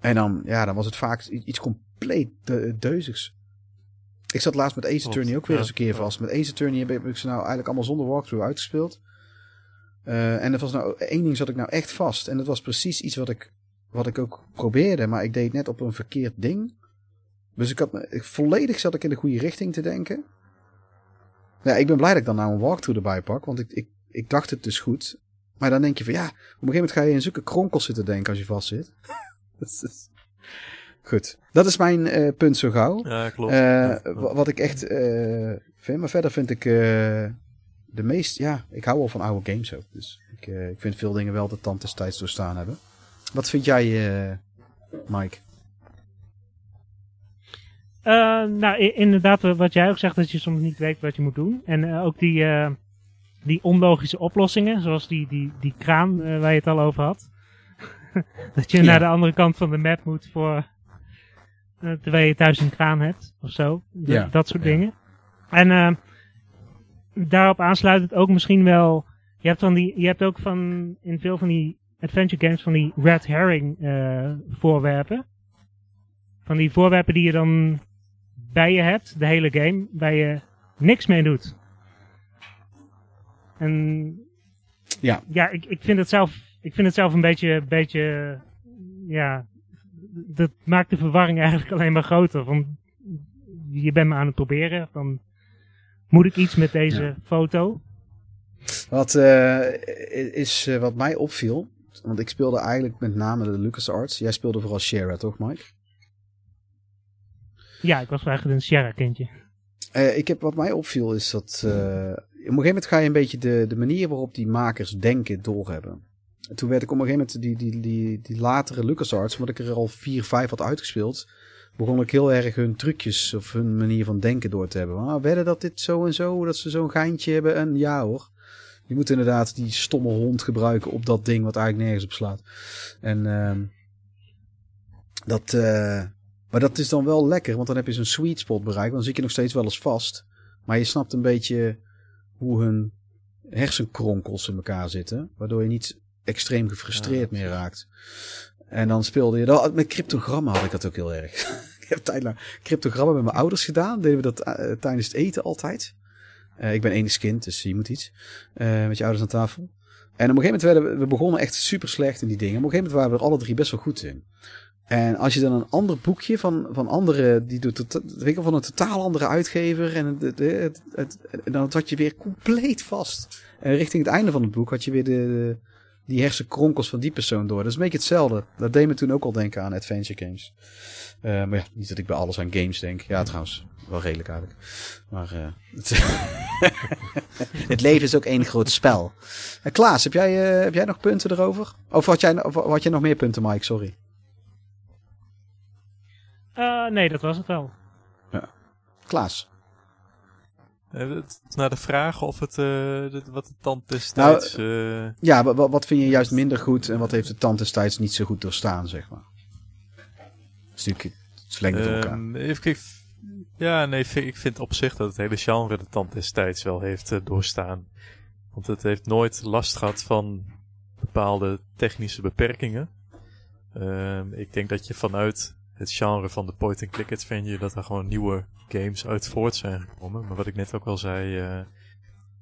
En dan, ja, dan was het vaak iets compleet de, deuzigs. Ik zat laatst met Ace Attorney ook weer eens een keer vast. Met Ace Attorney heb ik ze nou eigenlijk allemaal zonder walkthrough uitgespeeld. Uh, en er was nou één ding zat ik nou echt vast. En dat was precies iets wat ik, wat ik ook probeerde. Maar ik deed net op een verkeerd ding. Dus ik had me, ik, volledig zat ik in de goede richting te denken. Ja, ik ben blij dat ik dan nou een walkthrough erbij pak. Want ik, ik, ik dacht het dus goed. Maar dan denk je van ja, op een gegeven moment ga je in zulke kronkels zitten denken als je vast zit. dat is, Goed, dat is mijn uh, punt zo gauw. Ja, klopt. Uh, Wat ik echt uh, vind, maar verder vind ik de meest, ja, ik hou wel van oude games ook. Dus ik, ik vind veel dingen wel de tand des tijds doorstaan hebben. Wat vind jij, Mike? nou, inderdaad, wat jij ook zegt, dat je soms niet weet wat je moet doen. En ook die, die onlogische oplossingen, zoals die, die, die kraan waar je het al over had. dat je naar de andere kant van de map moet voor terwijl je thuis een kraan hebt of zo. ja. Dat soort dingen. En uh, daarop aansluitend ook misschien wel. Je hebt, van die, je hebt ook van in veel van die adventure games van die red herring uh, voorwerpen. Van die voorwerpen die je dan bij je hebt, de hele game, waar je niks mee doet. En ja, ja ik, ik, vind het zelf, ik vind het zelf een beetje, beetje ja, dat maakt de verwarring eigenlijk alleen maar groter. Want je bent me aan het proberen. Van, moet ik iets met deze foto? Wat uh, is uh, wat mij opviel. Want ik speelde eigenlijk met name de LucasArts. Jij speelde vooral Sierra, toch Mike? Ja, ik was eigenlijk een Sierra kindje. Uh, ik heb, wat mij opviel is dat... op een gegeven moment ga je een beetje de, de manier waarop die makers denken doorhebben. En toen werd ik op een gegeven moment die, die, die, die latere LucasArts, omdat ik er al vier, vijf had uitgespeeld, begon ik heel erg hun trucjes of hun manier van denken door te hebben. Ah, werden dat dit zo en zo, dat ze zo'n geintje hebben? En ja hoor. Je moet inderdaad die stomme hond gebruiken op dat ding wat eigenlijk nergens op slaat. En uh, dat, uh, maar dat is dan wel lekker, want dan heb je zo'n sweet spot bereikt. Dan zit je nog steeds wel eens vast. Maar je snapt een beetje hoe hun hersenkronkels in elkaar zitten. Waardoor je niet extreem gefrustreerd meer raakt. En dan speelde je dat. Met cryptogrammen had ik dat ook heel erg. ik heb tijdlang cryptogrammen met mijn ouders gedaan. Deden we dat uh, tijdens het eten altijd. Uh, ik ben enig kind, dus je moet iets. Uh, met je ouders aan tafel. En op een gegeven moment werden we, we begonnen echt super slecht in die dingen. Maar op een gegeven moment waren we er alle drie best wel goed in. En als je dan een ander boekje van, van andere, die doet het, weet ik, van een totaal andere uitgever. En het, het, het, dan zat je weer compleet vast. En richting het einde van het boek had je weer de die hersenkronkels van die persoon door. Dat is een beetje hetzelfde. Dat deed me toen ook al denken aan adventure games. Uh, maar ja, niet dat ik bij alles aan games denk. Ja, trouwens, wel redelijk eigenlijk. Maar uh, het, het, leven is ook één groot spel. Uh, Klaas, heb jij, heb jij nog punten erover? Of had jij, of had jij nog meer punten, Mike? Sorry. nee, dat was het wel. Ja. Klaas. Uh, naar de vraag of het, uh, wat de tand destijds... Nou, uh... Ja, wat, wat vind je juist minder goed en wat heeft de tand destijds niet zo goed doorstaan, zeg maar? Stukje verlengd um, elkaar. Even, ja, nee, ik vind op zich dat het hele genre de tand destijds wel heeft doorstaan. Want het heeft nooit last gehad van bepaalde technische beperkingen. Ehm, ik denk dat je vanuit het genre van de point-and-click adventure, dat er gewoon nieuwe games uit voort zijn gekomen. Maar wat ik net ook al zei, uh,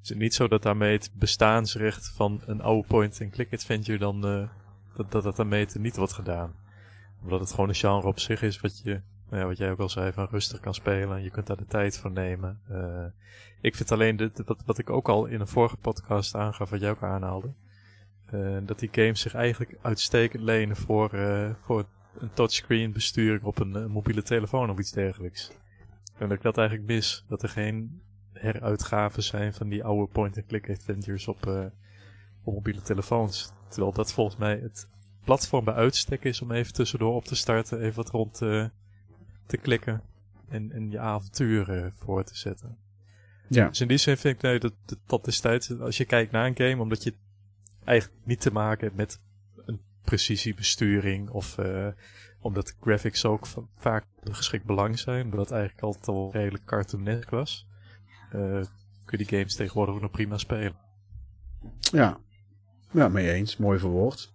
is het niet zo dat daarmee het bestaansrecht van een oude point-and-click adventure dan, uh, dat, dat dat daarmee niet wordt gedaan. Omdat het gewoon een genre op zich is wat je, nou ja, wat jij ook al zei, van rustig kan spelen. Je kunt daar de tijd voor nemen. Uh, ik vind alleen, dit, wat, ik ook al in een vorige podcast aangaf, wat jij ook aanhaalde. Dat die games zich eigenlijk uitstekend lenen voor, voor een touchscreen besturing op een, een mobiele telefoon of iets dergelijks. En dat ik dat eigenlijk mis. Dat er geen heruitgaven zijn van die oude point-and-click adventures op, uh, op mobiele telefoons. Terwijl dat volgens mij het platform bij uitstek is om even tussendoor op te starten, even wat rond uh, te klikken en, en je avonturen voor te zetten. Ja. Dus in die zin vind ik nee, dat, dat, dat is tijd, als je kijkt naar een game, omdat je eigenlijk niet te maken hebt met precisiebesturing of uh, omdat graphics ook vaak geschikt belang zijn, het eigenlijk altijd al redelijk cartoonesk was uh, kun je die games tegenwoordig ook nog prima spelen. Ja, ja mee eens. Mooi verwoord.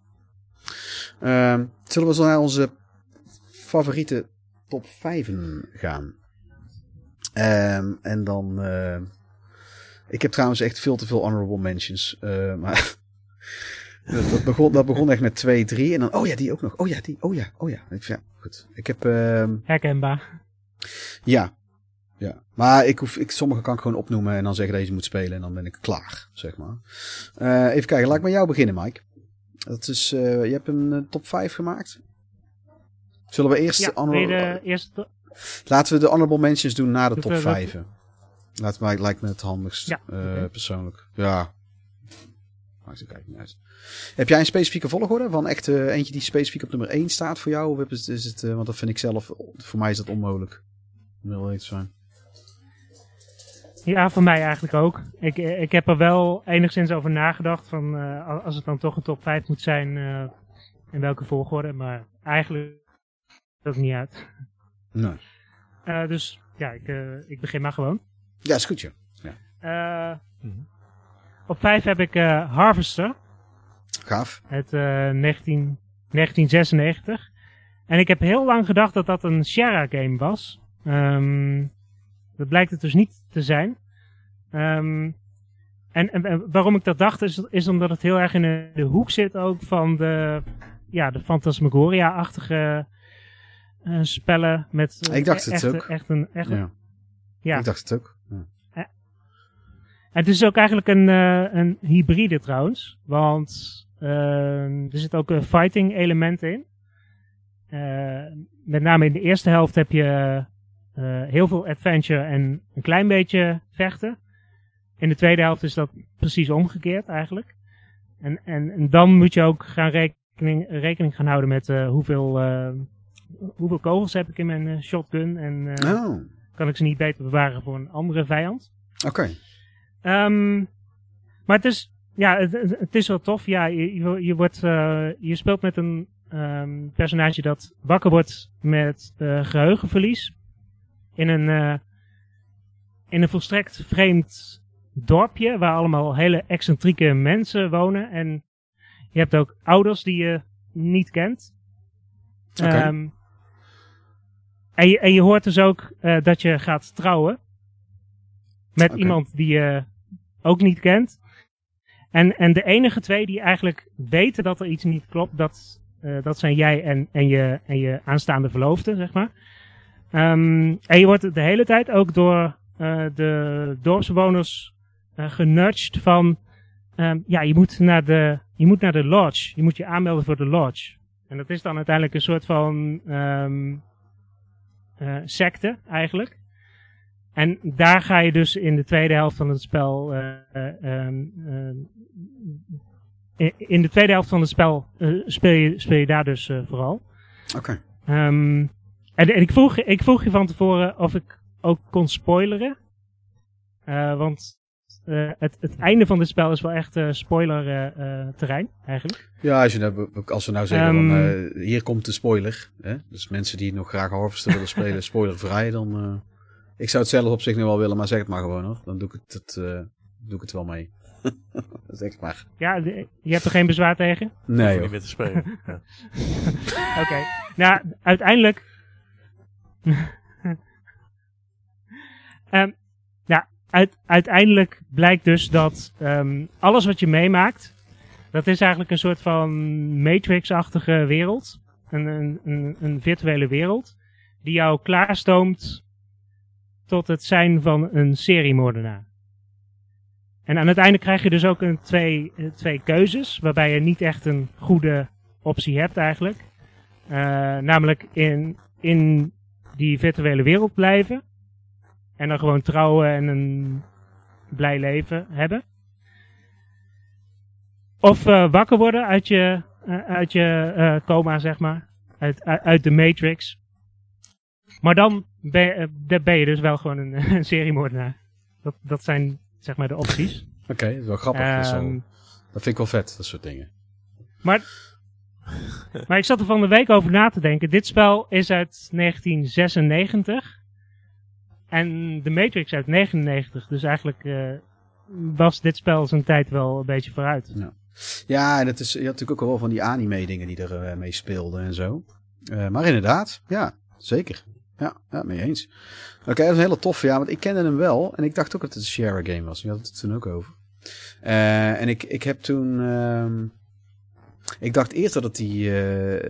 Uh, zullen we zo naar onze favoriete top 5 gaan? Um, en dan... Uh, ik heb trouwens echt veel te veel honorable mentions. Maar dat, dat, begon, dat begon echt met 2, 3. En dan... Oh ja, die ook nog. Oh ja, die. Oh ja, oh ja. Ja, goed. Ik heb... Uh, Herkenbaar. Ja, ja, maar ik hoef, ik, sommige kan ik gewoon opnoemen en dan zeggen deze moet spelen en dan ben ik klaar, zeg maar. Uh, even kijken, laat ik met jou beginnen, Mike. Dat is, uh, je hebt een uh, top 5 gemaakt. Zullen we eerst... Ja, de eerste... Laten we de honorable mentions doen na de top 5. Laat mij, lijkt me het handigst, ja, okay. persoonlijk. Ja. Maakt het eigenlijk niet uit. Heb jij een specifieke volgorde? Van echt eentje die specifiek op nummer 1 staat voor jou? Of is het, is het want dat vind ik zelf, voor mij is dat onmogelijk. Wil iets zijn. Ja, voor mij eigenlijk ook. Ik, ik heb er wel enigszins over nagedacht van uh, als het dan toch een top 5 moet zijn, uh, in welke volgorde. Maar eigenlijk dat niet uit. Nee. Uh, dus ja, ik, ik begin maar gewoon. Ja, is goed ja. -hmm. Op 5 heb ik Harvester. Gaaf. Het 19, 1996. En ik heb heel lang gedacht dat dat een Sierra game was. Um, dat blijkt het dus niet te zijn. Um, en, en, waarom ik dat dacht is, is omdat het heel erg in de, de hoek zit ook van de, ja, de Phantasmagoria-achtige uh, spellen. Met, uh, ik dacht het echt, ook. Echt een, echt ja. ja. Ik dacht het ook. Ja. Het is ook eigenlijk een, een hybride trouwens. Want ehm, er zit ook een fighting element in. met name in de eerste helft heb je heel veel adventure en een klein beetje vechten. In de tweede helft is dat precies omgekeerd eigenlijk. En, en, en dan moet je ook gaan rekening, rekening gaan houden met uh, hoeveel, uh, hoeveel kogels heb ik in mijn shotgun. En oh. kan ik ze niet beter bewaren voor een andere vijand. Oké. Okay. Um, maar het is, ja, het, het, is wel tof. Ja, je, je, je wordt, je speelt met een um, personage dat wakker wordt met geheugenverlies in een, uh, in een volstrekt vreemd dorpje waar allemaal hele excentrieke mensen wonen. En je hebt ook ouders die je niet kent. Okay. Um, en, je, en je hoort dus ook dat je gaat trouwen. Met okay. iemand die je ook niet kent. En, en de enige twee die eigenlijk weten dat er iets niet klopt, dat, uh, dat zijn jij en, en, je, en je aanstaande verloofde, zeg maar. Um, en je wordt de hele tijd ook door uh, de dorpsbewoners uh, genudged van... Um, ja, je moet, naar de, je moet naar de lodge. Je moet je aanmelden voor de lodge. En dat is dan uiteindelijk een soort van uh, secte eigenlijk. En daar ga je dus in de tweede helft van het spel... in de tweede helft van het spel speel, je, speel je daar dus vooral. Oké. Okay. Um, en, en ik, vroeg, ik vroeg je van tevoren of ik ook kon spoileren. Uh, want uh, het, het einde van dit spel is wel echt uh, spoiler terrein, eigenlijk. Ja, als, je nou, als we nou zeggen, um, van, hier komt de spoiler. Hè? Dus mensen die nog graag Harvester willen spelen, spoilervrij, dan... ik zou het zelf op zich nu wel willen, maar zeg het maar gewoon hoor. Dan doe ik het, het doe ik het wel mee. zeg maar. Ja, de, je hebt er geen bezwaar tegen? Nee, niet meer te spelen. Oké. Okay. Nou, uiteindelijk um, ja, uit, uiteindelijk blijkt dus dat um, alles wat je meemaakt, dat is eigenlijk een soort van Matrix-achtige wereld. Een, een, een, een, virtuele wereld. Die jou klaarstoomt tot het zijn van een seriemoordenaar. En aan het einde krijg je dus ook een, twee, twee keuzes. Waarbij je niet echt een goede optie hebt eigenlijk. Uh, namelijk in, in die virtuele wereld blijven. En dan gewoon trouwen en een blij leven hebben. Of uh, wakker worden uit je, uit je coma, zeg maar. Uit, uit de Matrix. Maar dan ben, ben je dus wel gewoon een, een seriemoordenaar. Dat, dat zijn zeg maar de opties. Oké, okay, dat is wel grappig. Um, dat, is wel, ehm, dat vind ik wel vet, dat soort dingen. Maar, maar ik zat er van de week over na te denken. Dit spel is uit 1996. En de Matrix uit 99. Dus eigenlijk uh, was dit spel zijn tijd wel een beetje vooruit. Ja, ja en het is, je had natuurlijk ook wel van die anime dingen die er uh, mee speelden en zo. Uh, maar inderdaad, ja, zeker. Ja, ja mee eens. Oké, okay, dat is een hele toffe, ja, want ik kende hem wel. En ik dacht ook dat het een share game was. Je had het toen ook over. en ik, ik heb toen... Um, ik dacht eerst dat het die,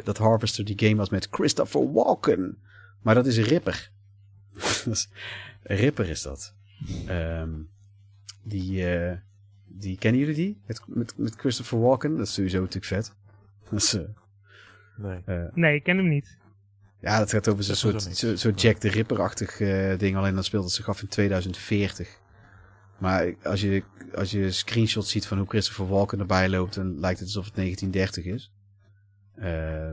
dat Harvester die game was met Christopher Walken. Maar dat is een Ripper. Ripper is dat. Um, die, uh, die, kennen jullie die? Met, met, met Christopher Walken? Dat is sowieso natuurlijk vet. Dat is, uh, nee. Uh, nee, ik ken hem niet. Ja, dat gaat over zo'n soort, zo, zo Jack the Ripper-achtig ding. Alleen dat speelde zich af in 2040. Maar als je, als je screenshots ziet van hoe Christopher Walken erbij loopt, dan lijkt het alsof het 1930 is. Uh,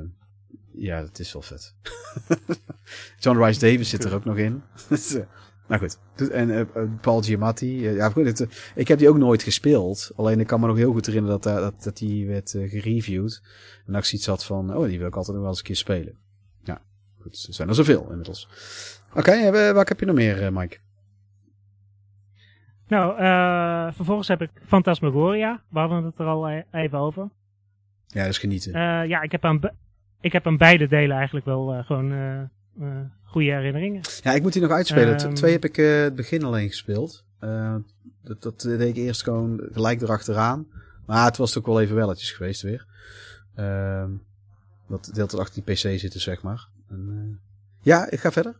ja, dat is wel vet. John Rice Davis zit er ook nog in. nou goed. En uh, Paul Giamatti. Ja, goed, ik heb die ook nooit gespeeld. Alleen ik kan me nog heel goed herinneren dat, dat, dat die werd gereviewd. En dat ik zoiets had van, oh, die wil ik altijd nog wel eens een keer spelen. Goed. Zijn er zoveel inmiddels. Oké, okay, waar heb je nog meer, Mike? Nou, vervolgens heb ik Phantasmagoria. We hadden het er al e-, even over. Ja, dat is genieten. ja, ik heb aan ik heb aan beide delen eigenlijk wel uh, gewoon goede herinneringen. Ja, ik moet die nog uitspelen. Um, Twee heb ik het begin alleen gespeeld. dat, dat deed ik eerst gewoon gelijk erachteraan. Maar het was ook wel even welletjes geweest weer. Ehm, dat deelt het achter die PC zitten, zeg maar. En, ja, ik ga verder.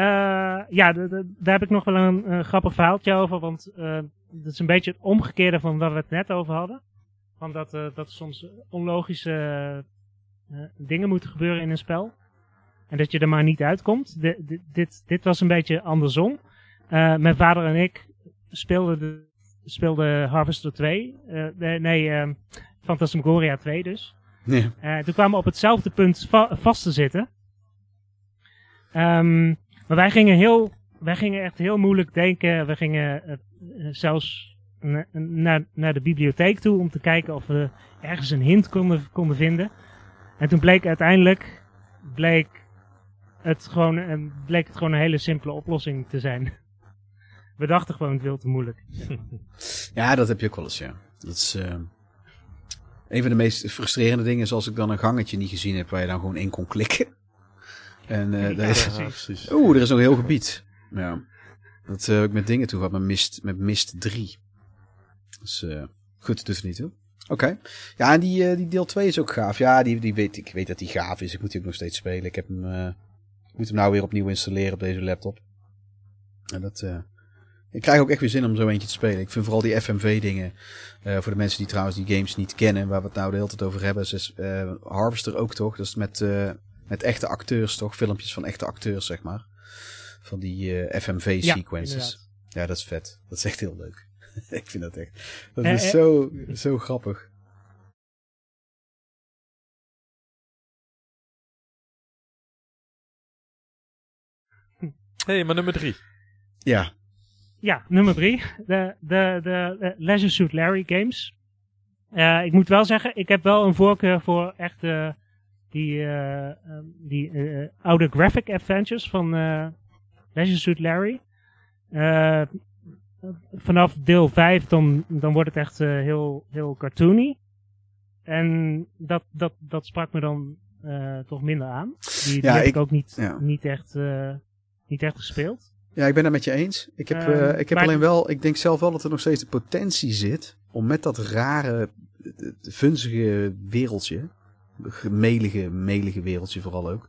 Uh, ja, daar heb ik nog wel een, grappig verhaaltje over. Want uh, dat is een beetje het omgekeerde van waar we het net over hadden. Van dat, uh, dat soms onlogische dingen moeten gebeuren in een spel. En dat je er maar niet uitkomt. Dit, dit was een beetje andersom. Mijn vader en ik speelden, de, speelden Harvester 2. nee, Phantasmagoria 2 dus. Nee. toen kwamen we op hetzelfde punt va vast te zitten. Um, maar wij gingen, heel, wij gingen echt heel moeilijk denken. We gingen zelfs naar, naar de bibliotheek toe om te kijken of we ergens een hint konden, konden vinden. En toen bleek uiteindelijk bleek het, gewoon, bleek het gewoon een hele simpele oplossing te zijn. We dachten gewoon het veel te moeilijk. Ja, dat heb je ook wel eens, ja. Dat is uh, een van de meest frustrerende dingen is als ik dan een gangetje niet gezien heb waar je dan gewoon in kon klikken. En uh, ja, is, precies. Oeh, er is nog een heel gebied. Ja. Dat uh, heb ik met dingen toe gehad, met Mist, met Mist 3. Dus uh, goed, dus niet toe. Oké. Ja, en die, uh, die deel 2 is ook gaaf. Ja, die, die weet, ik weet dat die gaaf is. Ik moet die ook nog steeds spelen. Ik heb hem, uh, moet hem nou weer opnieuw installeren op deze laptop. En dat, uh, ik krijg ook echt weer zin om zo eentje te spelen. Ik vind vooral die FMV dingen, voor de mensen die trouwens die games niet kennen, waar we het nou de hele tijd over hebben, is Harvester ook toch? Dat is met, met echte acteurs toch? Filmpjes van echte acteurs, zeg maar. Van die FMV sequences. Ja, ja, dat is vet. Dat is echt heel leuk. ik vind dat echt. Dat is eh, zo, zo grappig. hey, maar nummer drie. Ja. Ja, nummer drie. De, de, de, Leisure Suit Larry games. Uh, ik moet wel zeggen, ik heb wel een voorkeur voor echt uh, die, uh, die oude graphic adventures van Leisure Suit Larry vanaf deel 5 dan, dan wordt het echt heel, heel cartoony. En dat, dat, dat sprak me dan toch minder aan. Die, die ja, heb ik, ik ook niet, ja. niet, echt, niet echt gespeeld. Ja, ik ben het met je eens. Ik heb, uh, ik heb alleen wel, ik denk zelf wel dat er nog steeds de potentie zit om met dat rare, vunzige wereldje, melige, melige wereldje vooral ook,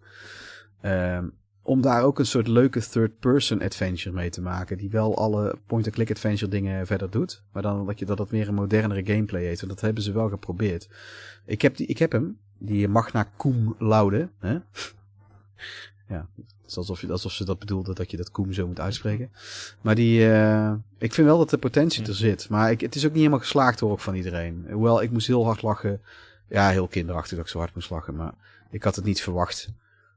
uh, om daar ook een soort leuke third-person adventure mee te maken. Die wel alle point-and-click adventure dingen verder doet. Maar dan dat je dat het meer een modernere gameplay heeft. En dat hebben ze wel geprobeerd. Ik heb, die, ik heb hem. Die Magna Cum Laude. Hè? ja, is alsof, je, alsof ze dat bedoelden dat je dat Koem zo moet uitspreken. Maar die, uh, ik vind wel dat de potentie er zit. Maar ik, het is ook niet helemaal geslaagd hoor van iedereen. Hoewel, ik moest heel hard lachen. Ja, heel kinderachtig dat ik zo hard moest lachen. Maar ik had het niet verwacht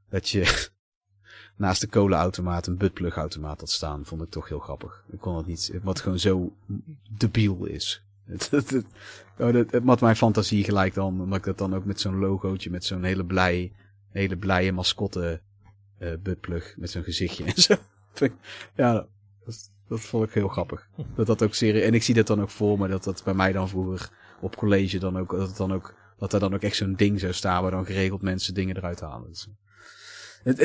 dat je naast de kolenautomaat een buttplugautomaat had staan. Vond ik toch heel grappig. Ik kon het niet, wat gewoon zo debiel is. Het, het, het, oh, het, mijn fantasie gelijk dan, omdat ik dat dan ook met zo'n logootje, met zo'n hele blij, hele blije mascotte uh, buttplug met zo'n gezichtje en zo. ja, dat, dat, vond ik heel grappig. Dat dat ook serie, en ik zie dat dan ook voor me, dat dat bij mij dan vroeger op college dan ook, dat het dan ook, dat er dan ook echt zo'n ding zou staan waar dan geregeld mensen dingen eruit halen. Dus,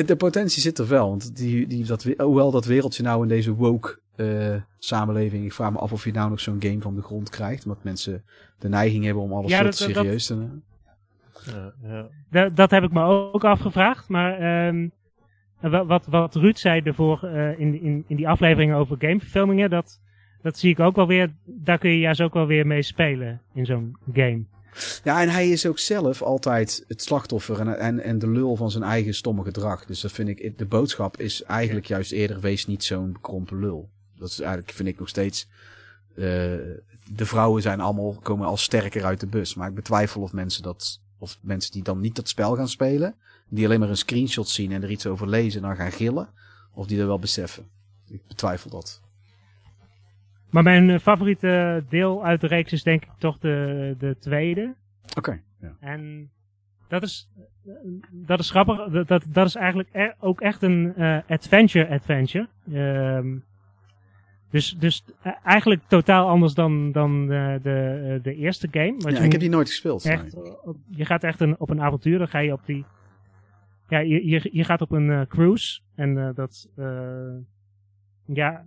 de potentie zit er wel. Want die, die, dat, hoewel dat wereldje nou in deze woke uh, samenleving. Ik vraag me af of je nou nog zo'n game van de grond krijgt. Omdat mensen de neiging hebben om alles ja, dat, serieus te nemen. Ja, ja. Dat, dat, heb ik me ook afgevraagd. Maar um, wat, wat Ruud zei ervoor uh, in, in, in die afleveringen over gameverfilmingen. Dat, dat zie ik ook wel weer. Daar kun je juist ook wel weer mee spelen in zo'n game. Ja, en hij is ook zelf altijd het slachtoffer en, en, en de lul van zijn eigen stomme gedrag. Dus dat vind ik, de boodschap is eigenlijk juist eerder, wees niet zo'n bekrompen lul. Dat is eigenlijk, vind ik nog steeds, uh, de vrouwen zijn allemaal, komen al sterker uit de bus. Maar ik betwijfel of mensen dat, of mensen die dan niet dat spel gaan spelen, die alleen maar een screenshot zien en er iets over lezen en dan gaan gillen, of die dat wel beseffen. Ik betwijfel dat. Maar mijn eh, favoriete deel uit de reeks is denk ik toch de, de tweede. Oké. ja. En dat is, dat is grappig. Dat, dat, dat is eigenlijk e ook echt een uh, adventure-adventure. Um, dus, dus uh, eigenlijk totaal anders dan, dan de, de, de eerste game. Ja, ik heb die nooit gespeeld. Echt, je gaat echt een, op een avontuur. Dan ga je op die... Ja, je, je, je gaat op een uh, cruise. En dat... ja,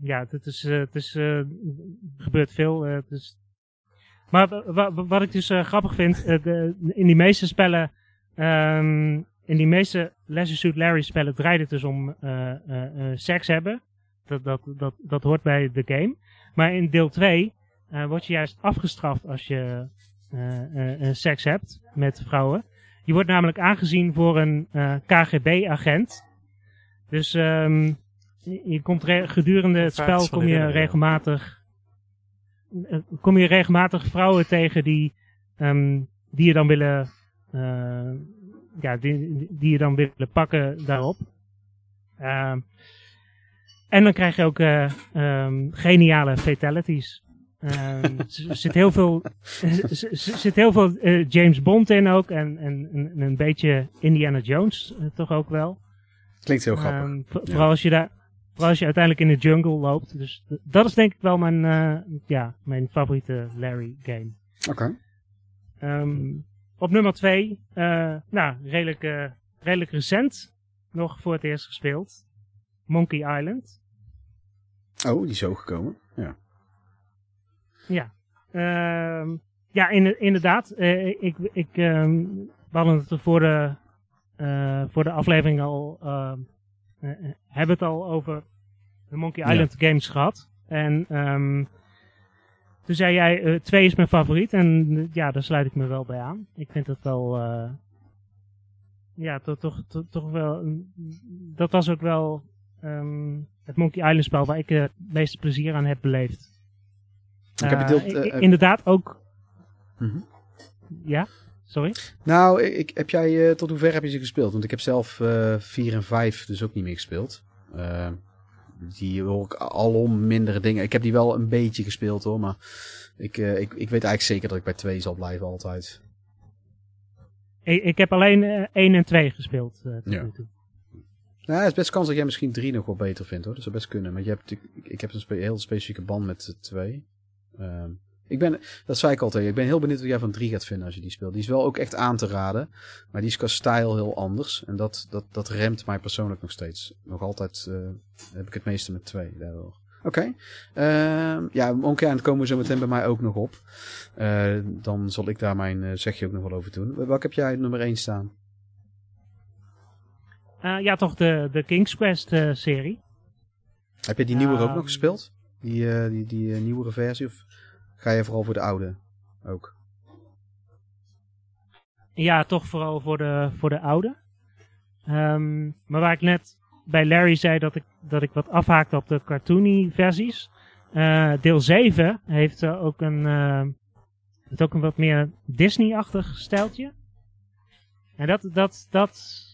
ja, het is, het is, gebeurt veel. Uh. Maar wat ik dus grappig vind, in die meeste spellen, um, in die meeste Leisure Suit Larry spellen draait het dus om seks hebben. Dat, dat, dat, dat hoort bij de game. Maar in deel 2 word je juist afgestraft als je seks hebt met vrouwen. Je wordt namelijk aangezien voor een KGB-agent. Dus um, je komt gedurende het spel kom je regelmatig eh, kom je regelmatig vrouwen tegen die um, die je dan willen uh, ja die, die je dan willen pakken daarop. Uh, en dan krijg je ook um, geniale fatalities er zit heel veel, zit heel veel James Bond in ook. En, en, en een beetje Indiana Jones toch ook wel. Klinkt heel grappig. Um, vooral als je daar, Vooral als je uiteindelijk in de jungle loopt. Dus dat is denk ik wel mijn, uh, ja, mijn favoriete Larry game. Oké. Okay. Um, ehm, op nummer 2, uh, nou, redelijk, uh, redelijk recent nog voor het eerst gespeeld. Monkey Island. Oh, die is zo gekomen. Ja. Ja. Um, ja, in, inderdaad. ik, ik, um, we hadden het voor de, voor de aflevering al uh, hebben het al over de Monkey Island games gehad. En um, toen zei jij, uh, twee is mijn favoriet. En ja, daar sluit ik me wel bij aan. Ik vind het wel... Uh, ja, toch, toch, toch, toch wel... Dat was ook wel um, het Monkey Island spel waar ik het meeste plezier aan heb beleefd. Ik heb het deelt, inderdaad ook... Mm -hmm. Ja? Sorry? Nou, ik, heb jij, tot hoever heb je ze gespeeld? Want ik heb zelf uh, eh, 4 en 5 dus ook niet meer gespeeld. Die hoor ik alom mindere dingen. Ik heb die wel een beetje gespeeld hoor, maar ik, ik, ik weet eigenlijk zeker dat ik bij 2 zal blijven altijd. Ik, ik heb alleen 1 en 2 gespeeld. ja. Nou, het is best kans dat jij misschien 3 nog wel beter vindt hoor. Dat zou best kunnen. Maar je hebt, ik, ik heb een spe heel specifieke band met 2. Ik ben, dat zei ik al tegen Ik ben heel benieuwd wat jij van 3 gaat vinden als je die speelt. Die is wel ook echt aan te raden. Maar die is qua stijl heel anders. En dat, dat, dat remt mij persoonlijk nog steeds. Nog altijd uh, heb ik het meeste met 2 daardoor. Oké. Okay. Uh, ja, Monkey komen we zo meteen bij mij ook nog op. Uh, dan zal ik daar mijn uh, zegje ook nog wel over doen. Welke heb jij nummer 1 staan? ja, toch de, de King's Quest serie. Heb je die nieuwe ook nog gespeeld? Die, die, die nieuwere versie? Of ga je vooral voor de oude ook? Ja, toch vooral voor de, voor de oude. Um, maar waar ik net bij Larry zei dat ik, dat ik wat afhaakte op de cartoony versies. Uh, deel 7 heeft ook een, heeft ook een wat meer Disney-achtig stijltje. En dat, dat, dat,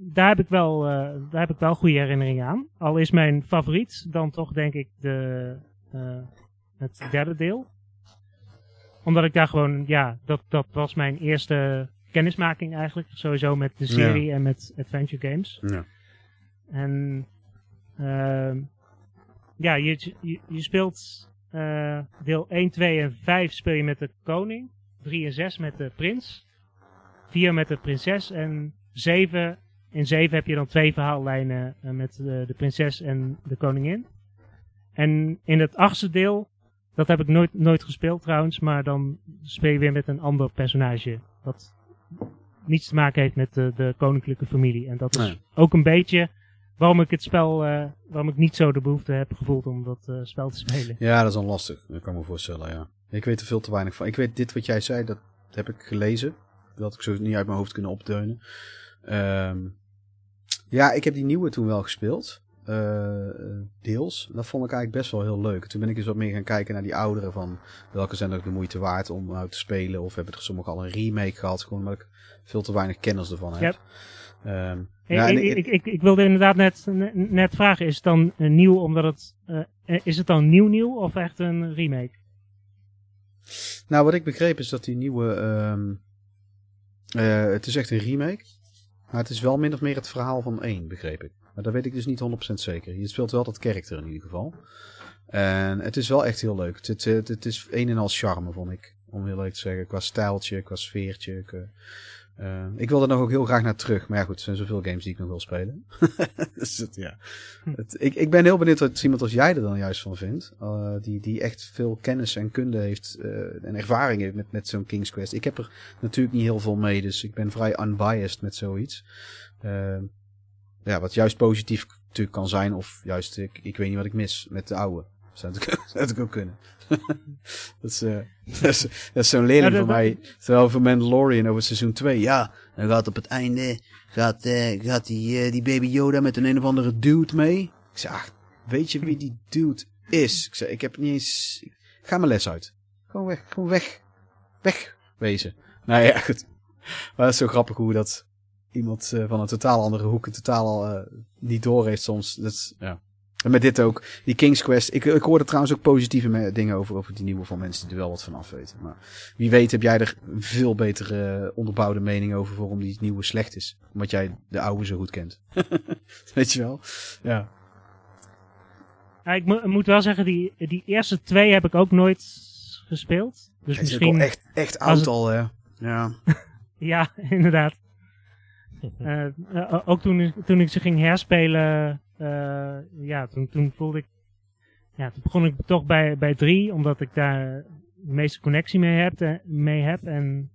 daar heb ik wel, daar heb ik wel goede herinneringen aan. Al is mijn favoriet dan toch denk ik de, het derde deel. Omdat ik daar gewoon, ja, dat, dat was mijn eerste kennismaking eigenlijk. Sowieso met de serie en met adventure games. Ja. En uh, ja, je, je, je speelt uh, deel 1, 2 en 5 speel je met de koning. 3 en 6 met de prins. 4 met de prinses. En 7, in 7 heb je dan twee verhaallijnen uh, met de, de prinses en de koningin. En in het achtste deel, dat heb ik nooit, nooit gespeeld trouwens, maar dan speel je weer met een ander personage. Wat niets te maken heeft met de, de koninklijke familie. En dat is nee. ook een beetje waarom ik het spel, uh, waarom ik niet zo de behoefte heb gevoeld om dat uh, spel te spelen. Ja, dat is dan lastig. Dat kan ik me voorstellen, ja. Ik weet er veel te weinig van. Ik weet dit wat jij zei, dat heb ik gelezen. Dat had ik zo niet uit mijn hoofd kunnen opdeunen. Um, ja, ik heb die nieuwe toen wel gespeeld. Uh, deels. Dat vond ik eigenlijk best wel heel leuk. Toen ben ik eens wat meer gaan kijken naar die ouderen van welke zijn er de moeite waard om uit te spelen. Of hebben er sommige al een remake gehad. Gewoon omdat ik veel te weinig kennis ervan heb. Yep. Um, ja, ik, ik, ik, ik, wilde inderdaad net, net vragen, is het dan nieuw omdat het, uh, is het dan nieuw nieuw of echt een remake? Nou, wat ik begreep is dat die nieuwe, um, uh, het is echt een remake, maar het is wel min of meer het verhaal van één, begreep ik. Maar dat weet ik dus niet 100% zeker. Je speelt wel dat karakter in ieder geval. En het is wel echt heel leuk. Het, het, het, is een en al charme, vond ik. Om heel leuk te zeggen. Qua stijltje, qua sfeertje. Qua, uh, ik wil er nog ook heel graag naar terug. Maar ja, goed, er zijn zoveel games die ik nog wil spelen. dus het, ja. Hm. Het, ik, ik ben heel benieuwd wat iemand als jij er dan juist van vindt. Uh, die, die echt veel kennis en kunde heeft uh, en ervaring heeft met, met zo'n King's Quest. Ik heb er natuurlijk niet heel veel mee, dus ik ben vrij unbiased met zoiets. ja, wat juist positief natuurlijk kan zijn, of juist, ik, ik weet niet wat ik mis met de oude. Zou het, ook, ook kunnen. dat is, uh, dat is, dat is zo'n leerling ja, van mij. Terwijl voor Mandalorian over seizoen 2. Ja, dan gaat op het einde gaat, uh, gaat die, uh, die baby Yoda met een een of andere dude mee. Ik zeg, ach, weet je wie die dude is? Ik zeg, ik heb niet eens... Ga mijn les uit. Gewoon weg, gewoon weg. Weg wezen. Nou ja, goed. Maar het is zo grappig hoe dat iemand van een totaal andere hoek een totaal niet door heeft soms. Dat is, ja. En met dit ook, die King's Quest. Ik, ik hoorde trouwens ook positieve dingen over, over die nieuwe van mensen die er wel wat van af weten. Maar wie weet heb jij er een veel betere uh, onderbouwde mening over waarom die nieuwe slecht is. Omdat jij de oude zo goed kent. weet je wel? Ja. ja ik mo moet wel zeggen, die, die eerste twee heb ik ook nooit gespeeld. Dus het misschien... Is echt, echt oud al, hè? Ja. ja, inderdaad. uh, uh, ook toen, toen ik ze ging herspelen ja, toen, toen voelde ik, ja, toen begon ik toch bij, bij drie, omdat ik daar de meeste connectie mee heb, eh, mee heb. En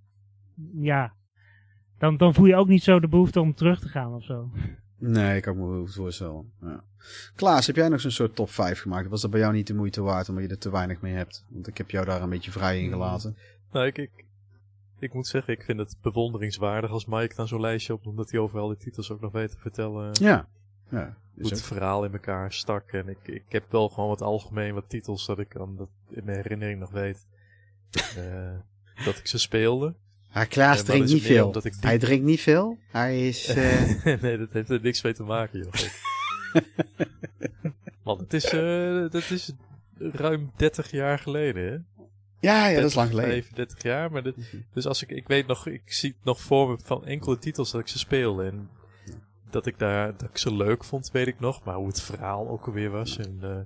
ja, dan, dan voel je ook niet zo de behoefte om terug te gaan of zo. Nee, ik kan me goed voorstellen. Ja. Klaas, heb jij nog zo'n soort top 5 gemaakt? Was dat bij jou niet de moeite waard omdat je er te weinig mee hebt? Want ik heb jou daar een beetje vrij in gelaten. Nou, ik, ik, ik moet zeggen, ik vind het bewonderingswaardig als Mike dan zo'n lijstje op, omdat hij overal die titels ook nog weet te vertellen. Ja, ja hoe het verhaal in elkaar stak. En ik, ik heb wel gewoon wat algemeen wat titels dat ik dan dat in mijn herinnering nog weet. uh, dat ik ze speelde. Maar Klaas uh, drinkt niet veel. Die... Hij drinkt niet veel. Hij is... Uh... nee, dat heeft er niks mee te maken, joh. Want het is, dat is ruim 30 jaar geleden, hè? Ja, ja, dat is lang geleden. 35 jaar, maar dit, dus als ik, ik weet nog, ik zie het nog voor me van enkele titels dat ik ze speelde. En dat ik, daar, dat ik ze leuk vond, weet ik nog. Maar hoe het verhaal ook alweer was. En, uh,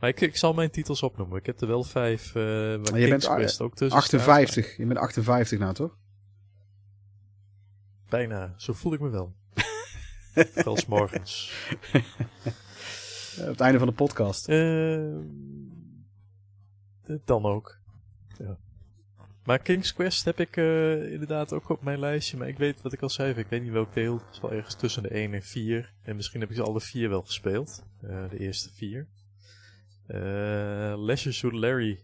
maar ik, ik zal mijn titels opnoemen. Ik heb er wel vijf. Uh, maar je bent ook tussen 58. Je bent 58 nou, toch? Bijna. Zo voel ik me wel. wel morgens. Op het einde van de podcast. Uh, dan ook. Ja. Maar King's Quest heb ik uh, inderdaad ook op mijn lijstje. Maar ik weet wat ik al zei. Ik weet niet welk deel. Het is wel ergens tussen de 1 en 4. En misschien heb ik ze alle vier wel gespeeld. Uh, de eerste vier. Uh, Leisure Suit Larry.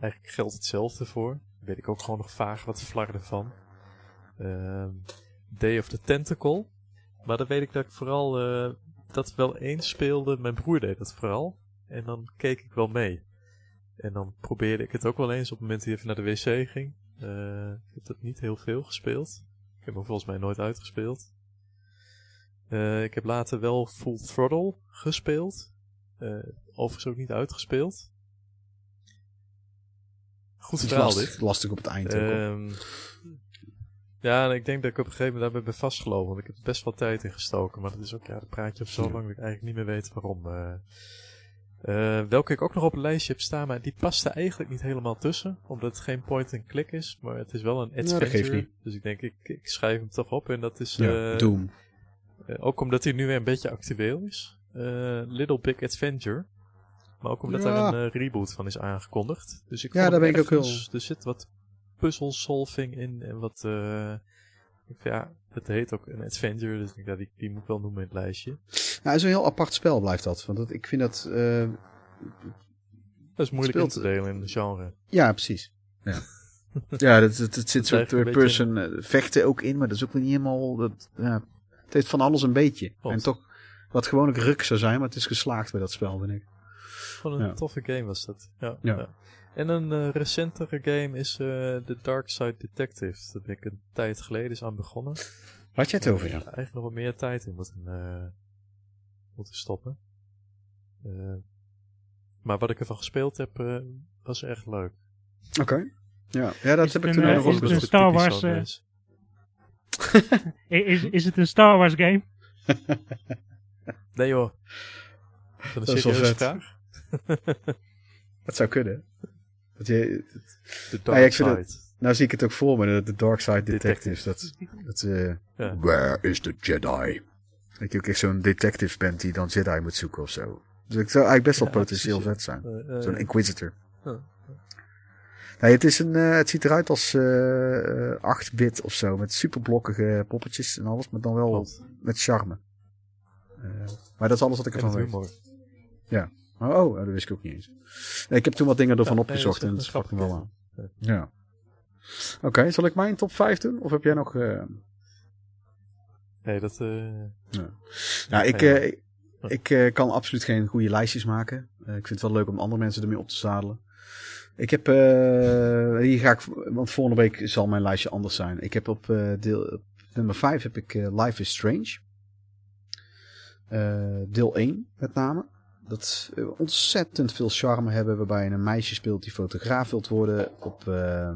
Eigenlijk geldt hetzelfde voor. Daar weet ik ook gewoon nog vaag wat flarden van. Uh, Day of the Tentacle. Maar dan weet ik dat ik vooral dat wel eens speelde. Mijn broer deed dat vooral. En dan keek ik wel mee. En dan probeerde ik het ook wel eens op het moment dat hij even naar de wc ging. Uh, ik heb dat niet heel veel gespeeld. Ik heb hem volgens mij nooit uitgespeeld. Uh, ik heb later wel Full Throttle gespeeld. Uh, overigens ook niet uitgespeeld. Goed verhaal lastig, dit. Lastig op het eind um, Ja, en ik denk dat ik op een gegeven moment daarbij ben vastgelopen. Want ik heb best wel tijd in gestoken. Maar dat is ook, ja, dat praat je op zo lang dat ik eigenlijk niet meer weet waarom. Uh, welke ik ook nog op een lijstje heb staan, maar die past er eigenlijk niet helemaal tussen. Omdat het geen point-and-click is, maar het is wel een adventure. Nou, dus ik denk, ik, ik, schrijf hem toch op en dat is... Ja, uh, Doom. Uh, ook omdat hij nu weer een beetje actueel is. Little Big Adventure. Maar ook omdat ja. er een reboot van is aangekondigd. Dus ik ja, daar ben ik ook wel. Er zit wat puzzle solving in en wat ja, het heet ook een adventure, dus ik, ja, die, die moet ik wel noemen in het lijstje. Nou, is een heel apart spel blijft dat. Want dat, ik vind dat... Uh, dat is moeilijk speelt, in te delen in de genre. Ja, precies. Ja, ja dat, dat, het zit zo third person uh, vechten ook in, maar dat is ook niet helemaal... Dat, ja, het heeft van alles een beetje. En toch, wat gewoon een ruk zou zijn, maar het is geslaagd bij dat spel, vind ik. Gewoon een toffe game was dat. Ja. ja. En een uh, recentere game is uh, The Dark Side Detective. Daar ben ik een tijd geleden is aan begonnen. Had je het over, ja? Eigenlijk nog wat meer tijd in moeten, uh, moeten stoppen. maar wat ik ervan gespeeld heb, was echt leuk. Oké. Okay. Ja. ja, dat is heb ik toen nog een Star Wars. is, is het een Star Wars game? nee joh. Dat is een serieuze vraag. dat zou kunnen. Dat je, de Dark ja, ik Side. Het, nou zie ik het ook voor me, de, Dark Side Detectives. Dat, dat, uh, ja. Where is the Jedi? Dat je ook echt zo'n detective bent die dan Jedi moet zoeken of zo. Dus ik zou eigenlijk best wel ja, potentieel vet zijn. Uh, uh, zo'n Inquisitor. Nee, het, is een, het ziet eruit als 8-bit of zo. Met superblokkige poppetjes en alles. Maar dan wel Klopt. met charme. maar dat is alles wat ik ervan weet. Ja. Oh, oh, dat wist ik ook niet eens. ik heb toen wat dingen ervan ja, opgezocht nee, en het sprak me wel aan. Ja. Oké, okay, zal ik mijn top 5 doen? Of heb jij nog... Uh... Nee, dat... Uh... Ja. Nou, ik, uh, ik, ik kan absoluut geen goede lijstjes maken. ik vind het wel leuk om andere mensen ermee op te zadelen. Ik heb... hier ga ik... Want volgende week zal mijn lijstje anders zijn. Ik heb op deel... nummer 5 heb ik Life is Strange. deel 1 met name dat ontzettend veel charme hebben. Waarbij een meisje speelt die fotograaf wilt worden op, uh,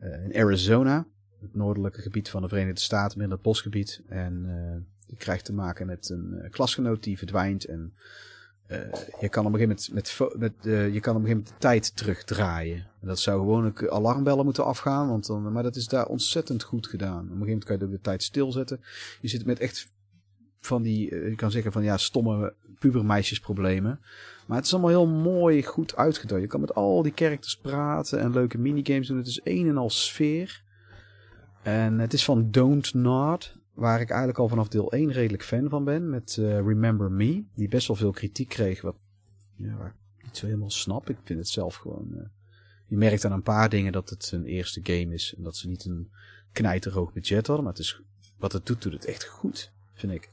in Arizona. Het noordelijke gebied van de Verenigde Staten, midden het bosgebied. En uh, je krijgt te maken met een uh, klasgenoot die verdwijnt. En je kan op een gegeven moment, met, met je kan op een gegeven de tijd terugdraaien. En dat zou gewoon alarmbellen moeten afgaan. Want dan, maar dat is daar ontzettend goed gedaan. Op een gegeven moment kan je de tijd stilzetten. Je zit met echt van die, je kan zeggen van ja, stomme pubermeisjesproblemen. Maar het is allemaal heel mooi, goed uitgedacht. Je kan met al die characters praten en leuke minigames doen. Het is een en al sfeer. En het is van Don't Nod, waar ik eigenlijk al vanaf deel 1 redelijk fan van ben. Met uh, Remember Me, die best wel veel kritiek kreeg. Wat, ja, waar ik niet zo helemaal snap. Ik vind het zelf gewoon... Uh, je merkt aan een paar dingen dat het een eerste game is. En dat ze niet een knijterhoog budget hadden. Maar het is, wat het doet, doet het echt goed, vind ik.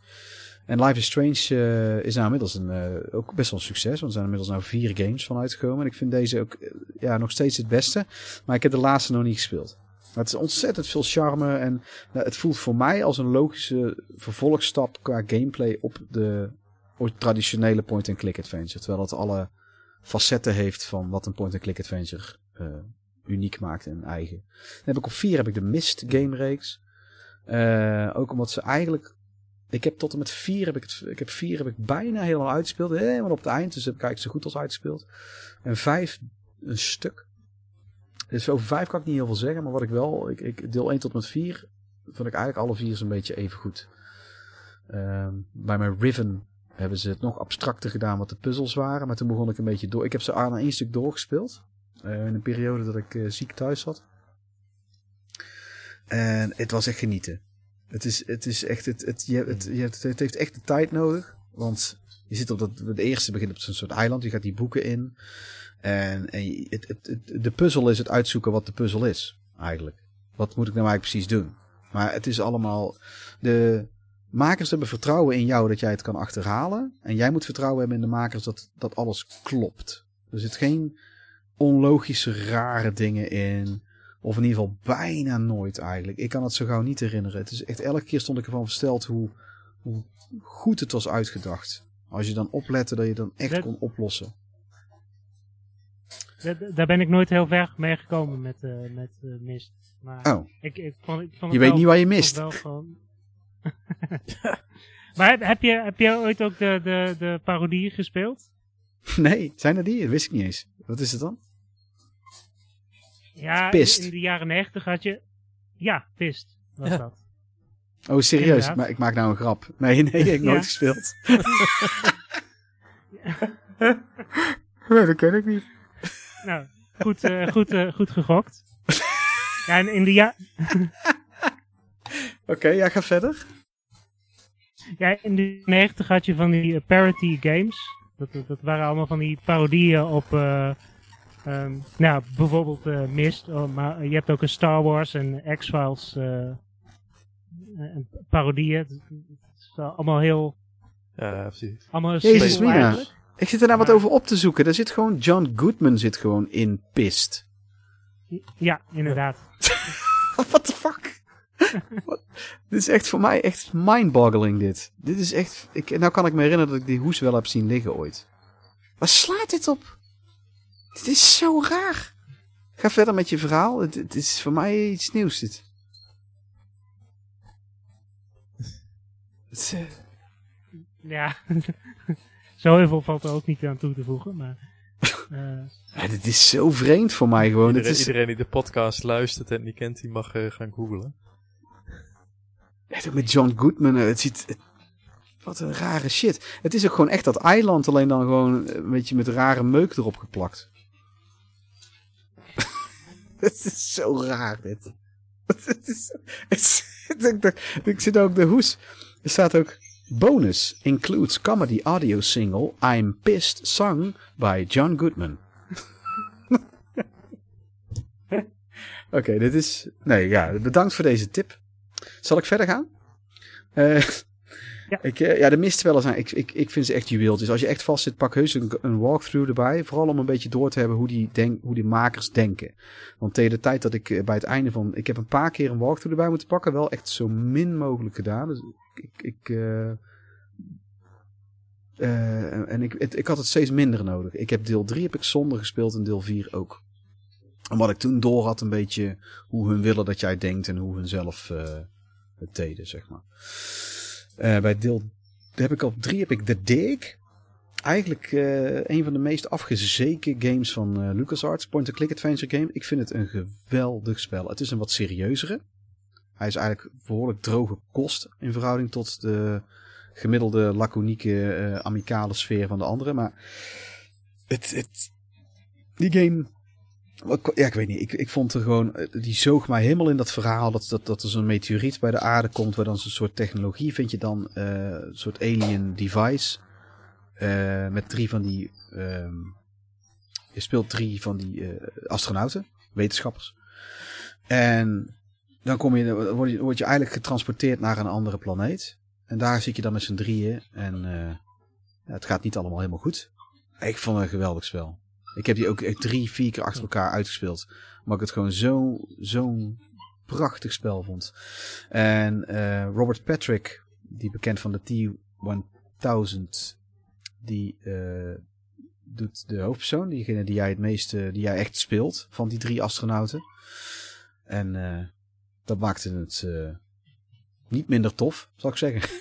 En Life is Strange uh, is nou inmiddels een, uh, ook best wel een succes. Want er zijn inmiddels nou vier games van uitgekomen. En ik vind deze ook uh, ja, nog steeds het beste. Maar ik heb de laatste nog niet gespeeld. Maar het is ontzettend veel charme. En het voelt voor mij als een logische vervolgstap qua gameplay op de traditionele point-and-click adventure. Terwijl het alle facetten heeft van wat een point-and-click adventure uniek maakt en eigen. Dan heb ik op vier heb ik de Mist game reeks. ook omdat ze eigenlijk Ik heb tot en met vier heb ik, het, ik heb vier heb ik bijna helemaal uitgespeeld. Helemaal op het eind. Dus heb ik eigenlijk zo goed als uitgespeeld. En vijf een stuk. Dus over vijf kan ik niet heel veel zeggen. Maar wat ik wel, ik, ik deel 1 tot met 4 vond ik eigenlijk alle vier zo'n beetje even goed. Uh, bij mijn Riven hebben ze het nog abstracter gedaan wat de puzzels waren. Maar toen begon ik een beetje door. Ik heb ze aan één stuk doorgespeeld. Uh, in een periode dat ik uh, ziek thuis zat. En het was echt genieten. Het is, het is echt, het, het, je, het, het, het heeft echt de tijd nodig. Want je zit op dat, de eerste begint op zo'n soort eiland. Je gaat die boeken in. En, en het, het, de puzzel is het uitzoeken wat de puzzel is, eigenlijk. Wat moet ik nou eigenlijk precies doen? Maar het is allemaal. De makers hebben vertrouwen in jou dat jij het kan achterhalen. En jij moet vertrouwen hebben in de makers dat, dat alles klopt. Er zit geen onlogische, rare dingen in. Of in ieder geval bijna nooit eigenlijk. Ik kan het zo gauw niet herinneren. Het is echt elke keer stond ik ervan versteld hoe, hoe goed het was uitgedacht. Als je dan oplette dat je dan echt kon oplossen. Daar ben ik nooit heel ver mee gekomen met, uh, met uh, Mist. Maar oh. Ik, ik vond, ik vond je weet niet waar je mist. Wel gewoon... maar heb je, heb je ooit ook de, de, de parodie gespeeld? Nee, zijn er die? Dat wist ik niet eens. Wat is het dan? Ja, Pist. in de jaren negentig had je... Ja, Pist was ja. dat. Oh, serieus? Maar ik maak nou een grap. Nee, nee, ik heb nooit gespeeld. nee, dat ken ik niet. Nou, goed, uh, goed, uh, goed gegokt. ja, en in de ja... Oké, okay, ja, ga verder. Ja, in de 90 had je van die uh, parody games. Dat, dat waren allemaal van die parodieën op... Um, nou, bijvoorbeeld Mist. Oh, maar je hebt ook een Star Wars en X-Files parodieën. Het is allemaal heel... Ja, precies. Allemaal Jezus, Mina. Ik zit er nou wat over op te zoeken. Daar zit gewoon John Goodman zit gewoon in pist. Ja, inderdaad. What the fuck? dit is echt voor mij echt mindboggling dit. Dit is echt... Ik, nou kan ik me herinneren dat ik die hoes wel heb zien liggen ooit. Waar slaat dit op? Dit is zo raar. Ga verder met je verhaal. Het, het is voor mij iets nieuws dit. het, uh... Ja. Zo heel veel valt er ook niet aan toe te voegen. Maar, uh... ja, dit is zo vreemd voor mij gewoon. Iedereen, is... iedereen die de podcast luistert en die kent, die mag uh, gaan googlen. Ja, met John Goodman, het ziet... Het... Wat een rare shit. Het is ook gewoon echt dat eiland, alleen dan gewoon een beetje met rare meuk erop geplakt. Het is zo raar dit. Het is, het ik, zit ook de hoes. Er staat ook Bonus includes comedy audio single I'm Pissed sung by John Goodman. Oké, dit is... Nee, ja, bedankt voor deze tip. Zal ik verder gaan? Uh, ja. Uh, ja, de mistwellen zijn... Ik, ik, ik vind ze echt juweeltjes. Als je echt vast zit, pak heus een, een walkthrough erbij. Vooral om een beetje door te hebben hoe die, denk, hoe die makers denken. Want tegen de tijd dat ik uh, bij het einde van... Ik heb een paar keer een walkthrough erbij moeten pakken. Wel echt zo min mogelijk gedaan. Dus ik, ik, uh, en ik, ik had het steeds minder nodig. Ik heb deel 3 heb ik zonder gespeeld en deel 4 ook. Wat ik toen door had een beetje hoe hun willen dat jij denkt en hoe hun zelf het deden, zeg maar. Uh, bij deel heb ik op 3 heb ik The Dig. Eigenlijk een van de meest afgezeken games van LucasArts. Point-and-click adventure game. Ik vind het een geweldig spel. Het is een wat serieuzere. Hij is eigenlijk behoorlijk droge kost in verhouding tot de gemiddelde laconieke uh, amicale sfeer van de andere. Maar het, het, die game ja, ik weet niet. Ik, ik vond er gewoon. Eh, die zoog mij helemaal in dat verhaal. Dat, dat, dat er zo'n meteoriet bij de aarde komt. Waar dan zo'n soort technologie vind je dan. Uh, een soort alien device. Uh, met drie van die. Uh, je speelt drie van die astronauten. Wetenschappers. En dan kom je, word, je, word je eigenlijk getransporteerd naar een andere planeet. En daar zit je dan met z'n drieën. En het gaat niet allemaal helemaal goed. Ik vond het een geweldig spel. Ik heb die ook drie, vier keer achter elkaar uitgespeeld. Maar ik het gewoon zo'n zo prachtig spel vond. En uh, Robert Patrick, die bekend van de T-1000, die uh, doet de hoofdpersoon. Diegene die jij het meeste, die jij echt speelt van die drie astronauten. En dat maakte het niet minder tof, zal ik zeggen.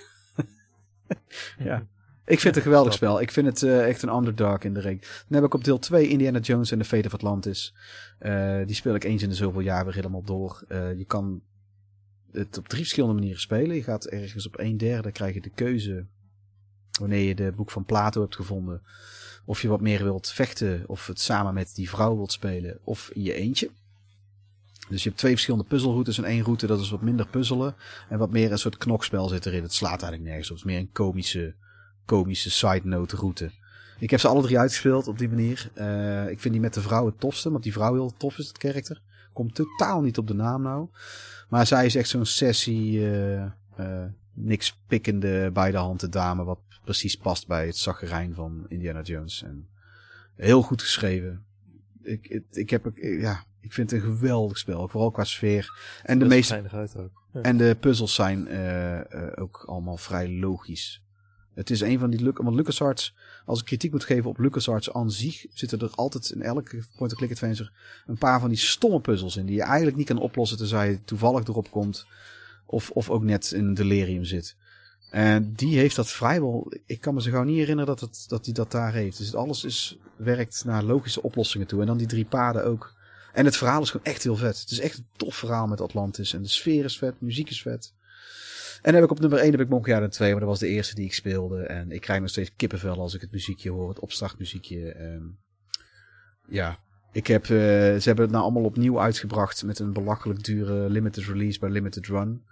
ja. Ik vind het een geweldig spel. Ik vind het uh, echt een underdog in de ring. Dan heb ik op deel 2 Indiana Jones en The Fate of Atlantis. Uh, die speel ik eens in de zoveel jaar weer helemaal door. Uh, je kan het op drie verschillende manieren spelen. Je gaat ergens op een derde krijg je de keuze. Wanneer je de boek van Plato hebt gevonden. Of je wat meer wilt vechten. Of het samen met die vrouw wilt spelen. Of in je eentje. Dus je hebt twee verschillende puzzelroutes. En één route dat is wat minder puzzelen. En wat meer een soort knokspel zit erin. Het slaat eigenlijk nergens op. Het is meer een komische, komische side note route. Ik heb ze alle drie uitgespeeld op die manier. Uh, ik vind die met de vrouw het tofste. Want die vrouw heel tof is, het karakter. Komt totaal niet op de naam nou. Maar zij is echt zo'n sessie, uh, uh, niks pikkende bij de hand dame, wat precies past bij het zaggerijn van Indiana Jones. En heel goed geschreven. Ik, ik, ik heb, ja, ik vind het een geweldig spel, vooral qua sfeer. En de meeste, en de puzzels zijn ook allemaal vrij logisch. Het is een van die, want LucasArts, als ik kritiek moet geven op LucasArts aan zich, zitten er altijd in elke point-and-click adventure een paar van die stomme puzzels in, die je eigenlijk niet kan oplossen tenzij je toevallig erop komt, of, of ook net in delirium zit. En die heeft dat vrijwel, ik kan me zo gauw niet herinneren dat, het, dat die dat daar heeft. Dus alles is, werkt naar logische oplossingen toe. En dan die drie paden ook. En het verhaal is gewoon echt heel vet. Het is echt een tof verhaal met Atlantis. En de sfeer is vet, muziek is vet. En dan heb ik op nummer 1 heb ik Monkey Island 2, maar dat was de eerste die ik speelde. En ik krijg nog steeds kippenvel als ik het muziekje hoor, het opstartmuziekje. Um, ja, ik heb, uh, ze hebben het nou allemaal opnieuw uitgebracht met een belachelijk dure limited release bij Limited Run.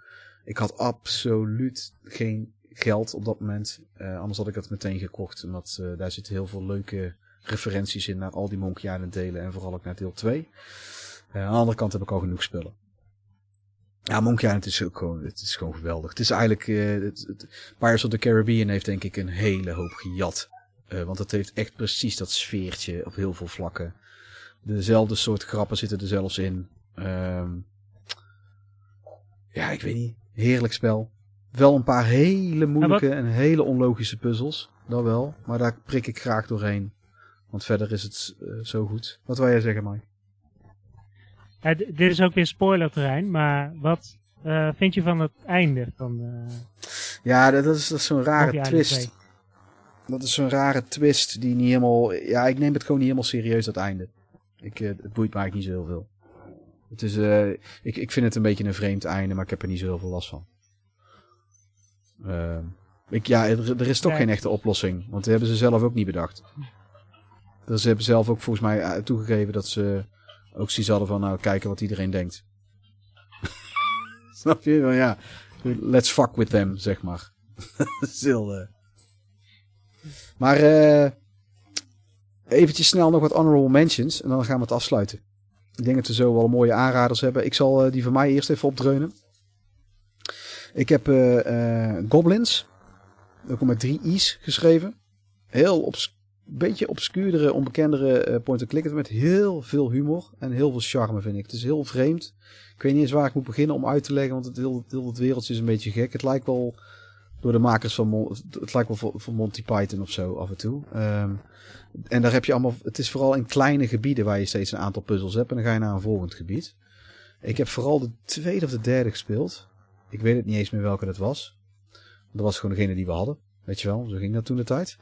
Ik had absoluut geen geld op dat moment. Uh, anders had ik het meteen gekocht. Omdat uh, daar zitten heel veel leuke referenties in naar al die Monkey Island delen. En vooral ook naar deel 2. Uh, aan de andere kant heb ik al genoeg spullen. Ja, Monkey Island is ook gewoon, het is gewoon geweldig. Het is eigenlijk, uh, het, het, Pirates of the Caribbean heeft denk ik een hele hoop gejat. Uh, want het heeft echt precies dat sfeertje op heel veel vlakken. Dezelfde soort grappen zitten er zelfs in. Um, ja, ik weet niet. Heerlijk spel. Wel een paar hele moeilijke en hele onlogische puzzels. Dat wel. Maar daar prik ik graag doorheen. Want verder is het uh, zo goed. Wat wil jij zeggen, Mike? Ja, dit is ook weer spoilerterrein, maar wat uh, vind je van het einde? Van, uh, ja, dat is, dat is zo'n rare twist. Dat is zo'n rare twist die niet helemaal... Ja, ik neem het gewoon niet helemaal serieus, dat einde. Ik, uh, het boeit me eigenlijk niet zo heel veel. Het is, ik, ik vind het een beetje een vreemd einde, maar ik heb er niet zo heel veel last van. ik, ja, er, er is toch ja. geen echte oplossing, want dat hebben ze zelf ook niet bedacht. Dus ze hebben zelf ook volgens mij toegegeven dat ze ook zoiets hadden van, nou, kijken wat iedereen denkt. Snap je? Well, ja, let's fuck with them, zeg maar. Uh... Maar uh, eventjes snel nog wat honorable mentions en dan gaan we het afsluiten. Ik denk dat we zo wel mooie aanraders hebben. Ik zal uh, die van mij eerst even opdreunen. Ik heb Goblins. Ook met drie i's geschreven. Heel obscuur beetje obscuurdere, onbekendere uh, point-and-click met heel veel humor en heel veel charme vind ik. Het is heel vreemd. Ik weet niet eens waar ik moet beginnen om uit te leggen, want het heel, heel het wereldje is een beetje gek. Het lijkt wel door de makers van het lijkt wel van Monty Python of zo af en toe. Um, en daar heb je allemaal, het is vooral in kleine gebieden waar je steeds een aantal puzzels hebt en dan ga je naar een volgend gebied. Ik heb vooral de tweede of de derde gespeeld. Ik weet het niet eens meer welke dat was. Dat was gewoon degene die we hadden. Weet je wel, zo ging dat toen de tijd.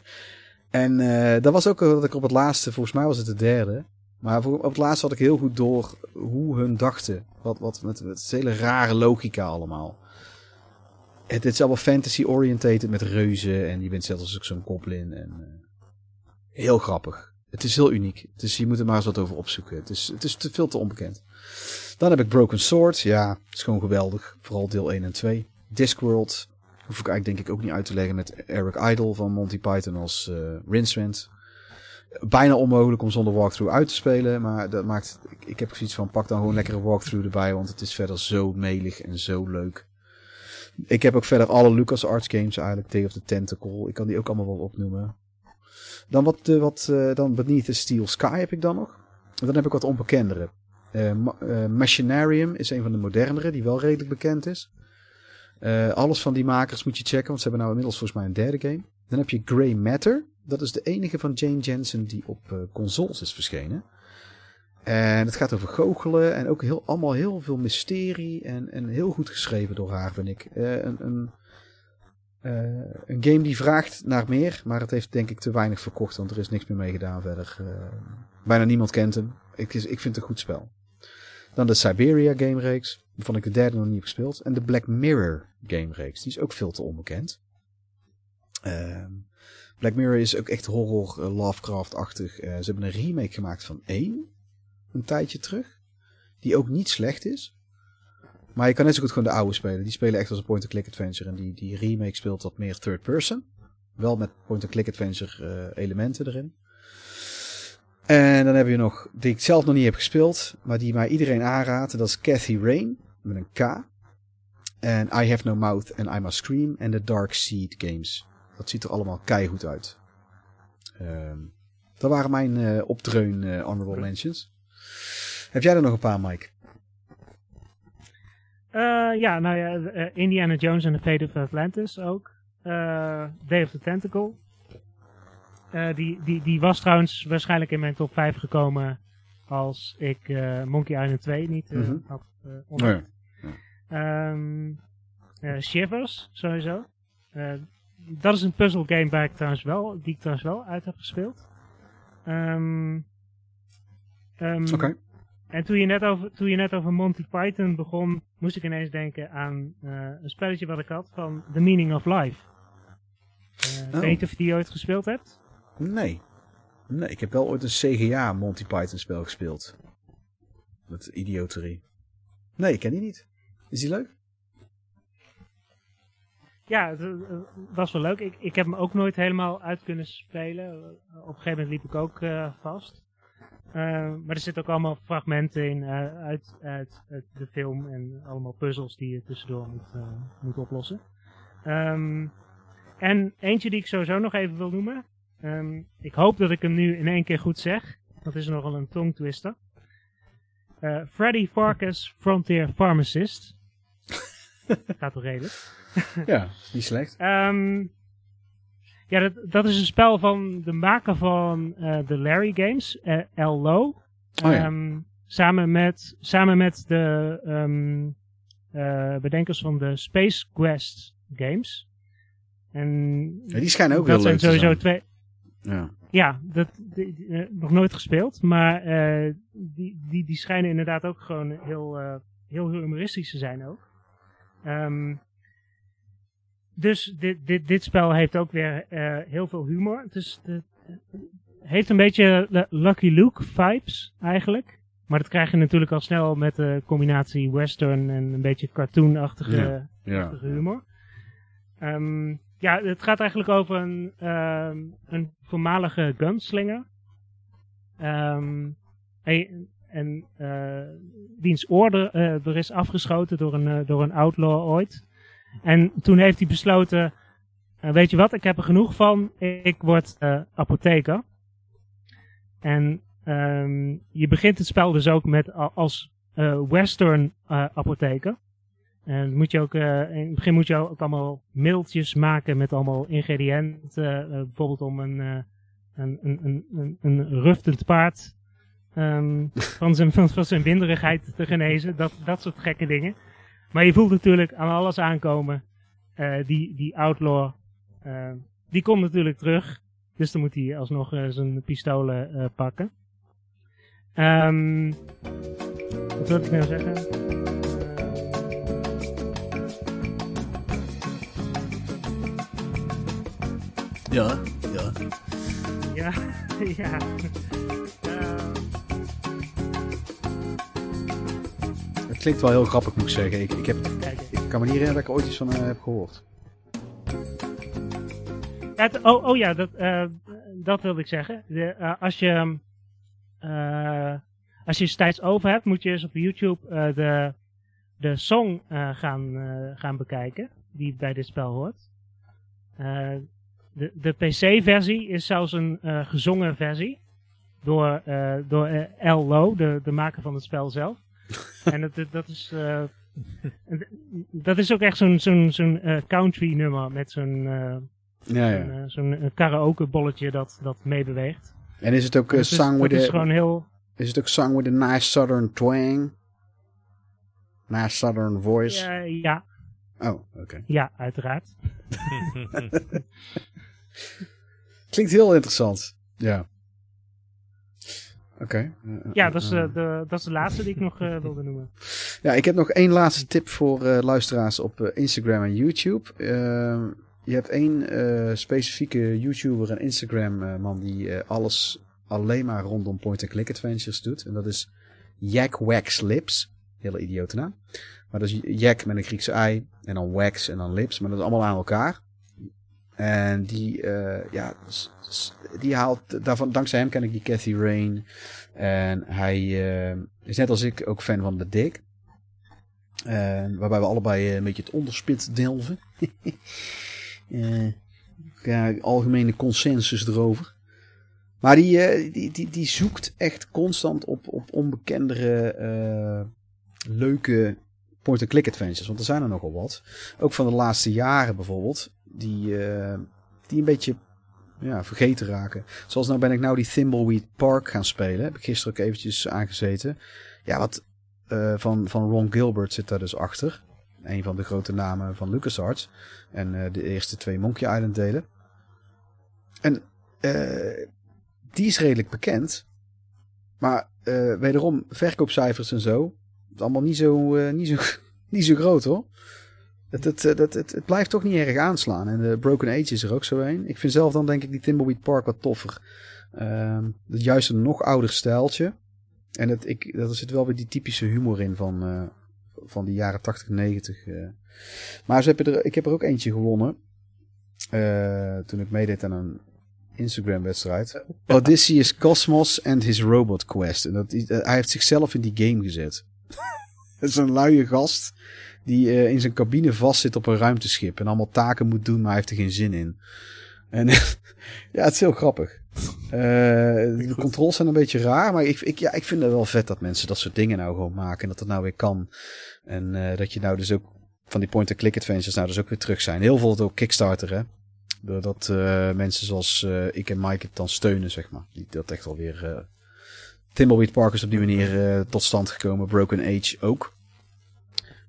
en uh, dat was ook dat ik op het laatste, volgens mij was het de derde. Maar op het laatste had ik heel goed door hoe hun dachten. Wat, wat met, met hele rare logica allemaal. Het, is allemaal fantasy-orientated met reuzen. En je bent zelfs ook zo'n goblin. En, uh, heel grappig. Het is heel uniek. Dus je moet er maar eens wat over opzoeken. Het is, het is te veel te onbekend. Dan heb ik Broken Sword. Ja, is gewoon geweldig. Vooral deel 1 en 2. Discworld. Hoef ik eigenlijk denk ik ook niet uit te leggen met Eric Idle van Monty Python als uh. Bijna onmogelijk om zonder walkthrough uit te spelen. Maar dat maakt. Ik, heb zoiets van pak dan gewoon lekkere walkthrough erbij. Want het is verder zo melig en zo leuk. Ik heb ook verder alle LucasArts games eigenlijk. Day of the Tentacle. Ik kan die ook allemaal wel opnoemen. Dan wat, uh, wat uh, dan Beneath Steel Sky heb ik dan nog. En dan heb ik wat onbekendere. Machinarium is een van de modernere die wel redelijk bekend is. Uh, alles van die makers moet je checken, want ze hebben nou inmiddels volgens mij een derde game. Dan heb je Grey Matter. Dat is de enige van Jane Jensen die op uh, consoles is verschenen. En het gaat over goochelen en ook heel, allemaal heel veel mysterie en, en heel goed geschreven door haar, vind ik. Uh, een, een, een game die vraagt naar meer, maar het heeft denk ik te weinig verkocht, want er is niks meer mee gedaan verder. bijna niemand kent hem. Ik, ik vind het een goed spel. Dan de Siberia game reeks. Waarvan ik de derde nog niet heb gespeeld. En de Black Mirror game reeks. Die is ook veel te onbekend. Uh, Black Mirror is ook echt horror, uh, Lovecraft-achtig. Uh, ze hebben een remake gemaakt van één. Een tijdje terug. Die ook niet slecht is. Maar je kan net zo goed gewoon de oude spelen. Die spelen echt als een point-and-click adventure. En die, die remake speelt wat meer third person. Wel met point-and-click adventure uh, elementen erin. En dan hebben we nog, die ik zelf nog niet heb gespeeld, maar die mij iedereen aanraadt. Dat is Cathy Rain, met een K. En I Have No Mouth and I Must Scream. En de Dark Seed Games. Dat ziet er allemaal keihard uit. Uh, dat waren mijn uh, opdreun uh, honorable mentions. Heb jij er nog een paar, Mike? Uh, ja, nou ja, Indiana Jones en the Fate of Atlantis ook. Day of the Tentacle. Uh, die, die, die was trouwens waarschijnlijk in mijn top 5 gekomen als ik uh, Monkey Island 2 niet uh, mm -hmm. had ontdekt. Oh ja. um, Shivers, sowieso. dat is een puzzle game waar ik trouwens wel, die ik trouwens wel uit heb gespeeld. Um, um, Oké. Okay. En toen je, net over, toen je net over Monty Python begon, moest ik ineens denken aan een spelletje wat ik had van The Meaning of Life. Uh, oh. Weet je of je die ooit gespeeld hebt? Nee. Nee, ik heb wel ooit een CGA Monty Python spel gespeeld. Met idioterie. Nee, ik ken die niet. Is die leuk? Ja, het was wel leuk. Ik, ik heb hem ook nooit helemaal uit kunnen spelen. Op een gegeven moment liep ik ook uh, vast. Maar er zitten ook allemaal fragmenten in uit, uit, uit, de film en allemaal puzzels die je tussendoor moet, moet oplossen. Um, en eentje die ik sowieso nog even wil noemen. Um, ik hoop dat ik hem nu in één keer goed zeg. Dat is nogal een tongtwister. Uh, Freddy Farkas Frontier Pharmacist. Gaat toch redelijk? ja, niet slecht. Um, ja, dat, dat is een spel van de maker van uh, de Larry Games, uh, L. Low. Oh, ja. um, samen, met, samen met de um, bedenkers van de Space Quest Games. En ja, die schijnen ook wel leuk te zijn. Twee, ja, ja dat, die, uh, nog nooit gespeeld. Maar uh, die, die, die schijnen inderdaad ook gewoon heel, uh, heel humoristisch te zijn ook. Um, dus dit, dit, dit spel heeft ook weer heel veel humor. Dus het heeft een beetje Lucky Luke vibes eigenlijk. Maar dat krijg je natuurlijk al snel met de combinatie western en een beetje cartoonachtige ja, ja. humor. Um, ja, het gaat eigenlijk over een, uh, een voormalige gunslinger. Um, en uh, wiens orde uh, er is afgeschoten door een, uh, door een outlaw ooit. En toen heeft hij besloten, weet je wat, ik heb er genoeg van, ik word apotheker. En um, je begint het spel dus ook met als western apotheker. En moet je ook, uh, in het begin moet je ook allemaal mailtjes maken met allemaal ingrediënten. Uh, bijvoorbeeld om een, uh, een, een, een, een ruftend paard um, van, zijn, van, van zijn winderigheid te genezen. Dat, dat soort gekke dingen. Maar je voelt natuurlijk aan alles aankomen. die, die outlaw, die komt natuurlijk terug. Dus dan moet hij alsnog zijn pistolen pakken. Um, wat wil ik nou zeggen? Ja, ja. Ja, ja. Uh... Het klinkt wel heel grappig, moet ik zeggen. Ik, ik, heb, ik kan me niet herinneren dat ik ooit iets van uh, heb gehoord. Het, oh, oh ja, dat, uh, dat wilde ik zeggen. De, uh, als je als je tijd over hebt, moet je eens op YouTube de, de song gaan, gaan bekijken. Die bij dit spel hoort. De, de PC-versie is zelfs een uh, gezongen versie. Door, uh, door uh, L. Low, de, de maker van het spel zelf. en dat, dat is. dat is ook echt zo'n zo'n zo'n country nummer met zo'n. ja, ja. Zo'n karaoke bolletje dat, dat meebeweegt. En is het ook uh, song with is gewoon heel... Is het ook song with a nice southern twang? Nice southern voice? Ja, ja. Oh, oké. Ja, uiteraard. Klinkt heel interessant. Ja. Oké. ja, dat is, de, dat is de laatste die ik nog wilde noemen. Ja, ik heb nog één laatste tip voor luisteraars op Instagram en YouTube. Ehm, je hebt één specifieke YouTuber en Instagram man die alles alleen maar rondom point-and-click adventures doet. En dat is Jack Wax Lips. Hele idiote naam. Maar dat is Jack met een Griekse ei. En dan Wax en dan Lips. Maar dat is allemaal aan elkaar. En die, uh, ja, die haalt, daarvan, dankzij hem ken ik die Cathy Rain. En hij uh, is net als ik ook fan van The Dick. Waarbij we allebei een beetje het onderspit delven. ja, algemene consensus erover. Maar die, die, die, die zoekt echt constant op, op onbekendere, leuke point-and-click adventures. Want er zijn er nogal wat. Ook van de laatste jaren bijvoorbeeld. Die, uh, die een beetje ja, vergeten raken. Zoals nou ben ik nou die Thimbleweed Park gaan spelen. Heb ik gisteren ook eventjes aangezeten. Ja, wat uh, van, van Ron Gilbert zit daar dus achter. Een van de grote namen van LucasArts. En uh, de eerste twee Monkey Island delen. En die is redelijk bekend. Maar wederom, verkoopcijfers en zo allemaal niet zo, niet zo, niet zo groot hoor. Het, het, het, het, het, blijft toch niet erg aanslaan. En de Broken Age is er ook zo een. Ik vind zelf dan denk ik die Timbleweed Park wat toffer. Uh, het juist een nog ouder stijltje. En het, ik, dat zit wel weer die typische humor in van, uh, van die jaren 80, 90. Uh. Maar ze hebben er, ik heb er ook eentje gewonnen. Uh, toen ik meedeed aan een Instagram wedstrijd. Odysseus Cosmos and his Robot Quest. En dat, hij heeft zichzelf in die game gezet. Het is een luie gast die uh, in zijn cabine vastzit op een ruimteschip en allemaal taken moet doen, maar hij heeft er geen zin in. En ja, het is heel grappig. Uh, de controls zijn een beetje raar, maar ik, ik, ja, ik vind het wel vet dat mensen dat soort dingen nou gewoon maken en dat dat nou weer kan. En uh, dat je nou dus ook van die point-and-click adventures nou dus ook weer terug zijn. Heel veel door Kickstarter, hè. Doordat uh, mensen zoals ik en Mike het dan steunen, zeg maar. Die dat echt alweer Thimbleweed Park is op die manier tot stand gekomen. Broken Age ook.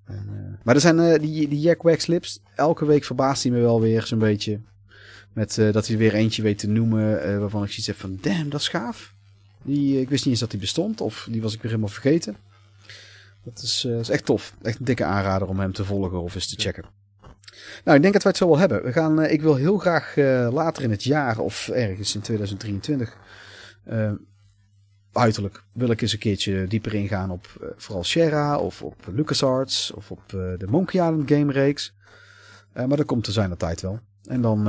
Uh, maar er zijn uh, die, die Jack Wax Lips. Elke week verbaast hij me wel weer zo'n beetje. Met dat hij weer eentje weet te noemen. waarvan ik zoiets heb van: damn, dat is gaaf. Die, ik wist niet eens dat die bestond. Of die was ik weer helemaal vergeten. Dat is, is echt tof. Echt een dikke aanrader om hem te volgen of eens te checken. Nou, ik denk dat wij het zo wel hebben. We gaan, ik wil heel graag later in het jaar of ergens in 2023 uiterlijk wil ik eens een keertje dieper ingaan op uh, vooral Sierra of op LucasArts of op uh, de Monkey Island game reeks. Uh, maar dat komt te zijn de tijd wel. En dan,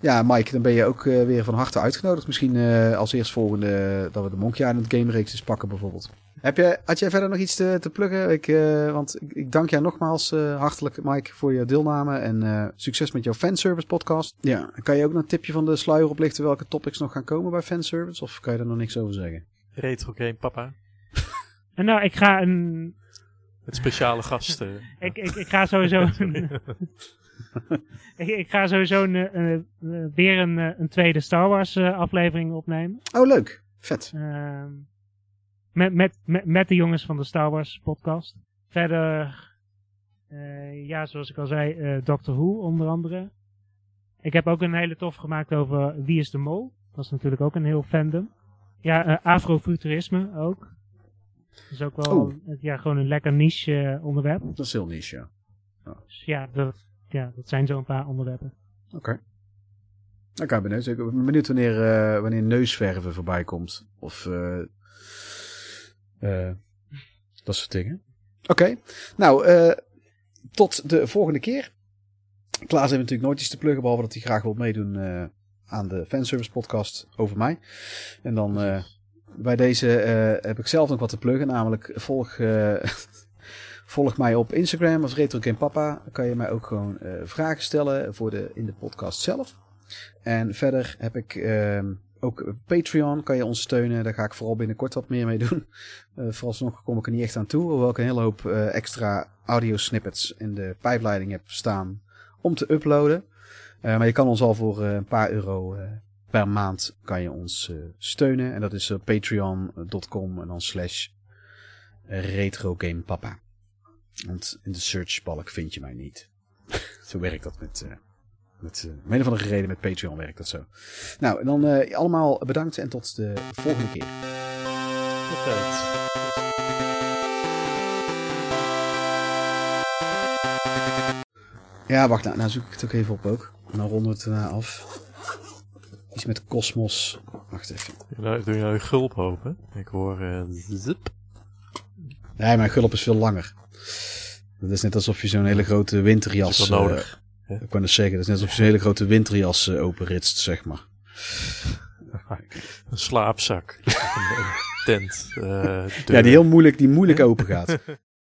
ja Mike, dan ben je ook weer van harte uitgenodigd. Misschien als eerstvolgende dat we de Monkey Island game reeks eens pakken bijvoorbeeld. Heb je, had jij verder nog iets te, te pluggen? Ik, want ik, ik, dank jou nogmaals hartelijk Mike voor je deelname en succes met jouw fanservice podcast. Ja, kan je ook nog een tipje van de sluier oplichten welke topics nog gaan komen bij fanservice? Of kan je daar nog niks over zeggen? Retro game, papa. En nou, ik ga een... Met speciale gasten. ik, ik, ik ga sowieso... ik, ik, ga sowieso een, een, weer een, een tweede Star Wars uh, aflevering opnemen. Oh, leuk. Vet. Uh, met, met, met, met de jongens van de Star Wars podcast. Verder, uh, ja, zoals ik al zei, uh, Doctor Who onder andere. Ik heb ook een hele tof gemaakt over Wie is de Mol. Dat is natuurlijk ook een heel fandom. Ja, uh, afrofuturisme ook. Dat is ook wel oh. ja, gewoon een lekker niche uh, onderwerp. Dat is heel niche, ja. Oh. Dus ja, dat, ja, dat zijn zo'n paar onderwerpen. Oké. Okay. Nou, ik ben benieuwd. Ik ben benieuwd wanneer, uh, wanneer neusverven voorbij komt. Of dat soort dingen. Oké. Okay. Nou, tot de volgende keer. Klaas heeft natuurlijk nooit iets te pluggen, behalve dat hij graag wil meedoen aan de fanservice podcast over mij. En dan uh, bij deze uh, heb ik zelf nog wat te pluggen. Namelijk volg, uh, volg mij op Instagram als Papa. Dan kan je mij ook gewoon vragen stellen voor de, in de podcast zelf. En verder heb ik ehm, ook Patreon. Kan je ons steunen. Daar ga ik vooral binnenkort wat meer mee doen. vooralsnog kom ik er niet echt aan toe. Hoewel ik een hele hoop extra audio snippets in de pijpleiding heb staan om te uploaden. Uh, maar je kan ons al voor uh, een paar euro uh, per maand kan je ons steunen. En dat is patreon.com en dan slash retrogamepapa. Want in de searchbalk vind je mij niet. zo werkt dat met... Met, om een of andere reden met Patreon werkt dat zo. Nou, dan allemaal bedankt en tot de volgende keer. Tot Ja, wacht, nou, nou zoek ik het ook even op ook. En dan ronden we het daarna af. Iets met kosmos. Wacht even. Nou, doe je nou je gulp open? Ik hoor uh, zip. Nee, mijn gulp is veel langer. Dat is net alsof je zo'n hele grote winterjas... Dat is wel nodig. Uh, ik kan het zeggen, dat is net alsof je zo'n hele grote winterjas uh, openritst, zeg maar. Een slaapzak. een tent. ja, die heel moeilijk, die moeilijk open gaat.